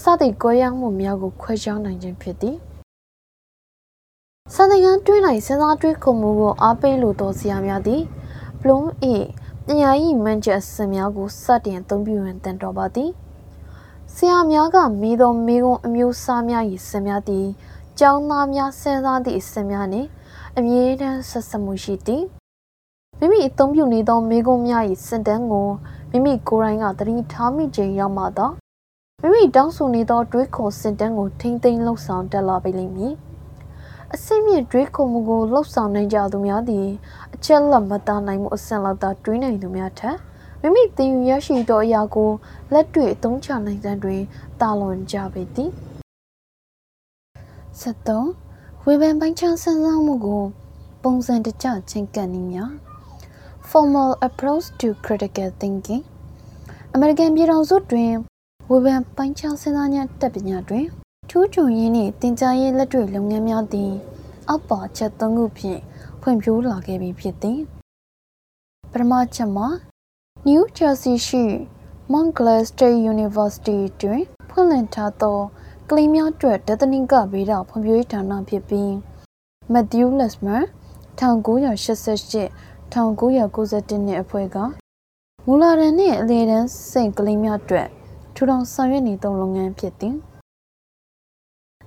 Speaker 2: စသည့်ကိုရမှုများကိုခွဲခြားနိုင်ခြင်းဖြစ်သည်စံတကန်းတွင်းနိုင်စဉ်းစားတွေးခေါ်မှုကိုအားပေးလိုသောဆရာများသည်ဘလုံ၏ပညာရေးမှန်ချက်စံများကိုစတင်အသုံးပြုရန်တန်တော်ပါသည် ဆရာများကမိသောမိကုံအမျိုးအစားများ၏စံများသည်ကျောင်းသားများစဉ်းစားသည့်စံများနှင့်အမြဲတမ်းဆက်ဆက်မှုရှိသည်မိမိအသုံးပြုနေသောမိကုံများ၏စံတန်းကိုမိမိကိုယ်တိုင်ကသတိထားမိခြင်းရောက်မှသာမိမိတောင်းဆိုနေသောတွေးခေါ်စင်တန်းကိုထိမ့်သိမ်းလှုပ်ဆောင်တက်လာပေလိမ့်မည်အစိမ့်မြင့်တွေးခေါ်မှုကိုလှုပ်ဆောင်နိုင်ကြသူများသည်အချက်လက်မသားနိုင်မှုအဆင့်လောက်သာတွေးနိုင်သူများထက် မိမိသင်ယူရရှိသောအရာကိုလက်တွေ့အသုံးချနိုင်တဲ့တွင်တာလွန်ကြပေသည်73ဝေဖန်ပိုင်းခြားစဉ်းစားမှုကို ပုံစံတကျချင်းကပ်နည်းများ formal approach to critical thinking အမေရိကန်ပြည်ထောင်စုတွင်ဝေဖန်ပိုင်းခြားစဉ်းစားခြင်းတက်ပညာတွင်ထူးချွန်ရင်းနှင့်တင်ကြားရေးလက်တွေ့လုပ်ငန်းများသည်အောက်ပါချက်သုံးခုဖြင့်ဖွံ့ဖြိုးလာခဲ့ပြီဖြစ်သည်ပထမချက်မှာ New Jersey ရှိ Montclair State University တွင်ဖွင့်လှစ်ထားသောကလေးများအတွက်ဒသနိကဗေဒဖွံ့ဖြိုးရေးဌာနဖြစ်ပြီး Matthew Lesmer 1988 1991နှစ်အဖွဲ့ကမူလာတန်းနှင့်အလေတန်းစိတ်ကလေးများအတွက်ထူထောင်ဆောင်ရွက်နေသောလုပ်ငန်းဖြစ်သည်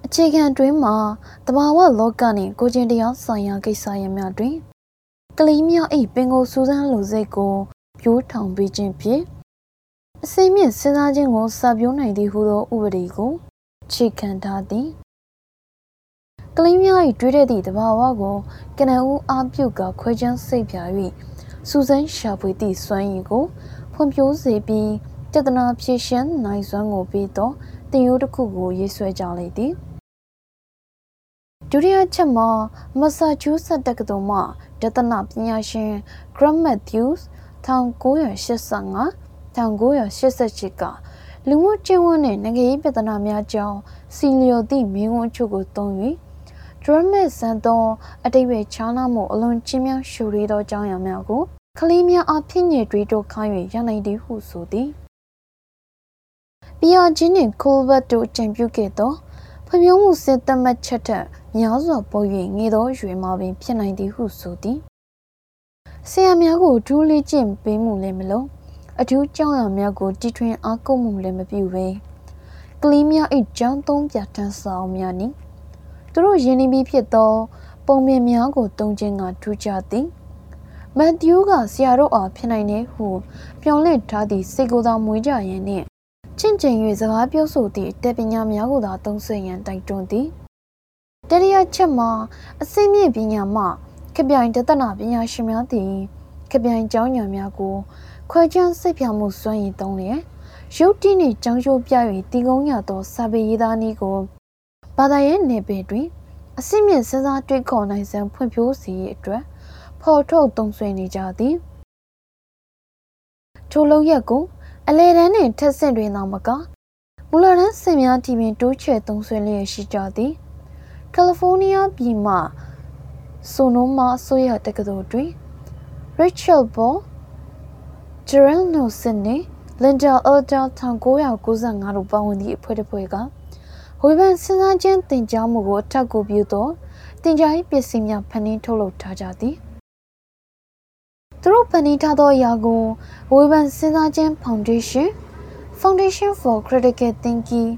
Speaker 2: အခြေခံတွင်မှာတဘာဝလောကနှင့်ကိုကျင်တရားဆိုင်ရာကိစ္စရပ်များတွင်ကလေးများ၏ပင်ကိုစူးစမ်းလိုစိတ်ကို ပြိုးထောင်ပေးခြင်းဖြင့်အစိမ့်မြင့်စဉ်းစားခြင်းကိုစာပြိုးနိုင်သည့်ဟုသောဥပဒေကိုခြေခံထားသည်ကလေးများ၏တွေးတဲ့သည့်တဘာဝကိုကနဦးအားပြုကခွဲခြမ်းစိတ်ဖြာ၍စူးစမ်းရှာဖွေသည့်စွမ်းရည်ကိုဖွံ့ဖြိုးစေပြီးတဒနာဖြည့်ရှင်းနိုင်စွမ်းကိုပြီးသောတင်ရိုးတစ်ခုကိုရေးဆွဲကြလေသည်ဒုတိယချက်မှာမဆာချူးဆက်တက္ကသိုလ်မှဒသနပညာရှင် Graham Matthews 1985 1988ကလူမှုကျင့်ဝတ်နှင့်နိုင်ငံရေးပြဿနာများကြောင့်စီလီယိုသည့်မင်းဝန်အချို့ကိုသုံး၍ Drummond ဇန်သောအတိတ်ပဲချားနာမှုအလွန်ချင်းများရှူရီသောအကြောင်းအရာများကိုကလေးများအဖြစ်ညစ်တွေးတို့ခိုင်း၍ရနိုင်သည်ဟုဆိုသည်။ပြီးတော့ချင်းနှင့်ကိုဘတ်တို့အကြံပြုခဲ့သောဖွံ့ဖြိုးမှုစစ်သတ်မှတ်ချက်ထက်များစွာပေါ်၍ငေသောရွေမှာပင်ဖြစ်နိုင်သည်ဟုဆိုသည်။ ဆရာများကိုဒူးလေးကျင့်ပေးမှုလည်းမလုံးအထူးကြောင်းရများကိုတီထွင်အားကိုးမှုလည်းမပြုဘဲကလေးများ၏ကြောင်းသုံးပြဋ္ဌာန်းစာအုပ်များနှင့်သူတို့ယဉ်နေပြီးဖြစ်သော ပုံမြင်များကိုတုံးခြင်းကထူးခြားသည်မန်သျူးကဆရာတို့အားဖြစ်နိုင်တယ်ဟုပြောင်းလဲထားသည့်စေကိုသာမွေးကြရန်နှင့်ချင့်ချိန်၍စကားပြောဆိုသည့်တက်ပညာများကိုသာသုံးဆွေရန်တိုက်တွန်းသည်တတိယချက်မှာအစိမ့်မြင့်ပညာမှ ခပြိုင်တသနာပညာရှင်များသည်ခပြိုင်ကျောင်းညာများကို ခွဲခြားစိတ်ဖြာမှုစွမ်းရည်သုံးလျက်ရုပ်တိနှင့်ကြောင်းကျိုးပြ၍တည်ကုန်းရသောစာပေရေးသားနည်းကိုဘာသာရေးနယ်ပယ်တွင်အစစ်မြင့်စဉ်းစားတွေးခေါ်နိုင်စံဖွံ့ဖြိုးစေရေးအတွက်ဖော်ထုတ်သုံးဆွဲနေကြသည်ထိုလုံရက်ကိုအလေတန်းနှင့်ထက်ဆင့်တွင်သာမကမူလတန်းစင်များတီပင်တိုးချဲ့သုံးဆွဲလျက်ရှိကြသည်ကယ်လီဖိုးနီးယားပြည်မှ
Speaker 1: ဆိုနိုမာအစိုးရတက္ကသိုလ်တွင် Rachel Ball Gerald Nelson နှင့် Linda Elder 1995တို့ပါဝင်သည့်အဖွဲ့တစ်ဖွဲ့ကဝေဖန်စဉ်းစားခြင်းသင်ကြားမှုကိုအထောက်အကူပြုသောတင်ကြားရေးပစ္စည်းများဖန်တီးထုတ်လုပ်ထားကြသည်သူတို့ဖန်တီးထားသောအရာကိုဝေဖန်စဉ်းစားခြင်း Foundation Foundation for Critical Thinking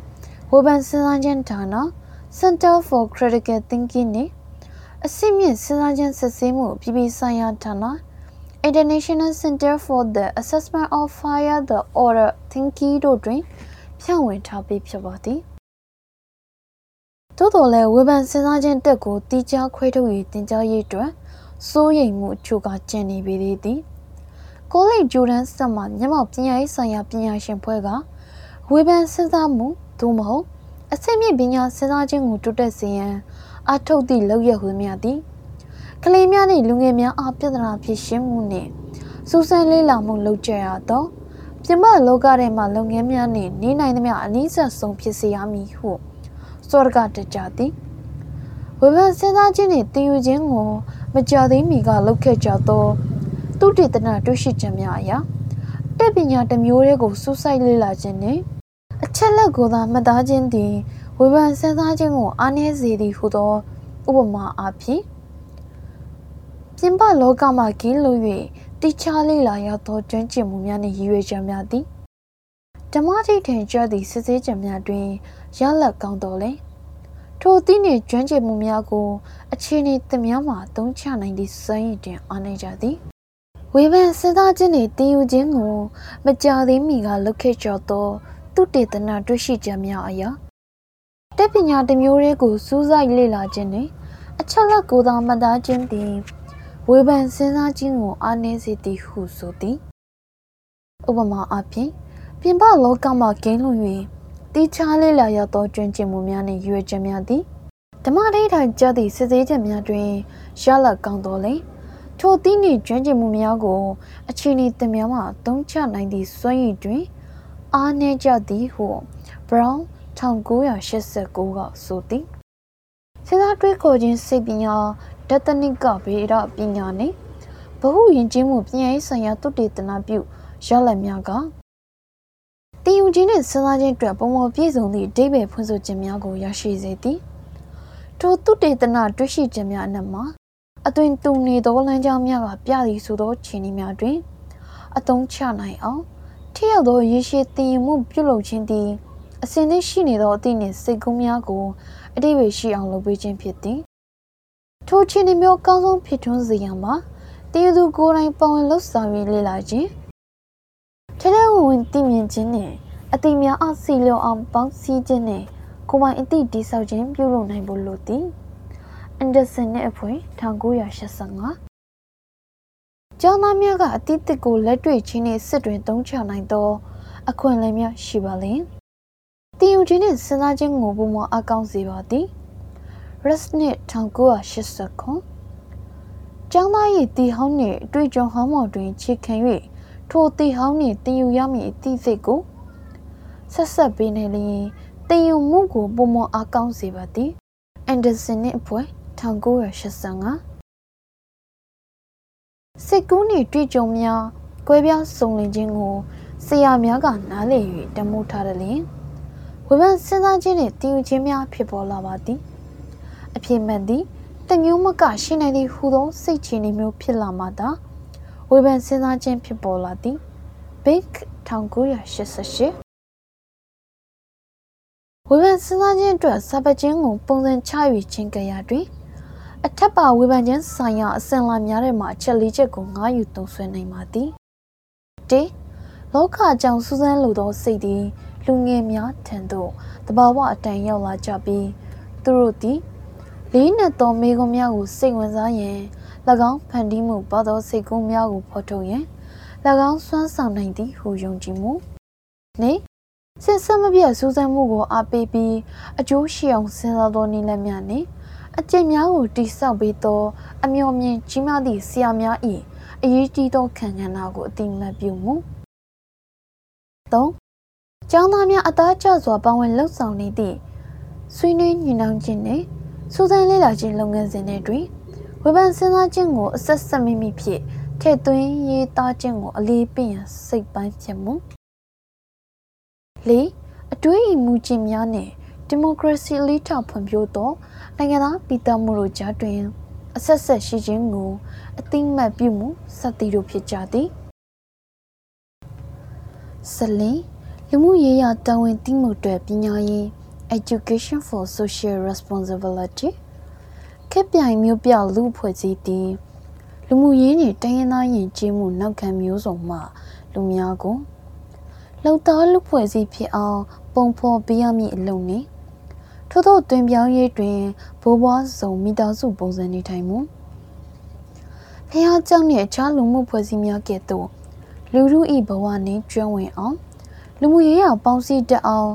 Speaker 1: ဝေဖန်စဉ်းစားခြင်းဌာန Center for Critical Thinking နှ င့်အစိမြင့်စဉ်းစားခြင်းစစ်ဆေးမှုပြည်ပဆိုင်ရာဌာန International Center for the Assessment of Fire the Order Thinking တို့တွင်ဖြန့်ဝေထားပြီးဖြစ်ပါသည်သို့တော်လည်းဝေဖန်စဉ်းစားခြင်းတက်ကိုတီးခြားခွဲထုတ်၍တင်ကြားရေးအတွက်စိုးရိမ်မှုအချို့ကကျန်နေပေသေးသည်ကိုလိဂျိုဒန်စက်မှမျက်မှောက်ပညာရေးဆိုင်ရာပညာရှင်ဖွဲ့ကဝေဖန်စဉ်းစားမှုသို့မဟုတ်အစိမ့်မြင့်ပညာစဉ်းစားခြင်းကိုတိုးတက်စေရန် အထောက်သည့်လောက်ရဟုမြသည်ကလေးများနှင့်လူငယ်များအားပြဿနာဖြစ်ရှင်းမှုနှင့်စူးစမ်းလေးလာမှုလုပ်ကြရသောပြမလောကထဲမှလုပ်ငန်းများနှင့်နေနိုင်သမျှအနည်းဆက်ဆုံးဖြစ်စေရမည်ဟုစောရကတကြသည်ဝေဖန်စဉ်းစားခြင်းနှင့်တည်ယူခြင်းကိုမကြသေးမီကလုပ်ခဲ့ကြသောသူတေသနာတွေ့ရှိချက်များအရာတက်ပညာတစ်မျိုးတည်းကိုစူးစိုက်လေ့လာခြင်းနှင့်အချက်လက်ကိုသာမှတ်သားခြင်းသည် ဝေဖန်စဉ်းစားခြင်းကိုအားနည်းစေသည်ဟုသော ဥပမာအားဖြင့်ပြင်ပလောကမှကင်းလို့၍တိချလေ့လာရသောကျွမ်းကျင်မှုများနှင့်ရည်ရွယ်ချက်များသည်ဓမ္မတိထင်ကြသည့်စစ်ဆေးချက်များတွင်ရလက်ကောင်းတော်လဲထိုသည့်နှင့်ကျွမ်းကျင်မှုများကို အခြေအနေသင်များမှသုံးချနိုင်သည့်စွမ်းရည်တွင်အားနေကြသည်ဝေဖန်စဉ်းစားခြင်းနှင့်တည်ယူခြင်းကို မကြာသေးမီကလုပ်ခဲ့ကြသော သူတေသနာတွေ့ရှိချက်များအရာ တက်ပညာတစ်မျိုးတည်းကိုစူးစိုက်လေ့လာခြင်းနှင့်အချက်လက်ကိုသာမှတ်သားခြင်းသည်ဝေဖန်စဉ်းစားခြင်းကိုအားနည်းစေသည်ဟုဆိုသည်ဥပမာအဖြစ်ပြင်ပလောကမှကင်းလွန်၍တီးခြားလေးလာရသောကျွမ်းကျင်မှုများနှင့်ရွေချက်များသည်ဓမ္မဒိဋ္ဌာကြသည့်စစ်ဆေးချက်များတွင်ရလကောင်းတော်လေထိုသည့်နှင့်ကျွမ်းကျင်မှုများကိုအချင်းဤသင်များမှသုံးချနိုင်သည့်စွမ်းရည်တွင်အားနည်းကြသည်ဟု Brown 1989ကဆိုသည်စဉ်းစားတွေးခေါ်ခြင်းစိတ်ပညာဒသနိကဗေဒပညာနှင့်ဘဟုယဉ်ကျေးမှုပညာရေးဆိုင်ရာသုတေသနပြုရလဒ်များကတည်ယူခြင်းနှင့်စဉ်းစားခြင်းအတွက်ပုံမပြည့်စုံသည့်အဓိပ္ပာယ်ဖွင့်ဆိုခြင်းများကိုရရှိစေသည်ထိုသုတေသနတွေ့ရှိခြင်းများအနက်မှာအသွင်တူနေသောလမ်းကြောင်းများကပြသည်ဆိုသောခြေနေများတွင် အသုံးချနိုင်အောင်ထိရောက်သောရေရှည်တည်ယူမှုပြုလုပ်ခြင်းသည် အစဉ်သင့်ရှိနေသောအသည့်နှင့်စိတ်ကူးများကိုအတိပ္ပယ်ရှိအောင်လုပ်ပေးခြင်းဖြစ်သည်ထိုခြေနေမျိုးအကောင်းဆုံးဖြစ်ထွန်းစေရန်မှာတည်သူကိုယ်တိုင်ပဝင်လှုပ်ဆောင်၍လေ့လာခြင်းထဲထဲဝင်ဝင်တည်မြင်ခြင်းနှင့်အတိများအစီလျော်အောင်ပေါင်းစည်းခြင်းနှင့်ကိုယ်ပိုင်အသည့်တိဆောက်ခြင်းပြုလုပ်နိုင်ဖို့လိုသည်အန်ဒါဆန်နှင့်အဖွဲ့1985ကျောင်းသားများကအသည့်တစ်ကိုလက်တွေ့ချင်းနှင့်စစ်တွင်သုံးချနိုင်သော အခွင့်အလမ်းများရှိပါလျင် တည်ယူခြင်းနှင့်စဉ်းစားခြင်းကိုပုံမအကောင်းစေပါသည် Resnit 1989ကျောင်းသား၏တီဟောင်းနှင့်အတွေ့အကြုံဟောင်းမော်တွင်ခြေခံ၍ထိုတီဟောင်းနှင့်တည်ယူရမည့်အသည့်စိတ်ကိုဆက်ဆက်ပေးနေလျင်တည်ယူမှုကိုပုံမအကောင်းစေပါသည်အန်ဒါဆန်နှင့်အဖွဲ့1985စိတ်ကူးနှင့်တွေ့ကြုံများကွဲပြားစုံလင်ခြင်းကိုဆရာများကနားလည်၍တမိုးထားတယ်လျင် ဝေဖန်စဉ်းစားခြင်းနှင့်တည်ယူခြင်းများဖြစ်ပေါ်လာပါသည်အဖြစ်မှန်သည်တမျိုးမကရှိနိုင်သည့်ဟူသောစိတ်ချနေမျိုးဖြစ်လာမှသာဝေဖန်စဉ်းစားခြင်းဖြစ်ပေါ်လာသည် Big 1988ဝေဖန်စဉ်းစားခြင်းအတွက်စာပတ်ခြင်းကိုပုံစံချ၍ချင်းကြရတွင်အထက်ပါဝေဖန်ခြင်းဆိုင်ရာအစဉ်လာများတဲ့မှာအချက်လေးချက်ကိုငားယူသုံးဆွဲနိုင်ပါသည်၁လောကကြောင့်စူးစမ်းလိုသောစိတ်သည် လူငယ်များထံသို့တဘာဝအတန်ရောက်လာကြပြီးသူတို့သည်လေးနက်သောမိကုံများကိုစိတ်ဝင်စားရန်၎င်းဖန်တီးမှုပါသောစိတ်ကူးများကိုဖော်ထုတ်ရန်၎င်းစွမ်းဆောင်နိုင်သည်ဟုယုံကြည်မှုနေစစ်စမပြတ်စူးစမ်းမှုကိုအားပေးပြီးအကျိုးရှိအောင်စဉ်းစားသောနည်းလမ်းများနှင့်အကျင့်များကိုတိဆောက်ပေးသော အမျှော်မြင်ကြီးမားသည့်ဆရာများ၏အရေးကြီးသောခံကဏ္ဍကိုအတိမတ်ပြုမှု၃ ကျောင်းသားများအသားကျစွာပါဝင်လှုပ်ဆောင်နေသည့်ဆွေးနွေးညှိနှောင်းခြင်းနှင့်စူးစမ်းလေ့လာခြင်းလုပ်ငန်းစဉ်တွေတွင်ဝေဖန်စဉ်းစားခြင်းကိုအဆက်ဆက်မိမိဖြင့်ထည့်သွင်းရေးသားခြင်းကိုအလေးပေးရန်စိတ်ပိုင်းဖြစ်မှု၄အတွေးအမူခြင်းများနှင့်ဒီမိုကရေစီအလေးထားဖွံ့ဖြိုးသောနိုင်ငံသားပြည်သူမှုတို့ကြားတွင်အဆက်ဆက်ရှိခြင်းကိုအသိမှတ်ပြုမှုစသည်တို့ဖြစ်ကြသည်ဆလင် လူမှုရေးရာတာဝန်သိမှုတွေပညာရေး Education for Social Responsibility ခက်ပြိုင်မျိုးပြလူဖွဲ့စည်းသည်လူမှုရေးနှင့်တိုင်းရင်းသားယဉ်ကျေးမှုနောက်ခံမျိုးစုံမှလူများကိုလောက်သားလူဖွဲ့စည်းဖြစ်အောင်ပုံဖော်ပေးရမည့်အလုံးနှင့်ထို့သောတွင်ပြောင်းရေးတွင်ဘိုးဘွားစုံမိသားစုပုံစံနေထိုင်မှုဖះเจ้าနှင့်အခြားလူမှုဖွဲ့စည်းများကဲ့သို့လူမှု၏ဘဝနှင့်ကျွမ်းဝင်အောင် လူမှုရေးရာပေါင်းစည်းတတ်အောင်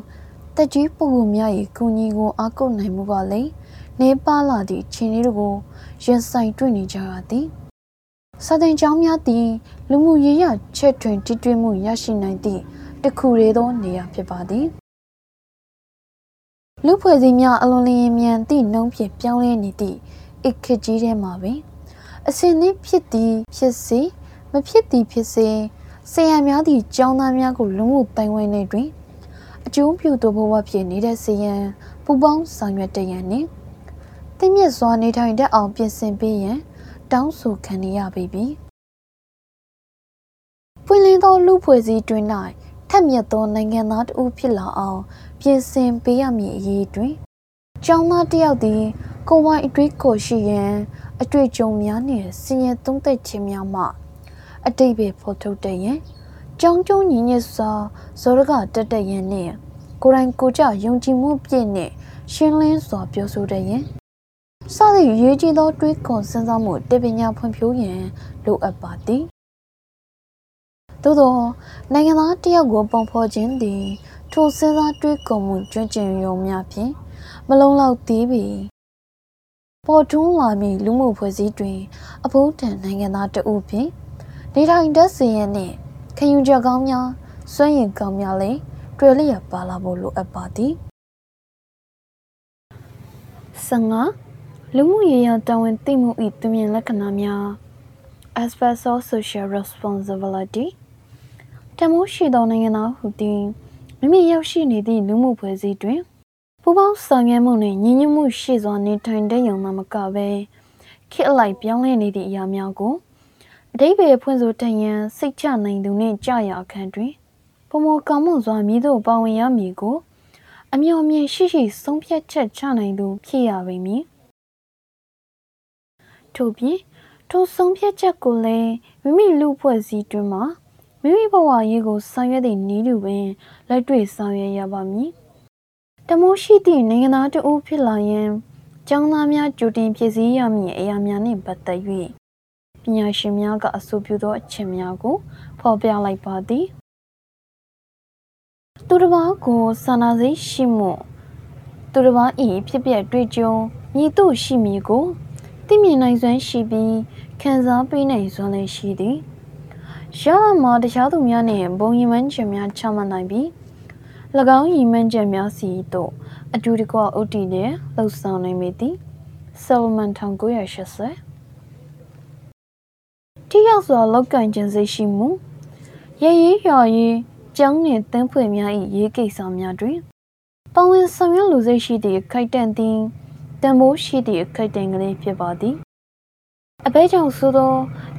Speaker 1: တက်ကြီးပုဂ္ဂိုလ်များ၏ကုညီကိုအားကိုးနိုင်မှုပါလေနေပါလာသည့်ခြေလေးတို့ကိုရင်ဆိုင်တွေ့နေကြရသည်စာသင်ကျောင်းများသည်လူမှုရေးရာချက်တွင်တည်တွေ့မှုရရှိနိုင်သည့်တခုရေသောနေရာဖြစ်ပါသည်လူဖွဲ့စည်းများအလွန်လျင်မြန်သည့်နှုံးဖြင့်ပြောင်းလဲနေသည့်အခက်ကြီးထဲမှာပင်အစဉ်သည့်ဖြစ်သည်ဖြစ်စေမဖြစ်သည်ဖြစ်စေ ဆရာများသည့်ကျောင်းသားများကိုလူမှုတိုင်ဝမ်နေတွင်အကျိုးပြုသောဘဝဖြစ်နေတဲ့ဆရာပူပေါင်းဆောင်ရွက်တရန်နှင့်သိမြတ်စွာနေထိုင်တတ်အောင်ပြင်ဆင်ပေးရန်တောင်းဆိုခံရပေပြီပွင့်လင်းသောလူဖွဲ့စည်းတွင်၌ထက်မြက်သောနိုင်ငံသားတဦးဖြစ်လာအောင်ပြင်ဆင်ပေးရမည်အရေးတွင်ကျောင်းသားတယောက်သည်ကိုယ်ပိုင်အတွေ့ကိုရှိရန်အတွေ့အကြုံများနှင့်စင်ရသုံးသက်ခြင်းများမှ အတိတ်ပဲဖော်ထုတ်တဲ့ရင်ကြောင်းကျုံညီညွတ်စွာဇောရကတက်တဲ့ရင်နှင့်ကိုယ်တိုင်ကိုကြယုံကြည်မှုပြည့်နှင့်ရှင်းလင်းစွာပြောဆိုတဲ့ရင်စသည့်ရေးကြီးသောတွေးခေါ်စဉ်းစားမှုတပညာဖွံ့ဖြိုးရန်လိုအပ်ပါသည်သို့သောနိုင်ငံသားတယောက်ကိုပုံဖော်ခြင်းသည်ထိုစဉ်းစားတွေးခေါ်မှုကျွမ်းကျင်ရုံများဖြင့်မလုံလောက်သေးပေပေါ်ထွန်းလာမည့်လူမှုဖွဲ့စည်းတွင်အဖို့တန်နိုင်ငံသားတဦးဖြင့် နေထိုင်တတ်စေရန်နှင့်ခယူချက်ကောင်းများစွန့်ရင်ကောင်းများလည်းတွေ့လျက်ပါလာဖို့လိုအပ်ပါသည်15လူမှုရေးရာတာဝန်သိမှု၏သူမြင်လက္ခဏာများ aspects of social responsibility တမိုးရှိသောနိုင်ငံသားဟူသည်မိမိရောက်ရှိနေသည့်လူမှုဖွဲ့စည်းတွင်ပူပေါင်းဆောင်ရွက်မှုနှင့်ညီညွတ်မှုရှိစွာနေထိုင်တဲ့ယုံမှမကဘဲခေတ်အလိုက်ပြောင်းလဲနေသည့်အရာများကို အတိပ္ပယ်ဖွင့်ဆိုတတ်ရန်စိတ်ချနိုင်သူနှင့်ကြာရအခန်းတွင်ပုံမကောင်းမွန်စွာမြည်သို့ပါဝင်ရမည်ကို အမျှော်မြင်ရှိရှိဆုံးဖြတ်ချက်ချနိုင်သူဖြစ်ရပေမည်ထို့ပြင်ထိုဆုံးဖြတ်ချက်ကိုလည်းမိမိလူဖွဲ့စည်းတွင်မှာမိမိဘဝရေးကိုဆောင်ရွက်သည့်နည်းတူပင်လက်တွေ့ဆောင်ရွက်ရပါမည်တမိုးရှိသည့်နိုင်ငံသားတဦးဖြစ်လာရန်ကျောင်းသားများကြိုတင်ပြည်စည်းရမည့်အရာများနှင့်ပတ်သက်၍ ပညာရှင်များကအဆိုပြုသောအချက်များကို ဖော်ပြလိုက်ပါသည်သူတစ်ပါးကိုစာနာစိတ်ရှိမှုသူတစ်ပါးဤဖြစ်ပျက်တွေ့ကြုံညီတို့ရှိမည်ကိုသိမြင်နိုင်စွမ်းရှိပြီးခံစားပေးနိုင်စွမ်းလည်းရှိသည်ရလမှာတခြားသူများနှင့်ဘုံရီမန်းချက်များချမှတ်နိုင်ပြီး၎င်းရီမန်းချက်များစီတို့အတူတကွဥတီနဲ့လှုပ်ဆောင်နိုင်ပေသည်ဆယ်လမန်1980 တိရောက်စွာလောက်ကင်ခြင်းစိတ်ရှိမှုရရေးရွာရေးကျောင်းနှင့်တန်းဖွေများ၏ရေးကိစ္စများတွင်ပဝင်ဆောင်ရွက်လူစိတ်ရှိသည့်ခိုက်တန့်သည်တန်ဖိုးရှိသည့်ခိုက်တန့်ကလေးဖြစ်ပါသည်အဘဲကြောင့်ဆိုသော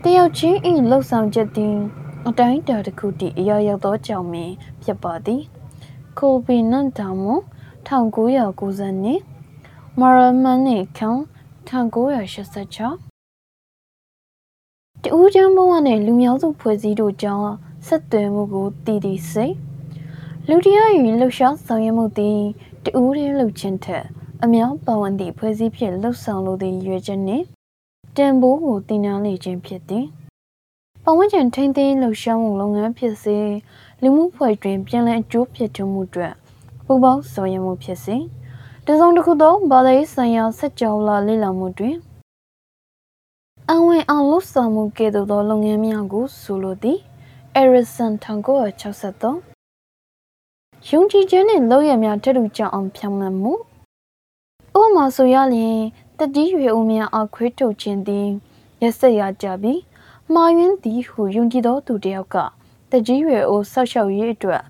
Speaker 1: တယောက်ချင်း၏လှုပ်ဆောင်ချက်သည်အတိုင်းတာတစ်ခုတည်းအရာရောက်သောကြောင့်ပင်ဖြစ်ပါသည်ကိုဗီနန်တောင်မ1990နှစ်မာရမန်နီခံ1986 တူးချမ်းဘဝနဲ့လူမျိုးစုဖွဲ့စည်းတို့ကြောင့်ဆက်သွယ်မှုကိုတည်တည်စိတ်လူတရား၏လှုပ်ရှားဆောင်ရွက်မှုသည်တူးရဲလှုပ်ခြင်းထက်အများပါဝင်သည့်ဖွဲ့စည်းဖြင့်လှုပ်ဆောင်လိုသည့်ရွေချက်နှင့်တန်ဖိုးကိုတည်နာလေခြင်းဖြစ်သည်ပဝန်းကျင်ထိန်းသိမ်းလှုပ်ရှားမှုလုပ်ငန်းဖြစ်စေလူမှုဖွဲ့တွင်ပြန်လည်အကျိုးဖြစ်ထွန်းမှုအတွက်ပူပေါင်းဆောင်ရွက်မှုဖြစ်စေတစုံတစ်ခုသောဘာသာရေးဆိုင်ရာစက်ကြောလာလေ့လာမှုတွင် အဝင်အောင်လှုပ်ဆောင်မှုကဲ့သို့သောလုပ်ငန်းများကိုဆိုလိုသည်အရစ်ဆန်1963ယုံကြည်ခြင်းနှင့်လုပ်ရများထက်တူကြောင်အောင်ဖြောင်းမှန်မှုဥပမာဆိုရလျင်တတိရွယ်ဦးများအားခွေးထုတ်ခြင်းသည်ရက်ဆက်ရကြပြီးမှားယွင်းသည်ဟုယုံကြည်သောသူတစ်ယောက်ကတတိရွယ်ဦးဆောက်ရှောက်ရေးအတွက်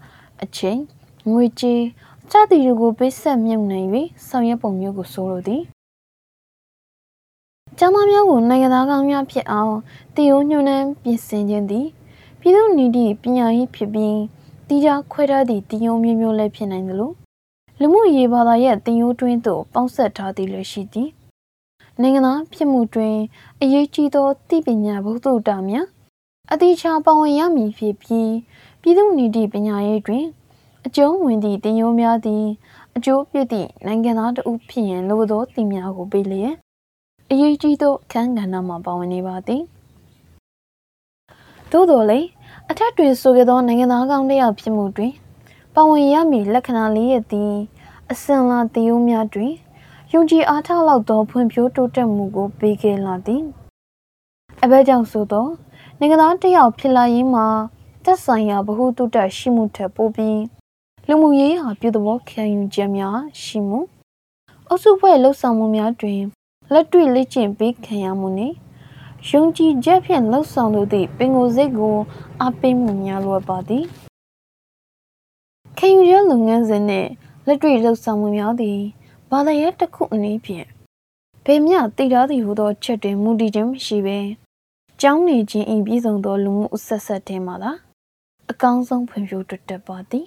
Speaker 1: အချိန်ငွေကြေးစသည်တို့ကိုပေးဆက်မြုပ်နှံ၍ဆောင်ရွက်ပုံမျိုးကိုဆိုလိုသည် ကျောင်းသားများကိုနိုင်ငံသားကောင်းများဖြစ်အောင်တည်ယိုညွှန်းနှံပြင်ဆင်ခြင်းသည်ပြည်သူနည်းသည့်ပညာရေးဖြစ်ပြီးတီးခြားခွဲထားသည့်တည်ယုံမျိုးမျိုးလည်းဖြစ်နိုင်သလိုလူမှုရေးဘာသာရဲ့တင်ယိုးတွင်းသို့ပေါင်းဆက်ထားသည်လည်းရှိသည်နိုင်ငံသားဖြစ်မှုတွင်အရေးကြီးသောသိပညာဘုဒ္ဓတာများအတိအချပါဝင်ရမည်ဖြစ်ပြီးပြည်သူနည်းသည့်ပညာရေးတွင် အကျုံးဝင်သည့်တင်ယိုးများသည် အကျိုးပြသည့်နိုင်ငံသားတဦးဖြစ်ရင်လိုသောတည်များကိုပေးလျက် အရေးကြီးသောအခန်းကဏ္ဍမှာပါဝင်နေပါသည်သို့တော်လည်းအထက်တွင်ဆိုခဲ့သောနိုင်ငံသားကောင်းတစ်ယောက်ဖြစ်မှုတွင်ပါဝင်ရမည်လက္ခဏာလေးရသည်အစင်လာတည်ယိုးများတွင်ယုံကြည်အားထားလောက်သောဖွံ့ဖြိုးတိုးတက်မှုကိုပေးခဲ့လာသည်အဘဲကြောင့်ဆိုသောနိုင်ငံသားတစ်ယောက်ဖြစ်လာရင်းမှာသက်ဆိုင်ရာဗဟုတုတရှိမှုထက်ပိုပြီးလူမှုရေးဟာပြုသဘောခံယူချက်များရှိမှုအုပ်စုဖွဲ့လှုပ်ဆောင်မှုများတွင် လက်တွေ့လေ့ကျင့်ပေးခံရမှုနှင့်ယုံကြည်ချက်ဖြင့်လှုပ်ဆောင်လိုသည့်ပင်ကိုယ်စိတ်ကိုအားပေးမှုများလိုပါသည်ခံယူရလုပ်ငန်းစဉ်နှင့်လက်တွေ့လှုပ်ဆောင်မှုများသည်ဘာသာရေးတစ်ခုအနေဖြင့်ဗေမြတည်ထားသည်ဟုသောချက်တွင်မူတည်ခြင်းမရှိဘဲကျောင်းနေခြင်းဤပြည်စုံသောလူမှုအဆက်ဆက်ထဲမှာသာအကောင်းဆုံးဖွံ့ဖြိုးတိုးတက်ပါသည်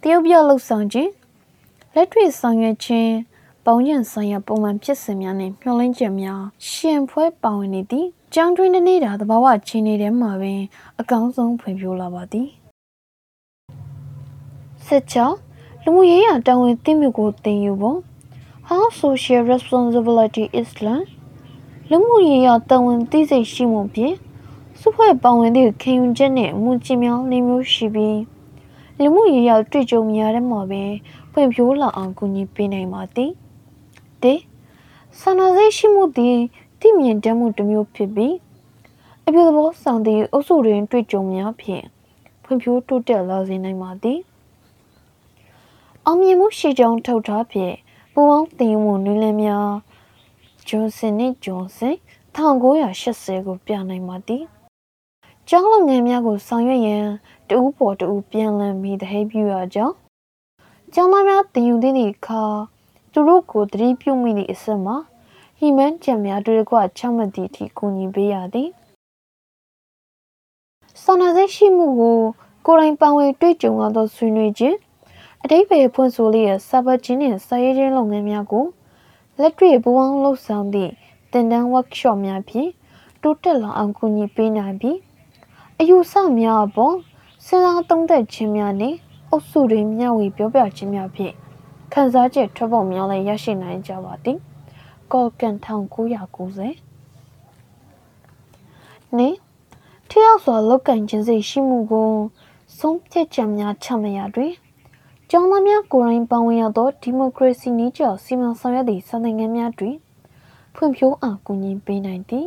Speaker 1: တရုတ်ပြလှုပ်ဆောင်ခြင်းလက်တွေ့ဆောင်ရွက်ခြင်း ပုံညံဆိုင်ရာပုံမှန်ဖြစ်စဉ်များနဲ့မျှော်လင့်ချက်များရှင်ဖွဲပါဝင်နေသည်ကျောင်းတွင်တနေ့တာသဘာဝချင်းနေထဲမှာပင် အကောင်းဆုံးဖွံ့ဖြိုးလာပါသည်စစ်ချောင်းလူမှုရေးရာတာဝန်သိမှုကိုသင်ယူဖို့ How social responsibility is learned လူမှုရေးရာတာဝန်သိစိတ်ရှိမှုဖြင့်စုဖွဲ့ပါဝင်သည့်ခံယူချက်နှင့်အမှုချင်းများလေးမျိုးရှိပြီးလူမှုရေးရာတွေ့ကြုံများတဲ့မှာပင်ဖွံ့ဖြိုးလာအောင်ကူညီပေးနိုင်ပါသည် တဆန္ဒစိတ်ရှိမှုသည်တိမြင့်တတ်မှုတစ်မျိုးဖြစ်ပြီးအပြုသဘောဆောင်သည့်အုပ်စုတွင်တွေ့ကြုံများဖြင့်ဖွံ့ဖြိုးတိုးတက်လာစေနိုင်ပါသည်အောင်မြင်မှုရှိကြောင်းထုတ်ထားဖြင့်ပူပေါင်းတင်မှုနည်းလမ်းများဂျွန်ဆင်နှင့်ဂျွန်ဆင်1980ကိုပြနိုင်ပါသည်ကျောင်းလုပ်ငန်းများကိုဆောင်ရွက်ရန်တူးပေါ်တူးပြန်လည်မိတဲ့ဟိပြုရကြောင်းကျောင်းသားများတင်ယူသည့်အခါ သူတို့ကိုတတိပြုမိသည့်အစမှာဟိမန်ကြံများတွေ့ကွချမှတ်သည့်အထိကူညီပေးရသည်ဆန္ဒစိတ်ရှိမှုကိုကိုယ်တိုင်ပန်ဝင်တွေ့ကြုံရသောဆွေးနွေးခြင်းအတိတ်ပဲဖွင့်ဆိုလျက်စာပတ်ခြင်းနှင့်စာရေးခြင်းလုပ်ငန်းများကိုလက်တွေ့ပူးပေါင်းလှုပ်ဆောင်သည့်တင်တန်း workshop များဖြင့်တိုးတက်လာအောင်ကူညီပေးနိုင်ပြီးအယူဆများအပေါ်စဉ်းစားသုံးသပ်ခြင်းများနှင့်အုပ်စုတွင်မျှဝေပြောပြခြင်းများဖြင့် ခန်းစားချက်ထွက်ပေါ်များလည်းရရှိနိုင်ကြပါသည်ကော်ကန်1990နေထရောက်စွာလောက်ကင်ခြင်းစိတ်ရှိမှုကိုဆုံးဖြတ်ချက်များချမှတ်ရာတွင်ကျောင်းသားများကိုယ်တိုင်ပါဝင်ရသောဒီမိုကရေစီနည်းကျစီမံဆောင်ရွက်သည့်စာသင်ခန်းများတွင်ဖွံ့ဖြိုးအောင်ကူညီပေးနိုင်သည်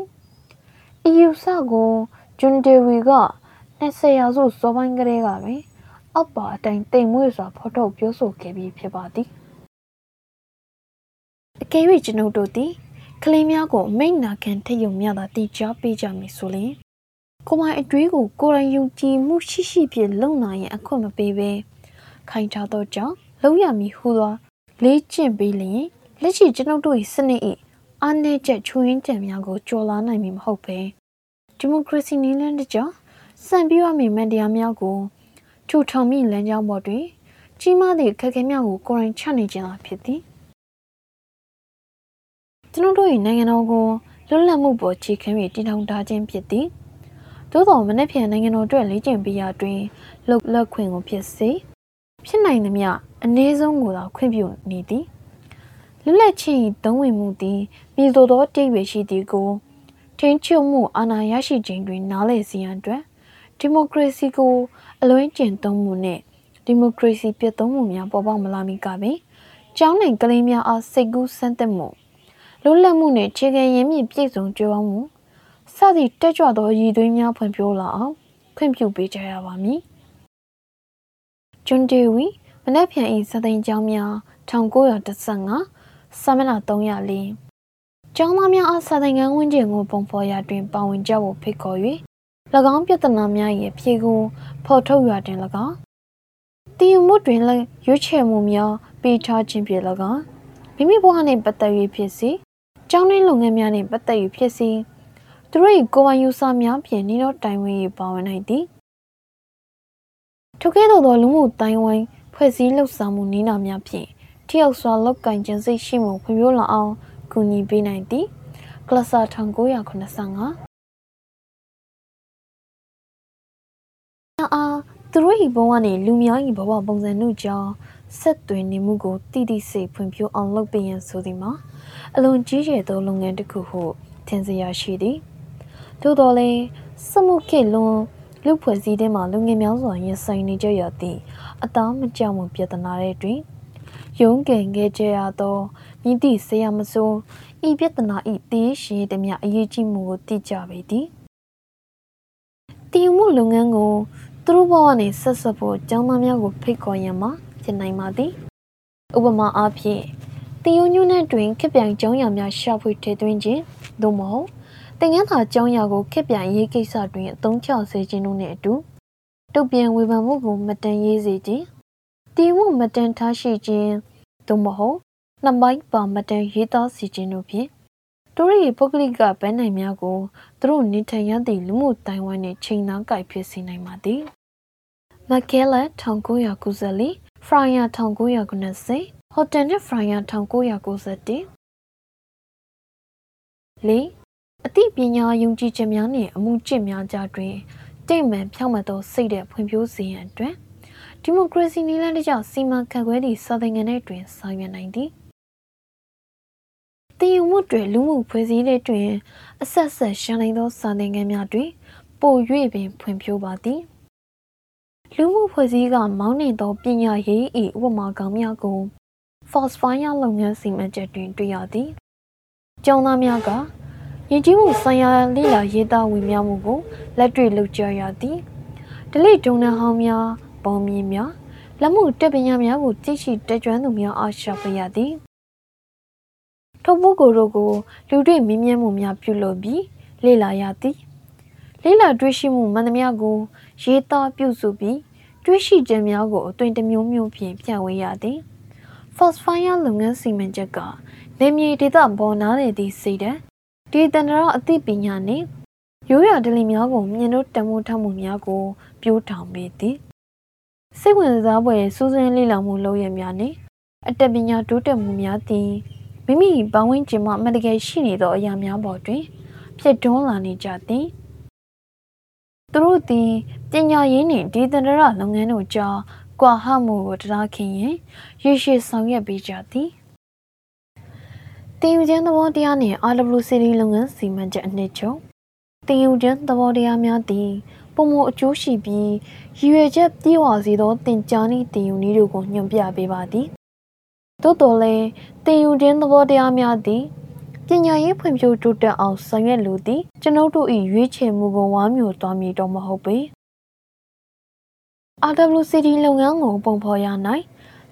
Speaker 1: EU စကိုဂျွန်ဒေဝီက20ရာစုစောပိုင်းကလေးကပင် အောက်ပါအတိုင်းတိမ်မွေ့စွာဖော်ထုတ်ပြောဆိုခဲ့ပြီးဖြစ်ပါသည်အကယ်၍ကျွန်ုပ်တို့သည်ကလေးများကိုမိန့်နာခံထည့်ယုံမြတာတည်ကြားပေးကြမည်ဆိုရင်ကိုမိုင်အတွေးကိုကိုယ်တိုင်ယုံကြည်မှုရှိရှိဖြင့်လုံနိုင်ရင်အခွင့်မပေးဘဲခိုင်ထားသောကြောင့်လုံးရမည်ဟူသောလေးကျင့်ပေးလျင်လက်ရှိကျွန်ုပ်တို့၏စနစ်၏အားနည်းချက်ချွင်းချက်များကိုကျော်လာနိုင်မည်မဟုတ်ပဲဒီမိုကရေစီနည်းလမ်းတစ်ကြောင်းစံပြရမည်မန်တရားများကို ထူထောင်မိလမ်းကြောင်းပေါ်တွင် ကြီးမားသည့်အခက်အခဲများကိုကိုယ်တိုင်ချနေခြင်းသာဖြစ်သည်ကျွန်ုပ်တို့၏နိုင်ငံတော်ကိုလွတ်လပ်မှုပေါ်ခြေခံ၍တည်ထောင်ထားခြင်းဖြစ်သည်သို့တော်မနေ့ပြန်နိုင်ငံတော်အတွက်လေ့ကျင့်ပေးရာတွင်လောက်လက်ခွင့်ကိုဖြစ်စေဖြစ်နိုင်သမျှအနည်းဆုံးကိုသာခွင့်ပြုနေသည်လွတ်လပ်ခြင်းသုံးဝင်မှုသည်ပြည်သူသောတိတ်ပဲရှိသည်ကိုထိန်းချုပ်မှုအာဏာရရှိခြင်းတွင်နားလည်စီရန်အတွက်ဒီမိုကရေစီကို အလွင်းကျင့်သုံးမှုနှင့်ဒီမိုကရေစီပြည့်သုံးမှုများပေါ်ပေါက်မလာမီကပင်ကျောင်းနိုင်ကလေးများအားစိတ်ကူးစမ်းသပ်မှုလွတ်လပ်မှုနှင့်ခြေခံရင်းမြစ်ပြည့်စုံကြွယ်ဝမှုစသည့်တက်ကြွသောရည်သွေးများဖွံ့ဖြိုးလာအောင်ခွင့်ပြုပေးကြရပါမည်။ဂျွန်ဒေဝီမနက်ဖြန်၏စသိန်းကျောင်းများ1915စာမျက်နှာ304
Speaker 2: ကျောင်းသားများအားစာသင်ခန်းဝန်းကျင်ကိုပုံဖော်ရာတွင်ပါဝင်ကြဖို့ဖိတ်ခေါ်၍၎ င်းပြဿနာများ၏ဖြေကိုဖော်ထုတ်ရာတွင်၎င်းတည်ယူမှုတွင်လည်းရွေးချယ်မှုများပေးထားခြင်းဖြင့်၎င်းမိမိဘဝနှင့်ပတ်သက်၍ဖြစ်စေကျောင်းတွင်းလုပ်ငန်းများနှင့်ပတ်သက်၍ဖြစ်စေသူတို့၏ကိုယ်ပိုင်ယူဆများဖြင့်နေတော့တိုင်ဝင်း၏ပါဝင်နိုင်သည်ထိုကဲ့သို့သောလူမှုတိုင်ဝမ်ဖွဲ့စည်းလှုပ်ဆောင်မှုနည်းနာများဖြင့်ထိရောက်စွာလောက်ကင်ခြင်းစိတ်ရှိမှုဖွံ့ဖြိုးလာအောင်ကူညီပေးနိုင်သည်ကလစာ1985 အားသူတို့၏ဘဝနှင့်လူများ၏ဘဝပုံစံတို့ကြောင့်ဆက်သွင်းနေမှုကိုတည်တည်စိတ်ဖွံ့ဖြိုးအောင်လုပ်ပေးရန်ဆိုသည်မှာအလွန်ကြီးကျယ်သောလုပ်ငန်းတစ်ခုဟုထင်စရာရှိသည်သို့တော်လည်းစမှုခေလွန်လူဖွဲ့စည်းတဲ့မှာလူငယ်များစွာရင်ဆိုင်နေကြရသည့်အသားမကြောက်မှုပြဿနာတွေတွင်ရုံးကန်ခဲ့ကြရသောမြင့်သည့်ဆရာမစိုးဤပြဿနာဤတေးရှိသည်များအရေးကြီးမှုကိုသိကြပေသည်တည်မှုလုပ်ငန်းကို သူတို့ဘဝနှင့်ဆက်ဆက်ဖို့ကျောင်းသားများကိုဖိတ်ခေါ်ရန်မှာဖြစ်နိုင်ပါသည်ဥပမာအားဖြင့်တင်ယုံညွန်းတဲ့တွင်ခက်ပြိုင်ကျောင်းရများရှာဖွေထည့်သွင်းခြင်းသို့မဟုတ်တင်ငန်းသာကျောင်းရကိုခက်ပြိုင်ရေးကိစ္စတွင်အသုံးချစေခြင်းတို့နှင့်အတူတုတ်ပြန်ဝေဖန်မှုကိုမတန်ရေးစေခြင်းတည်မှုမတန်ထားရှိခြင်းသို့မဟုတ်နှစ်ပိုင်းပါမတန်ရေးသားစီခြင်းတို့ဖြင့် သူတို့၏ပုဂ္ဂလိကဗန်းနိုင်များကိုသူတို့နေထိုင်ရသည့်လူမှုတိုင်ဝမ်နှင့်ချိန်နှောင်းကြိုက်ဖြစ်စေနိုင်ပါသည်မကဲလက်1994ဖရိုင်ယာ1990ဟိုတယ်နဲ့ဖရိုင်ယာ1991လေးအသိပညာယုံကြည်ခြင်းများနှင့်အမှုကျင့်များကြားတွင်တိတ်မှန်ဖြောင့်မတ်သောစိတ်တဲ့ဖွံ့ဖြိုးစေရန်အတွက်ဒီမိုကရေစီနည်းလမ်းတကျစီမံခန့်ခွဲသည့်စာသင်ခန်းတွေတွင်ဆောင်ရွက်နိုင်သည် တည်ယူမှုတွေလူမှုဖွဲ့စည်းတဲ့တွင် အဆက်ဆက်ရှင်းနိုင်သောစာသင်ခန်းများတွင် ပို၍ပင်ဖွံ့ဖြိုးပါသည်လူမှုဖွဲ့စည်းကမောင်းနှင်သောပညာရေး၏ဥပမာကောင်းများကို False Fire လုပ်ငန်းစီမံချက်တွင်တွေ့ရသည်။ကျောင်းသားများကယဉ်ကျေးမှုဆိုင်ရာလေ့လာရေးသားဝင်များမှုကိုလက်တွေ့လုပ်ကြရသည်။ဒလိဒုံနဟောင်းများပုံမြင်များလက်မှုတက်ပညာများကိုသိရှိတကြွသူများအားရှာဖွေရသည်။ ထို့ပုဂ္ဂိုလ်တို့ကိုလူတွေ့မြင်မြင်မှုများပြုလုပ်ပြီးလေ့လာရသည်။လေ့လာတွေ့ရှိမှုမှန်သမျှကိုရေးသားပြုစုပြီးတွေးရှိခြင်းများကိုအသွင်တစ်မျိုးမျိုးဖြင့်ပြဝေရသည် Fosfire လုပ်ငန်းစီမံချက်ကနေမြေဒေသပေါ်နားလေသည့်စိတ်ဓာတ်ဒီတန္တရာအသိပညာနှင့်ရိုးရာဒလီများကိုမြင်တို့တမိုးထမှုများကိုပြိုးထောင်ပေသည်စိတ်ဝင်စားဖွယ်စူးစမ်းလေ့လာမှုလုပ်ရများနှင့်အတတ်ပညာတိုးတက်မှုများသည် မိမိပတ်ဝန်းကျင်မှအမှန်တကယ်ရှိနေသောအရာများပေါ်တွင် ဖြစ်တွန်းလာနေကြသည်သူတို့သည်ပညာရေးနှင့်ဒီသန္တရလုပ်ငန်းတို့ကြားကွာဟမှုကိုတရားခင်ရင်ရရှိဆောင်ရွက်ပေးကြသည်တင်ယူခြင်းသဘောတရားနှင့် RWCD လုပ်ငန်းစီမံချက်အနှစ်ချုပ်တင်ယူခြင်းသဘောတရားများသည်ပုံမအကျိုးရှိပြီးရည်ရွယ်ချက်ပြည့်ဝစေသောတင်ကြားနည်းတင်ယူနည်းတို့ကိုညွှန်ပြပေးပါသည် သို့တော်လည်းတင်ယူခြင်းသဘောတရားများသည်ပညာရေးဖွံ့ဖြိုးတိုးတက်အောင်ဆောင်ရွက်လိုသည်ကျွန်ုပ်တို့၏ရွေးချယ်မှုကိုဝါမျိုးသွားမည်တော့မဟုတ်ပေ RWCD လုပ်ငန်းကိုပုံဖော်ရ၌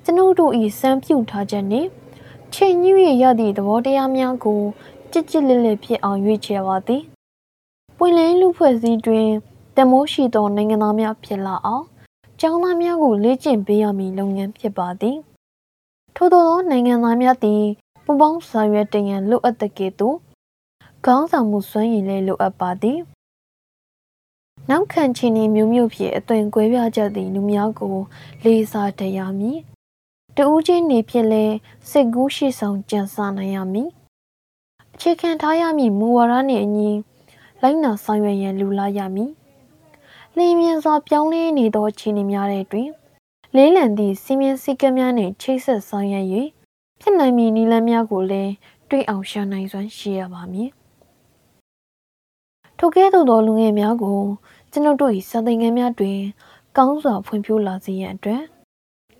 Speaker 2: ကျွန်ုပ်တို့၏စံပြုထားချက်နှင့်ချိန်ညွှရသည့်သဘောတရားများကိုကြစ်ကြစ်လစ်လစ်ဖြစ်အောင်ရွေးချယ်ပါသည်ပွင့်လင်းလူဖွဲ့စည်းတွင်တမိုးရှိသောနိုင်ငံသားများဖြစ်လာအောင်ကျောင်းသားများကိုလေ့ကျင့်ပေးရမည်လုပ်ငန်းဖြစ်ပါသည် ထို့သောနိုင်ငံသားများသည်ပူပေါင်းဆောင်ရွက်တရန်လိုအပ်တဲ့ကဲ့သို့ခေါင်းဆောင်မှုစွမ်းရည်လည်းလိုအပ်ပါသည်နောက်ခံချင်းနေမျိုးမျိုးဖြင့်အသွင်ကွဲပြားကြသည့်လူများကို လေးစားတရားမည်တဦးချင်းနေဖြင့်လဲစိတ်ကူးရှိဆောင်ကြံစားနိုင်ရမည်အခြေခံထားရမည်မူဝါဒနှင့်အညီလိုက်နာဆောင်ရွက်ရန်လူလာရမည်လင်းမြန်စွာပြောင်းလဲနေသောခြေနေများတဲ့တွင် လေးလံသည့်စီမင်းစည်းကမ်းများနှင့်ချိတ်ဆက်ဆောင်ရွက်၍ဖြစ်နိုင်မည်နည်းလမ်းများကိုလည်းတွေးအောင်ရှာနိုင်စွမ်းရှိရပါမည်ထိုကဲ့သို့သောလူငယ်များကိုကျွန်ုပ်တို့၏စာသင်ခန်းများတွင် ကောင်းစွာဖွံ့ဖြိုးလာစေရန်အတွက်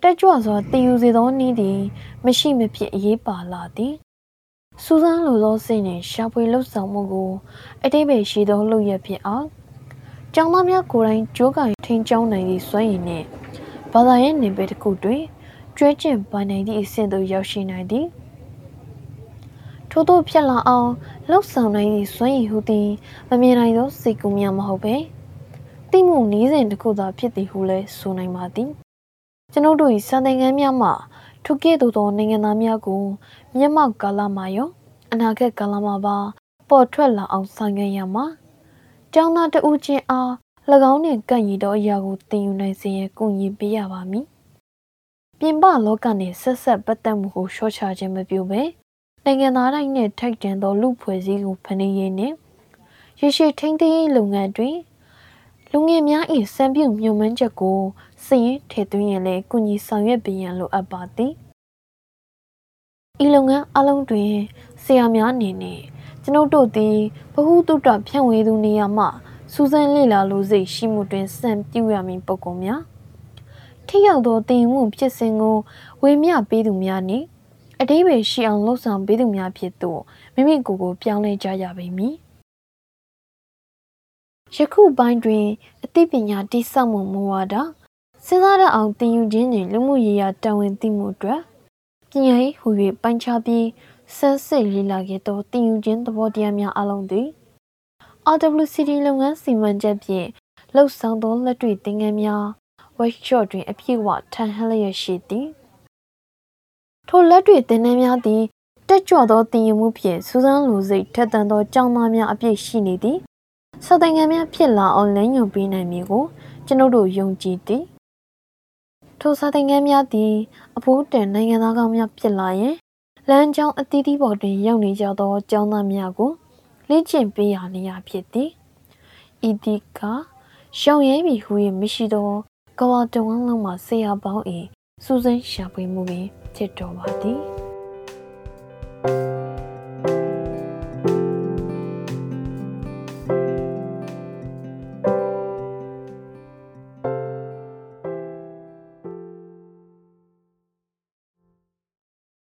Speaker 2: တက်ကြွစွာတည်ယူစေသောနည်းသည် မရှိမဖြစ်အရေးပါလာသည်စူးစမ်းလိုသောစိတ်နှင့်ရှာဖွေလှုပ်ဆောင်မှုကိုအတိပ္ပယ်ရှိသောလုပ်ရဖြစ်အောင်ကျောင်းသားများကိုယ်တိုင်ကြိုးကင်ထိန်ကျောင်းနိုင်သည့်စွမ်းရည်နှင့် ဘာသာရေးနေပယ်တစ်ခုတွင်ကျွဲကျင့်ပိုင်နိုင်သည့်အဆင့်သို့ရောက်ရှိနိုင်သည်ထိုထို့သောဖြစ်လာအောင်လှုပ်ဆောင်နိုင်သည့်စွမ်းရည်ဟုသည်မမြင်နိုင်သောစိတ်ကူးများမဟုတ်ပဲတိမှုနီးစဉ်တစ်ခုသာဖြစ်သည်ဟုလည်းဆိုနိုင်ပါသည်ကျွန်ုပ်တို့၏စာသင်ခန်းများမှာထိုကဲ့သို့သောနိုင်ငံသားများကိုမျက်မှောက်ကာလမှာရောအနာဂတ်ကာလမှာပါပေါ်ထွက်လာအောင်ဆောင်ရွက်ရမှာကျောင်းသားတဦးချင်းအား၎ င်းနှင့်ကန့်ညီသောအရာကိုသင်ယူနိုင်စေရန်ကူညီပေးရပါမည်ပြင်ပလောကနှင့်ဆက်ဆက်ပတ်သက်မှုကိုရှော့ချခြင်းမပြုဘဲနိုင်ငံသားတိုင်းနှင့်ထိုက်တန်သောလူဖွဲ့စည်းကိုဖန်တီးရင်းနှင့်ရရှိထိန်းသိမ်းရေးလုပ်ငန်းတွင်လူငယ်များ၏စံပြုမြုံမှန်းချက်ကိုစည်ရင်ထည့်သွင်းရင်လည်းကုညီဆောင်ရွက်ပေးရန်လိုအပ်ပါသည်ဤလုပ်ငန်းအလုံးတွင်ဆရာများအနေနဲ့ကျွန်ုပ်တို့သည်ဘ ഹു တုတ္တဖြန့်ဝေသူနေရာမှ စူးစမ်းလေ့လာလိုစိတ်ရှိမှုတွင်စံပြုရမည်ပုဂ္ဂိုလ်များထိရောက်သောတည်မှုဖြစ်စဉ်ကိုဝေမျှပေးသူများနှင့်အတိပယ်ရှိအောင်လှုပ်ဆောင်ပေးသူများဖြစ်သို့မိမိကိုယ်ကိုပြောင်းလဲကြရပေမည်ယခုပိုင်းတွင် အသိပညာတိစောက်မှုမူဝါဒစဉ်းစားရအောင်သင်ယူခြင်းနှင့်လူမှုရေးရာတာဝန်သိမှုအတွက်ပညာရေးဟူ၍ပိုင်းခြားပြီးဆန်းစစ်လေ့လာခဲ့သောသင်ယူခြင်းသဘောတရားများအလုံးသည် RWCD လုပ်ငန်းစီမံချက်ဖြင့်လှုပ်ဆောင်သောလက်တွေ့သင်ခန်းများ workshop တွင်အပြည့်အဝထန်ဟလျက်ရှိသည်ထိုလက်တွေ့သင်တန်းများသည်တက်ကြွသောသင်ယူမှုဖြင့်စူးစမ်းလိုစိတ်ထက်သန်သောကျောင်းသားများအပြည့်ရှိနေသည်စသင်ငန်းများဖြစ်လာအောင်လမ်းညွှန်ပေးနိုင်မည်ကိုကျွန်ုပ်တို့ယုံကြည်သည်ထိုစာသင်ခန်းများသည်အဖိုးတန်နိုင်ငံသားကောင်းများဖြစ်လာရင်လမ်းကြောင်းအသီးသီးပေါ်တွင်ရောက်နေကြသောကျောင်းသားများကို လေ့ကျင့်ပေးရာနေရာဖြစ်သည်ဤဒီကရှောင်ရဲပြီဟူ၍မရှိသောကဝတဝန်းလုံးမှာဆရာပေါင်း၏စူးစမ်းရှာဖွေမှုပင်ဖြစ်တော်ပါသည်။